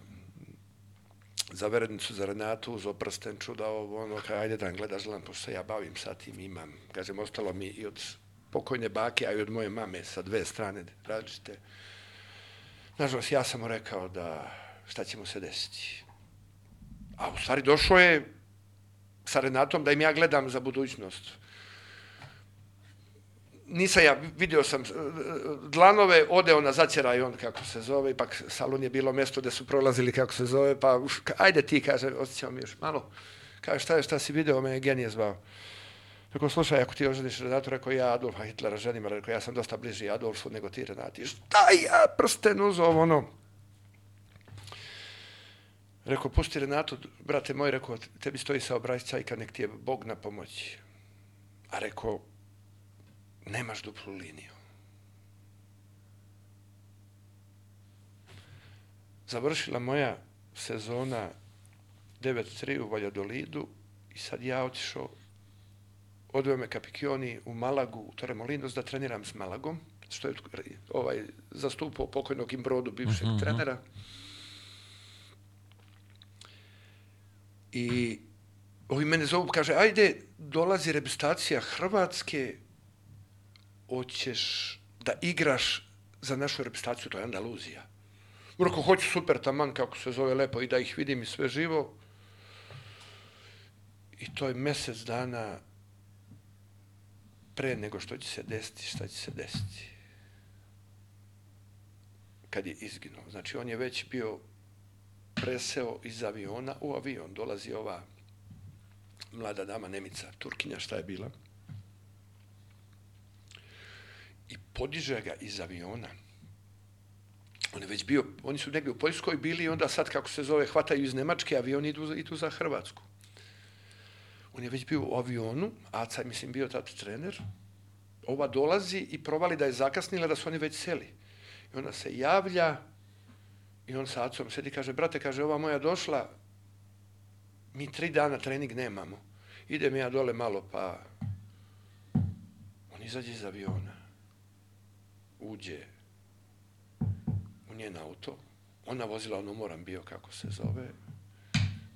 za verednicu za Renatu uz oprsten čuda ovo, ono, kaj, ajde da gledaš lan, pošto ja bavim sa tim, imam, kažem, ostalo mi i od pokojne bake, a i od moje mame sa dve strane različite. Nažalost, ja sam mu rekao da šta će mu se desiti. A u stvari došao je sa Renatom da im ja gledam za budućnost. Nisam ja, vidio sam e, dlanove, odeo na zaćeraj on kako se zove, ipak salon je bilo mesto gde su prolazili kako se zove, pa uf, ajde ti, kaže, osjećao mi još malo. Kaže, šta je, šta si video, me je genije zvao. Rekao, slušaj, ako ti oženiš Renatu, rekao, ja Adolfa Hitlera ženim, rekao, ja sam dosta bliži Adolfu nego ti Renati. Šta ja prsten uzov, ono. Rekao, pusti Renatu, brate moj, rekao, tebi stoji sa obrazcajka, nek ti je Bog na pomoći. A rekao, nemaš duplu liniju. Završila moja sezona 9-3 u Valjadolidu i sad ja otišao, odveo me Kapikioni u Malagu, u Torremolinos, da treniram s Malagom, što je ovaj, zastupao pokojnog Imbrodu, bivšeg mm -hmm. trenera. I ovi mene zovu, kaže, ajde, dolazi reprezentacija Hrvatske, hoćeš da igraš za našu reprezentaciju, to je Andaluzija. Rekao, hoću super taman, kako se zove lepo, i da ih vidim i sve živo. I to je mesec dana pre nego što će se desiti, šta će se desiti. Kad je izginuo. Znači, on je već bio preseo iz aviona u avion. Dolazi ova mlada dama, Nemica, Turkinja, šta je bila? I podiže ga iz aviona. On je već bio, oni su negdje u Poljskoj bili i onda sad, kako se zove, hvataju iz Nemačke, avioni idu, idu za Hrvatsku. On je već bio u avionu, Aca je, mislim, bio tad trener. Ova dolazi i provali da je zakasnila, da su oni već seli. I ona se javlja, I on sa acom sedi i kaže, brate, kaže, ova moja došla, mi tri dana trening nemamo. Idem ja dole malo, pa on izađe iz aviona, uđe u njen auto, ona vozila on umoran bio, kako se zove,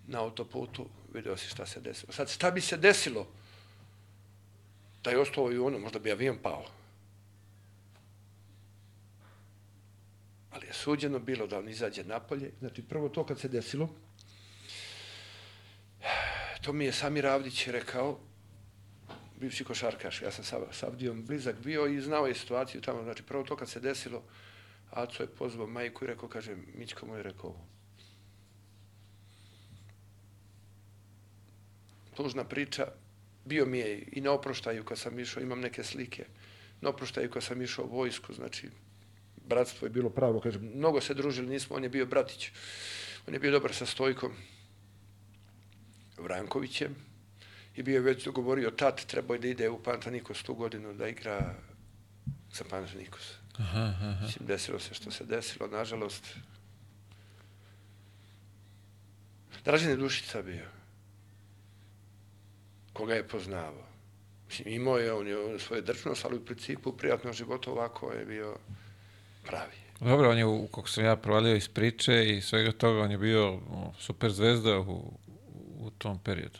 na autoputu, video si šta se desilo. Sad, šta bi se desilo da je ostao u avionu, možda bi avion pao. Ali je suđeno bilo da on izađe napolje. Znači, prvo to kad se desilo, to mi je Samir Avdić rekao, bivši košarkaš, ja sam sa, sa Avdijom blizak bio i znao je situaciju tamo. Znači, prvo to kad se desilo, Aco je pozvao majku i rekao, kaže, Mićko mu je rekao, tužna priča, bio mi je i na oproštaju kad sam išao, imam neke slike, na oproštaju kad sam išao u vojsku, znači, bratstvo je bilo pravo, kažem, mnogo se družili, nismo, on je bio bratić, on je bio dobar sa Stojkom Vrankovićem i bio je već dogovorio tat, trebao je da ide u Pantanikos tu godinu da igra za Pantanikos. Aha, aha. Mislim, desilo se što se desilo, nažalost. Dražen je Dušica bio, koga je poznavao. Mislim, imao je on je svoje drčnost, ali u principu u prijatnom životu ovako je bio pravi. Dobro, on je, kako sam ja provalio iz priče i svega toga, on je bio super zvezda u, u tom periodu.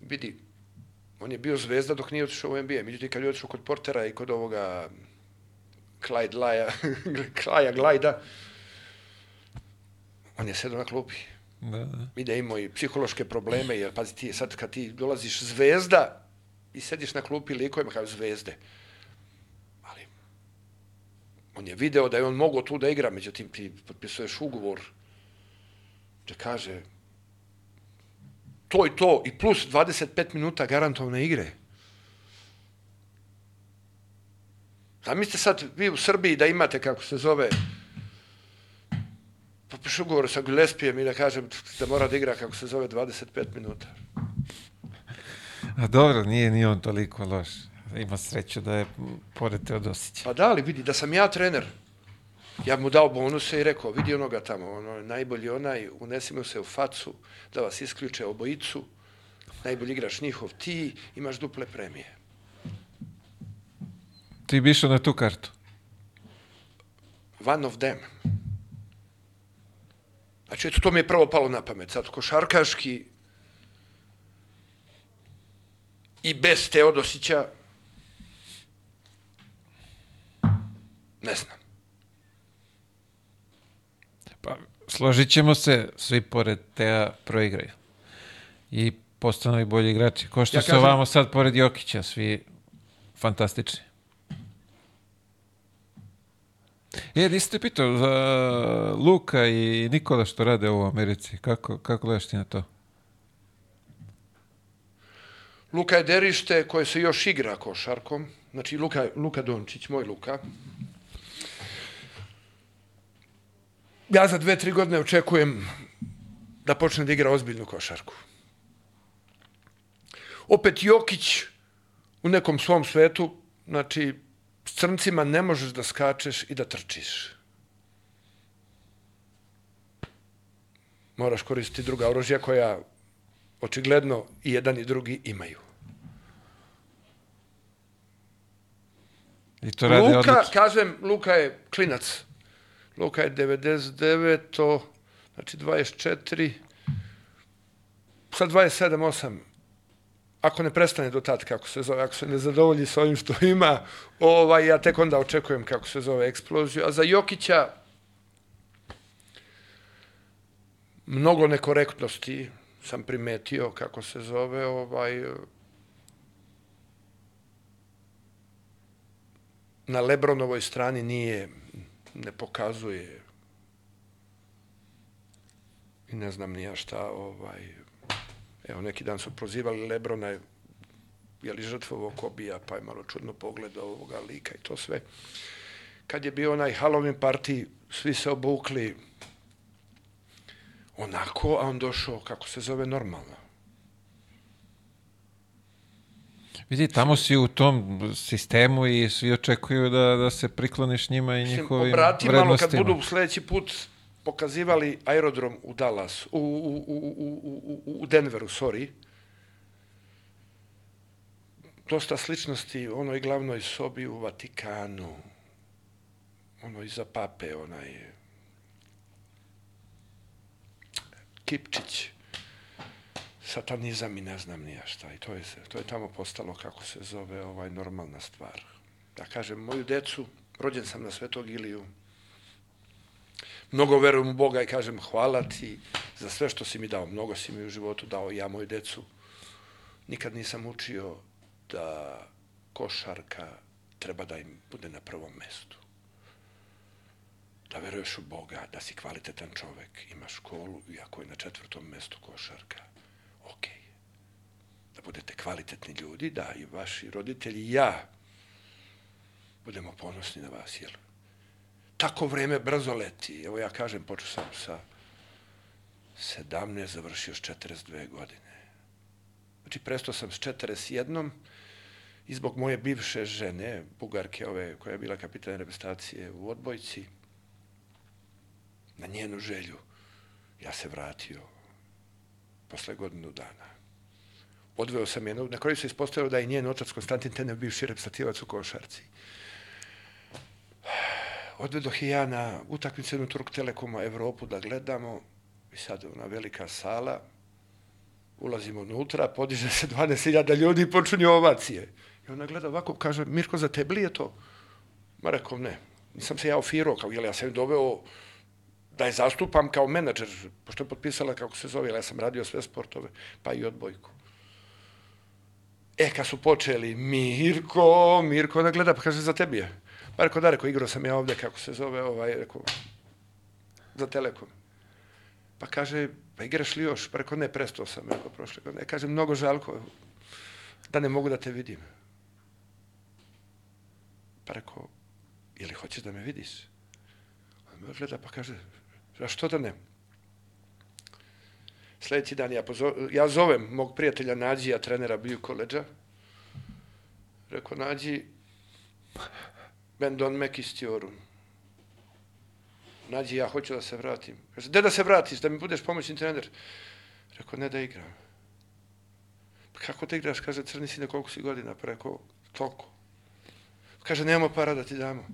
Vidi, on je bio zvezda dok nije otišao u NBA. Međutim, kad je otišao kod Portera i kod ovoga Clyde Laja, Klaja Glajda, on je sedao na klupi. Da, da. I da imao i psihološke probleme, jer pazi ti, sad kad ti dolaziš zvezda i sediš na klupi likovima kao zvezde, On je video da je on mogao tu da igra, međutim ti potpisuješ ugovor da kaže to i to i plus 25 minuta garantovne igre. Zamislite sad vi u Srbiji da imate, kako se zove, potpiš ugovor sa Gillespijem i da kažem da mora da igra, kako se zove, 25 minuta. A dobro, nije ni on toliko loš ima sreću da je pored Teodosića. Pa da, ali vidi, da sam ja trener, ja mu dao bonuse i rekao, vidi onoga tamo, ono, najbolji onaj, unesi mu se u facu, da vas isključe obojicu, najbolji igrač njihov, ti imaš duple premije. Ti bi išao na tu kartu. One of them. Znači, eto, to mi je prvo palo na pamet. Sad, košarkaški i bez Teodosića ne znam. Pa, složit ćemo se, svi pored Teja proigraju. I postanu i bolji igrači. Ko što Ja kažem- ovamo sad pored Jokića, svi fantastični. E, nisi te pitao za Luka i Nikola što rade u Americi. Kako, kako gledaš ti na to? Luka je derište koje se još igra košarkom. Znači, Luka, Luka Dončić, moj Luka. Ja za dve, tri godine očekujem da počne da igra ozbiljnu košarku. Opet Jokić u nekom svom svetu, znači, s crncima ne možeš da skačeš i da trčiš. Moraš koristiti druga oružja koja očigledno i jedan i drugi imaju. I to rade Luka, odlično. kažem, Luka je klinac. Luka je 99, to, znači 24, sad 27, 8. Ako ne prestane do tad, kako se zove, ako se ne zadovolji s ovim što ima, ovaj, ja tek onda očekujem kako se zove eksploziju. A za Jokića mnogo nekorektnosti sam primetio kako se zove, ovaj, na Lebronovoj strani nije, ne pokazuje i ne znam ni ja šta, ovaj, evo neki dan su prozivali Lebrona, je li žrtvovo kobija, pa je malo čudno pogledao ovoga lika i to sve. Kad je bio onaj Halloween party, svi se obukli onako, a on došao, kako se zove, normalno. Vidi, tamo si u tom sistemu i svi očekuju da, da se prikloniš njima i njihovim obrati malo kad vrednostima. budu sledeći put pokazivali aerodrom u Dallas, u, u, u, u, u, Denveru, sorry. Dosta sličnosti onoj glavnoj sobi u Vatikanu. Ono iza pape, onaj Kipčić. Satanizam i ne znam ni ja šta. I to je, to je tamo postalo, kako se zove, ovaj normalna stvar. Ja kažem, moju decu, rođen sam na Svetog Iliju, mnogo verujem u Boga i kažem hvala ti za sve što si mi dao. Mnogo si mi u životu dao, ja moju decu. Nikad nisam učio da košarka treba da im bude na prvom mestu. Da veruješ u Boga, da si kvalitetan čovek, imaš školu i ako je na četvrtom mestu košarka, okej. Da budete kvalitetni ljudi, da i vaši roditelji i ja budemo ponosni na vas, jel? Tako vreme brzo leti. Evo ja kažem, počeo sam sa 17, završio s 42 godine. Znači, prestao sam s 41 i zbog moje bivše žene, Bugarke, ove, koja je bila kapitan reprezentacije u odbojci, na njenu želju, ja se vratio posle godinu dana. Odveo sam je, na kraju se ispostavilo da je njen otac Konstantin Tenev bivši reprezentativac u košarci. Odvedoh i ja na utakmicu jednu Turk Telekoma Evropu da gledamo i sad ona velika sala, ulazimo unutra, podiže se 12.000 ljudi i počinju ovacije. I ona gleda ovako, kaže, Mirko, za tebi li je to? Ma rekao, ne. Nisam se ja ofirao, kao, jel ja sam doveo da je zastupam kao menadžer, pošto je potpisala kako se zove, ja sam radio sve sportove, pa i odbojku. E, kad su počeli, Mirko, Mirko, ona gleda, pa kaže, za tebi je. Pa rekao, da, rekao, igrao sam ja ovde, kako se zove, ovaj, rekao, za Telekom. Pa kaže, pa igraš li još? Pa rekao, ne, prestao sam, rekao, prošle godine. Kaže, mnogo žalko da ne mogu da te vidim. Pa rekao, ili hoćeš da me vidiš? On me gleda, pa kaže, a što da ne? Sledeći dan ja, pozo, ja zovem mog prijatelja Nađija, trenera bio koleđa. Rekao, Nađi, ben don mek istiorum. Nađi, ja hoću da se vratim. Kaže, gde da se vratiš, da mi budeš pomoćni trener? Rekao, ne da igram. kako te igraš, kaže, crni si na koliko si godina, pa rekao, toliko. Kaže, nemamo para da ti damo.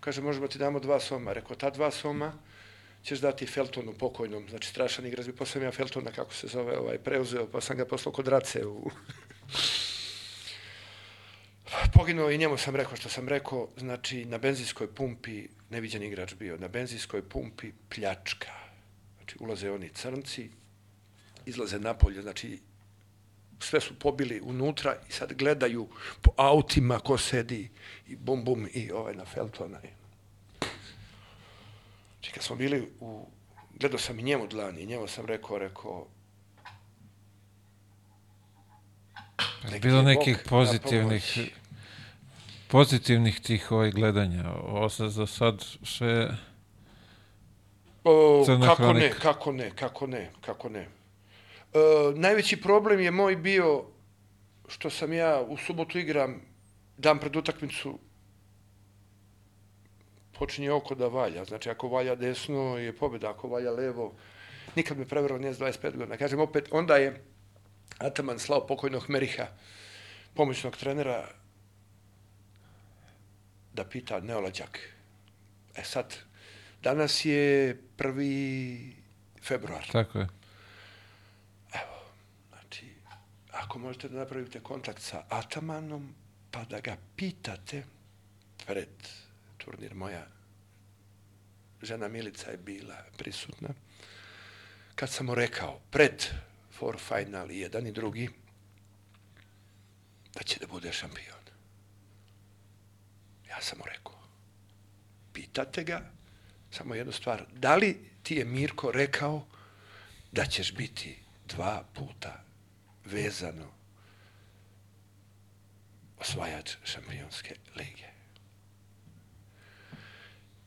Kaže, možemo ti damo dva soma. Rekao, ta dva soma ćeš dati Feltonu pokojnom, znači strašan igrač bi posle ja Feltona, kako se zove, ovaj, preuzeo, pa sam ga poslao kod Race u... Poginuo i njemu sam rekao što sam rekao, znači na benzinskoj pumpi, neviđen igrač bio, na benzinskoj pumpi pljačka. Znači ulaze oni crnci, izlaze napolje, znači sve su pobili unutra i sad gledaju po autima ko sedi i bum bum i ovaj na Feltona. Znači kad smo bili u, gledao sam i njemu dlani i njemu sam rekao, rekao, Neki bilo nekih pozitivnih pozitivnih tih ovaj gledanja. Ovo se za sad sve o, kako hronika. ne, kako ne, kako ne, kako ne. E, najveći problem je moj bio što sam ja u subotu igram dan pred utakmicu počinje oko da valja. Znači, ako valja desno je pobjeda, ako valja levo, nikad me prevrlo nije 25 godina. Kažem opet, onda je Ataman slao pokojnog Meriha, pomoćnog trenera, da pita Neolađak. E sad, danas je prvi februar. Tako je. ako možete da napravite kontakt sa Atamanom, pa da ga pitate pred turnir moja žena Milica je bila prisutna, kad sam mu rekao pred for final i jedan i drugi, da će da bude šampion. Ja sam mu rekao, pitate ga, samo jednu stvar, da li ti je Mirko rekao da ćeš biti dva puta vezano osvajač šampionske lige.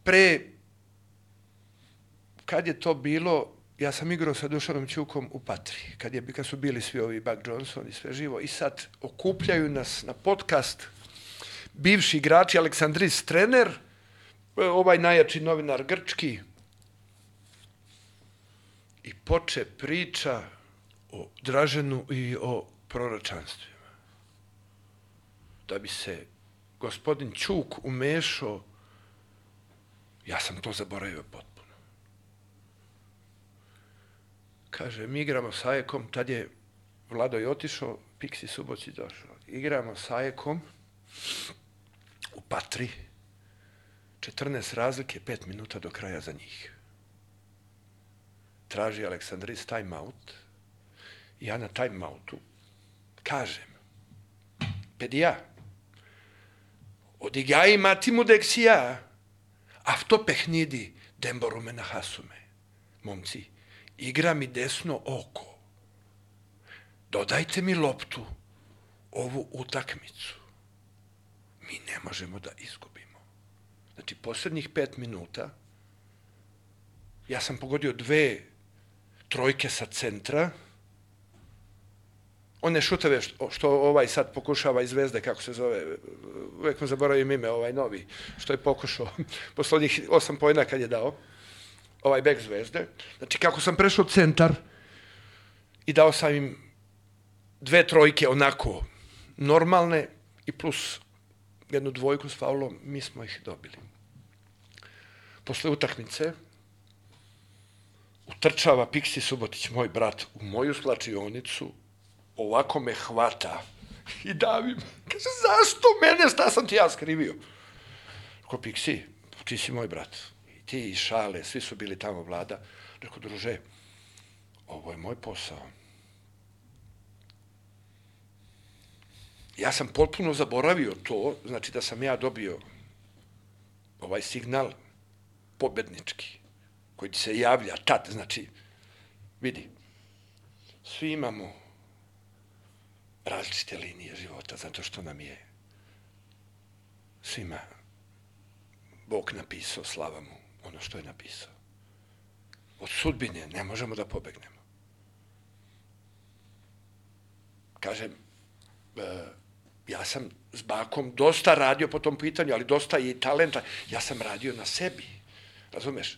Pre, kad je to bilo, ja sam igrao sa Dušanom Ćukom u Patri, kad, je, kad su bili svi ovi Buck Johnson i sve živo, i sad okupljaju nas na podcast bivši igrači Aleksandris trener, ovaj najjači novinar Grčki, i poče priča o Draženu i o proročanstvima. Da bi se gospodin Ćuk umešao, Ja sam to zaboravio potpuno. Kaže, mi igramo sa Ajekom, tad je Vlado je otišao, Piksi Suboći došao. Igramo sa Ajekom u Patri, 14 razlike, 5 minuta do kraja za njih. Traži Aleksandris timeout. Ja na timeoutu kažem, pedija, odigai matimu dexia, αυτό παιχνίδι δεν μπορούμε να χάσουμε. Momci, igra mi desno oko. Dodajte mi loptu, ovu utakmicu. Mi ne možemo da izgubimo. Znači, poslednjih pet minuta ja sam pogodio dve trojke sa centra, one šuteve što, što ovaj sad pokušava iz Zvezde, kako se zove, uvek mu zaboravim ime, ovaj novi, što je pokušao posle onih osam pojena kad je dao, ovaj bek Zvezde. Znači, kako sam prešao centar i dao sam im dve trojke onako normalne i plus jednu dvojku s faulom, mi smo ih dobili. Posle utakmice utrčava Piksi Subotić, moj brat, u moju slačionicu, ovako me hvata i davim. Kaže, zašto mene, šta sam ti ja skrivio? Rekao, Piksi, ti si moj brat. I ti i Šale, svi su bili tamo vlada. Rekao, druže, ovo je moj posao. Ja sam potpuno zaboravio to, znači da sam ja dobio ovaj signal pobednički, koji se javlja tad, znači, vidi, svi imamo različite linije života, zato što nam je svima Bog napisao, slava mu, ono što je napisao. Od sudbine ne možemo da pobegnemo. Kažem, e, ja sam s bakom dosta radio po tom pitanju, ali dosta i talenta. Ja sam radio na sebi, razumeš?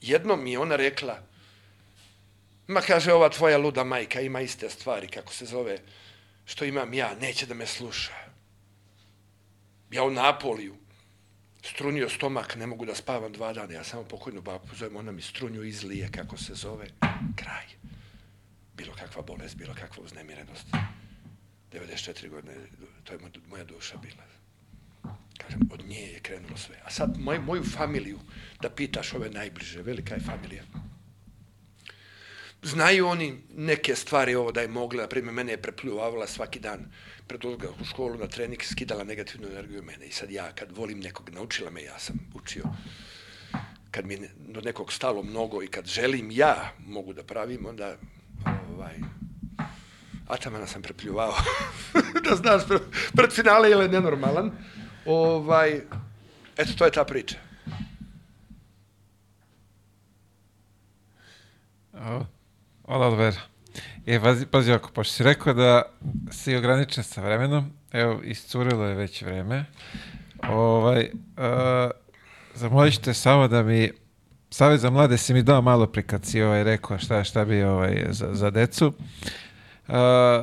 Jednom mi je ona rekla, Ma kaže, ova tvoja luda majka ima iste stvari, kako se zove, što imam ja, neće da me sluša. Ja u Napoliju, strunio stomak, ne mogu da spavam dva dana, ja samo pokojnu babu zovem, ona mi strunju izlije, kako se zove, kraj. Bilo kakva bolest, bilo kakva uznemirenost. 94 godine, to je mo- moja duša bila. Kažem, od nje je krenulo sve. A sad moj, moju familiju, da pitaš ove najbliže, velika je familija. Znaju oni neke stvari ovo da je mogla, na primjer, mene je prepljuvavala svaki dan pred ulazak u školu na trening, skidala negativnu energiju mene. I sad ja, kad volim nekog, naučila me, ja sam učio, kad mi je do nekog stalo mnogo i kad želim ja mogu da pravim, onda ovaj, Atamana sam prepljuvao. da znaš, pre- pred finale je nenormalan. Ovaj, eto, to je ta priča. O, Ola Olvera. E, pazi, pazi ako, pošto si rekao da si ograničen sa vremenom, evo, iscurilo je već vreme, ovaj, uh, zamolit te samo da mi, Savjet za mlade si mi dao malo pri kad si ovaj, rekao šta, šta bi ovaj, za, za decu, uh,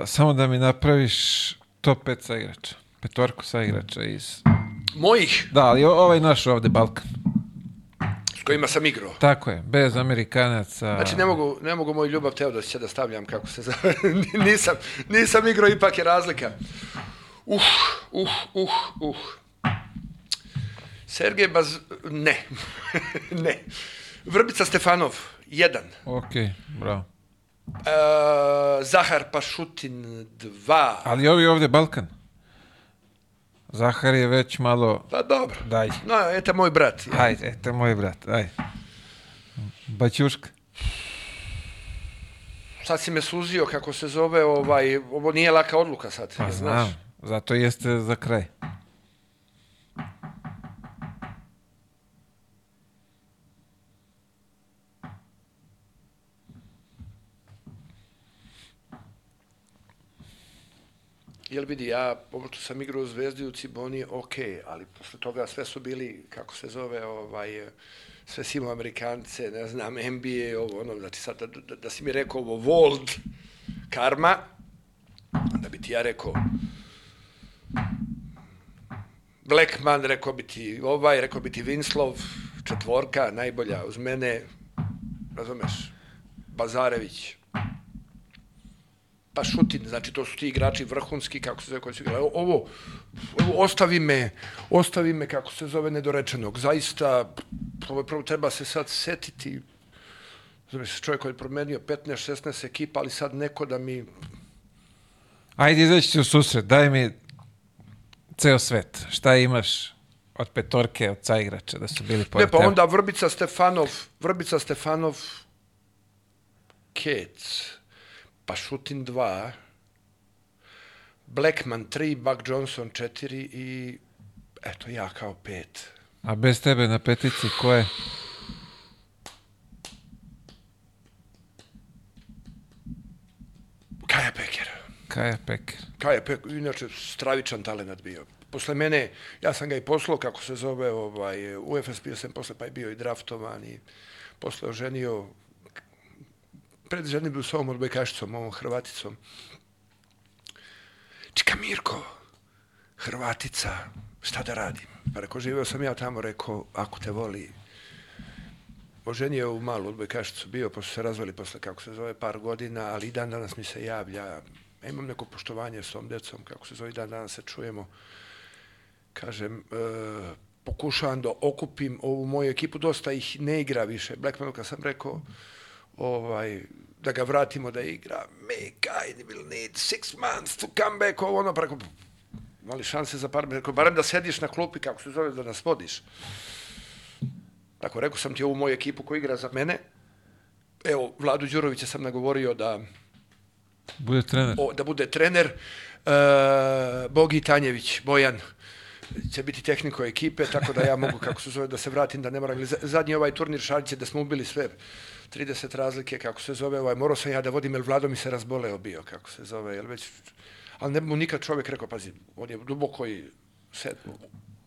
samo da mi napraviš top 5 saigrača, petorku saigrača iz... Mojih, Da, ali ovaj naš ovde Balkan. Kojima sam igrao. Tako je, bez Amerikanaca. Znači, ne mogu, ne mogu moj ljubav Teodosića da stavljam kako se zove. nisam, nisam igrao, ipak je razlika. Uh, uh, uh, uh. Sergej Baz... Ne. ne. Vrbica Stefanov, jedan. Ok, bravo. E, Zahar Pašutin, dva. Ali ovi ovde Balkan. Zahar je već malo... Pa dobro. Daj. No, eto moj brat. Ajde, eto moj brat, aj. Baćuška. Sad si me suzio kako se zove, ovaj, ovo nije laka odluka sad. Pa znaš. znam, zato jeste za kraj. Jel vidi, ja, ovo što sam igrao u Zvezdi u Ciboni, ok, ali posle toga sve su bili, kako se zove, ovaj, sve si imao Amerikance, ne znam, NBA, ovo, ono, znači sad da, da, da si mi rekao ovo, Vold, Karma, da bi ti ja rekao, Blackman, rekao bi ti ovaj, rekao bi ti Vinslov, četvorka, najbolja uz mene, razumeš, Bazarević, pa Šutin, znači to su ti igrači vrhunski, kako se zove, koji su igrali. Ovo, ovo, ostavi me, ostavi me, kako se zove, nedorečenog. Zaista, ovo prvo treba se sad setiti, znači čovjek koji je promenio 15-16 ekipa, ali sad neko da mi, Ajde, izaći ti u susret, daj mi ceo svet. Šta imaš od petorke, od caigrača, da su bili pored ne, pa tebe? onda Vrbica Stefanov, Vrbica Stefanov, Kec, pa Šutin 2, Blackman 3, Buck Johnson 4 i eto ja kao pet. A bez tebe na petici, ko je? Kaja Peker. Kaja Peker. Kaja Peker, inače stravičan talent bio. Posle mene, ja sam ga i poslao, kako se zove, ovaj, u FS bio sam posle, pa je bio i draftovan i posle oženio, pred ženim bio s ovom odbojkašicom, ovom Hrvaticom. Čika Mirko, Hrvatica, šta da radim? Pa rekao, živeo sam ja tamo, rekao, ako te voli, oženio u malu odbojkašicu bio, pošto se razvali posle, kako se zove, par godina, ali i dan danas mi se javlja, ja imam neko poštovanje s tom decom, kako se zove, dan danas se čujemo. Kažem, e, pokušavam da okupim ovu moju ekipu, dosta ih ne igra više. Blackmanu kad sam rekao, ovaj, da ga vratimo da igra, me guy will need six months to come back, ovo ono, rekao, mali šanse za par, rekao, barem da sediš na klupi, kako se zove, da nas vodiš. Tako, rekao sam ti ovu moju ekipu koja igra za mene. Evo, Vladu Đurovića sam nagovorio da, Bude trener. o, da bude trener. E, Bogi Tanjević, Bojan, će biti tehniko ekipe, tako da ja mogu, kako se zove, da se vratim, da ne moram. Zadnji ovaj turnir Šariće, da smo ubili sve 30 razlike, kako se zove, ovaj, morao sam ja da vodim, jer Vlado mi se razboleo bio, kako se zove, jel već, ali ne mu nikad čovjek rekao, pazi, on je duboko i se,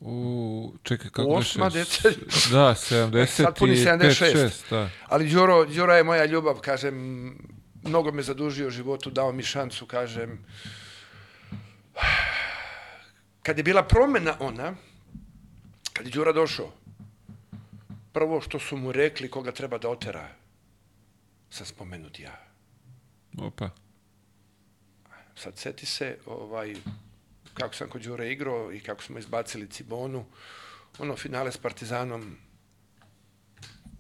U, čekaj, kako Osma beše? decenija. Da, 70 Sad puni i 76. 5, 6, da. Ali Đuro, Đuro je moja ljubav, kažem, mnogo me zadužio u životu, dao mi šansu, kažem. Kad je bila promena ona, kad je Đura došao, prvo što su mu rekli koga treba da otera, sam spomenut ja. Opa. Sad seti se ovaj, kako sam kod Đure igrao i kako smo izbacili Cibonu, ono finale s Partizanom,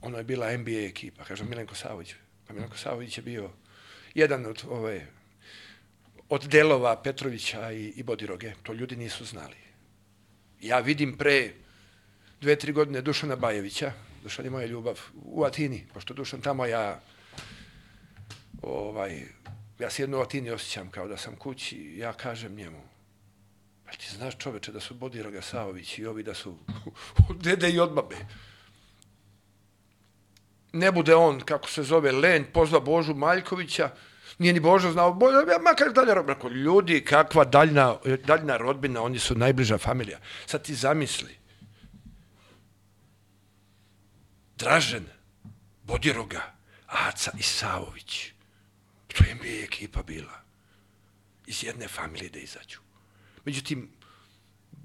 ono je bila NBA ekipa, kažem Milenko Savović. Pa Milenko Savović je bio jedan od ove od delova Petrovića i, i Bodiroge. To ljudi nisu znali. Ja vidim pre dve, tri godine Dušana Bajevića, Dušan je moja ljubav, u Atini, pošto Dušan tamo ja ovaj, ja se jedno u Atini osjećam kao da sam kući, ja kažem njemu, pa ti znaš čoveče da su Bodiroga Savović i ovi da su dede i odbabe. Ne bude on, kako se zove, Len, pozva Božu Maljkovića, nije ni Božo znao, Božo, ja, makar dalje rodbina. Ljudi, kakva daljna, daljna rodbina, oni su najbliža familija. Sad ti zamisli. Dražen, Bodiroga, Aca i Savović. To je NBA ekipa bila. Iz jedne familije da izađu. Međutim,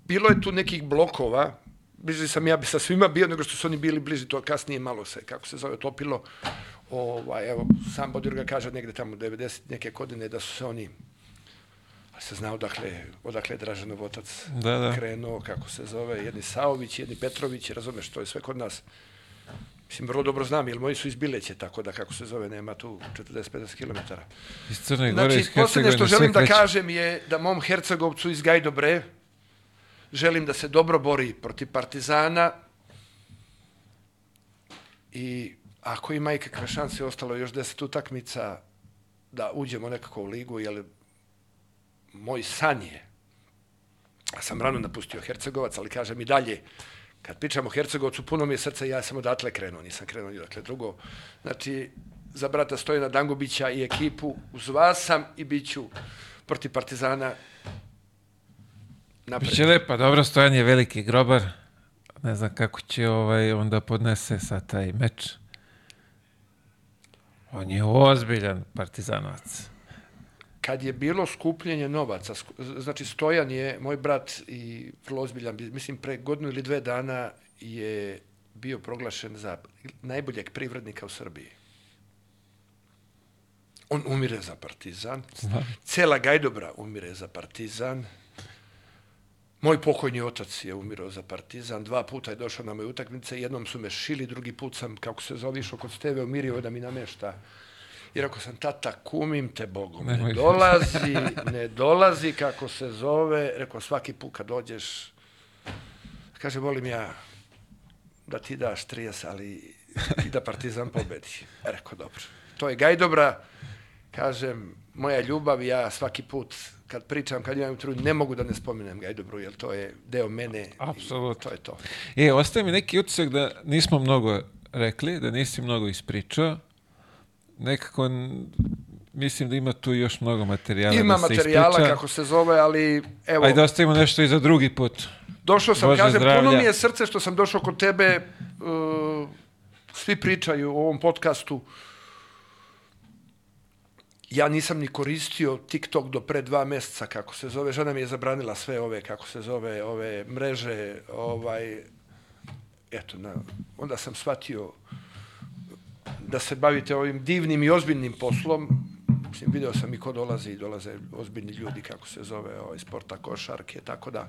bilo je tu nekih blokova, bliži sam ja sa svima bio, nego što su oni bili bliži, to kasnije malo se, kako se zove, topilo. Ovaj, evo, sam Bodirga kaže negde tamo 90 neke godine da su se oni ali se zna odakle, odakle je Draženov otac Da, da. krenuo, kako se zove, jedni Saović, jedni Petrović, razumeš, to je sve kod nas. Mislim, vrlo dobro znam, jer moji su iz Bileće, tako da, kako se zove, nema tu 40-50 km. Iz Crne Gore, Znači, iz poslednje što Hercegovine, želim da kažem je da mom Hercegovcu iz Gajdobre želim da se dobro bori protiv Partizana i ako ima ikakve šanse, ostalo još deset utakmica da uđemo nekako u ligu, jer moj san je, ja sam rano napustio Hercegovac, ali kažem i dalje, kad pričamo o Hercegovcu, puno mi je srca, ja sam odatle krenuo, nisam krenuo ni odakle drugo. Znači, za brata Stojana Dangubića i ekipu, uz vas sam i bit ću protiv Partizana napred. Biće lepa, dobro, Stojan je veliki grobar. Ne znam kako će ovaj onda podnese sa taj meč. On je ozbiljan partizanovac. Kad je bilo skupljenje novaca, znači Stojan je, moj brat i vrlo ozbiljan, mislim pre godinu ili dve dana je bio proglašen za najboljeg privrednika u Srbiji. On umire za Partizan. Cela Gajdobra umire za Partizan. Moj pokojni otac je umirao za Partizan. Dva puta je došao na moje utakmice. Jednom su me šili, drugi put sam, kako se zove, išao kod Steve, umirio da mi namešta. I rekao sam, tata, kumim te Bogom. Ne dolazi, ne dolazi, kako se zove. Rekao, svaki put kad dođeš, kaže, volim ja da ti daš 30, ali i da Partizan pobedi. E, Rekao, dobro. To je Gajdobra, kažem, moja ljubav, ja svaki put kad pričam, kad imam trud, ne mogu da ne spomenem Gajdobru, jer to je deo mene. Apsolutno. To je to. E, ostaje mi neki utisak da nismo mnogo rekli, da nisi mnogo ispričao. Nekako mislim da ima tu još mnogo materijala Ima da se materijala, ispriča. kako se zove, ali evo, Ajde, ostavimo nešto i za drugi put. došao sam, Bože kažem, puno mi je srce što sam došao kod tebe, uh, svi pričaju o ovom podcastu, ja nisam ni koristio TikTok do pre dva meseca, kako se zove, žena mi je zabranila sve ove, kako se zove, ove mreže, ovaj, eto, na, onda sam shvatio da se bavite ovim divnim i ozbiljnim poslom. Mislim, video sam i ko dolazi i dolaze ozbiljni ljudi, kako se zove, ovaj, sporta, košarke, tako da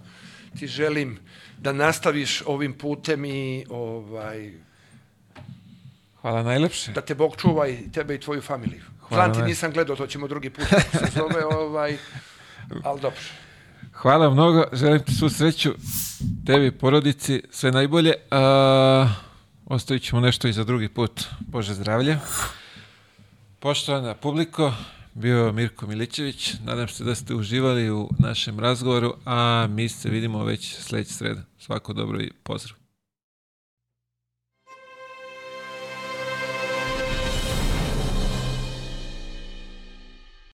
ti želim da nastaviš ovim putem i ovaj, Hvala najlepše. da te Bog čuva i tebe i tvoju familiju. Hvala Hvala ti vam. nisam gledao, to ćemo drugi put, se zove, ovaj, ali dobro. Hvala mnogo, želim ti svu sreću, tebi, porodici, sve najbolje. A, ostavit ćemo nešto i za drugi put. Bože zdravlje. Poštovana publiko, bio je Mirko Milićević. Nadam se da ste uživali u našem razgovoru, a mi se vidimo već sledeće sreda. Svako dobro i pozdrav.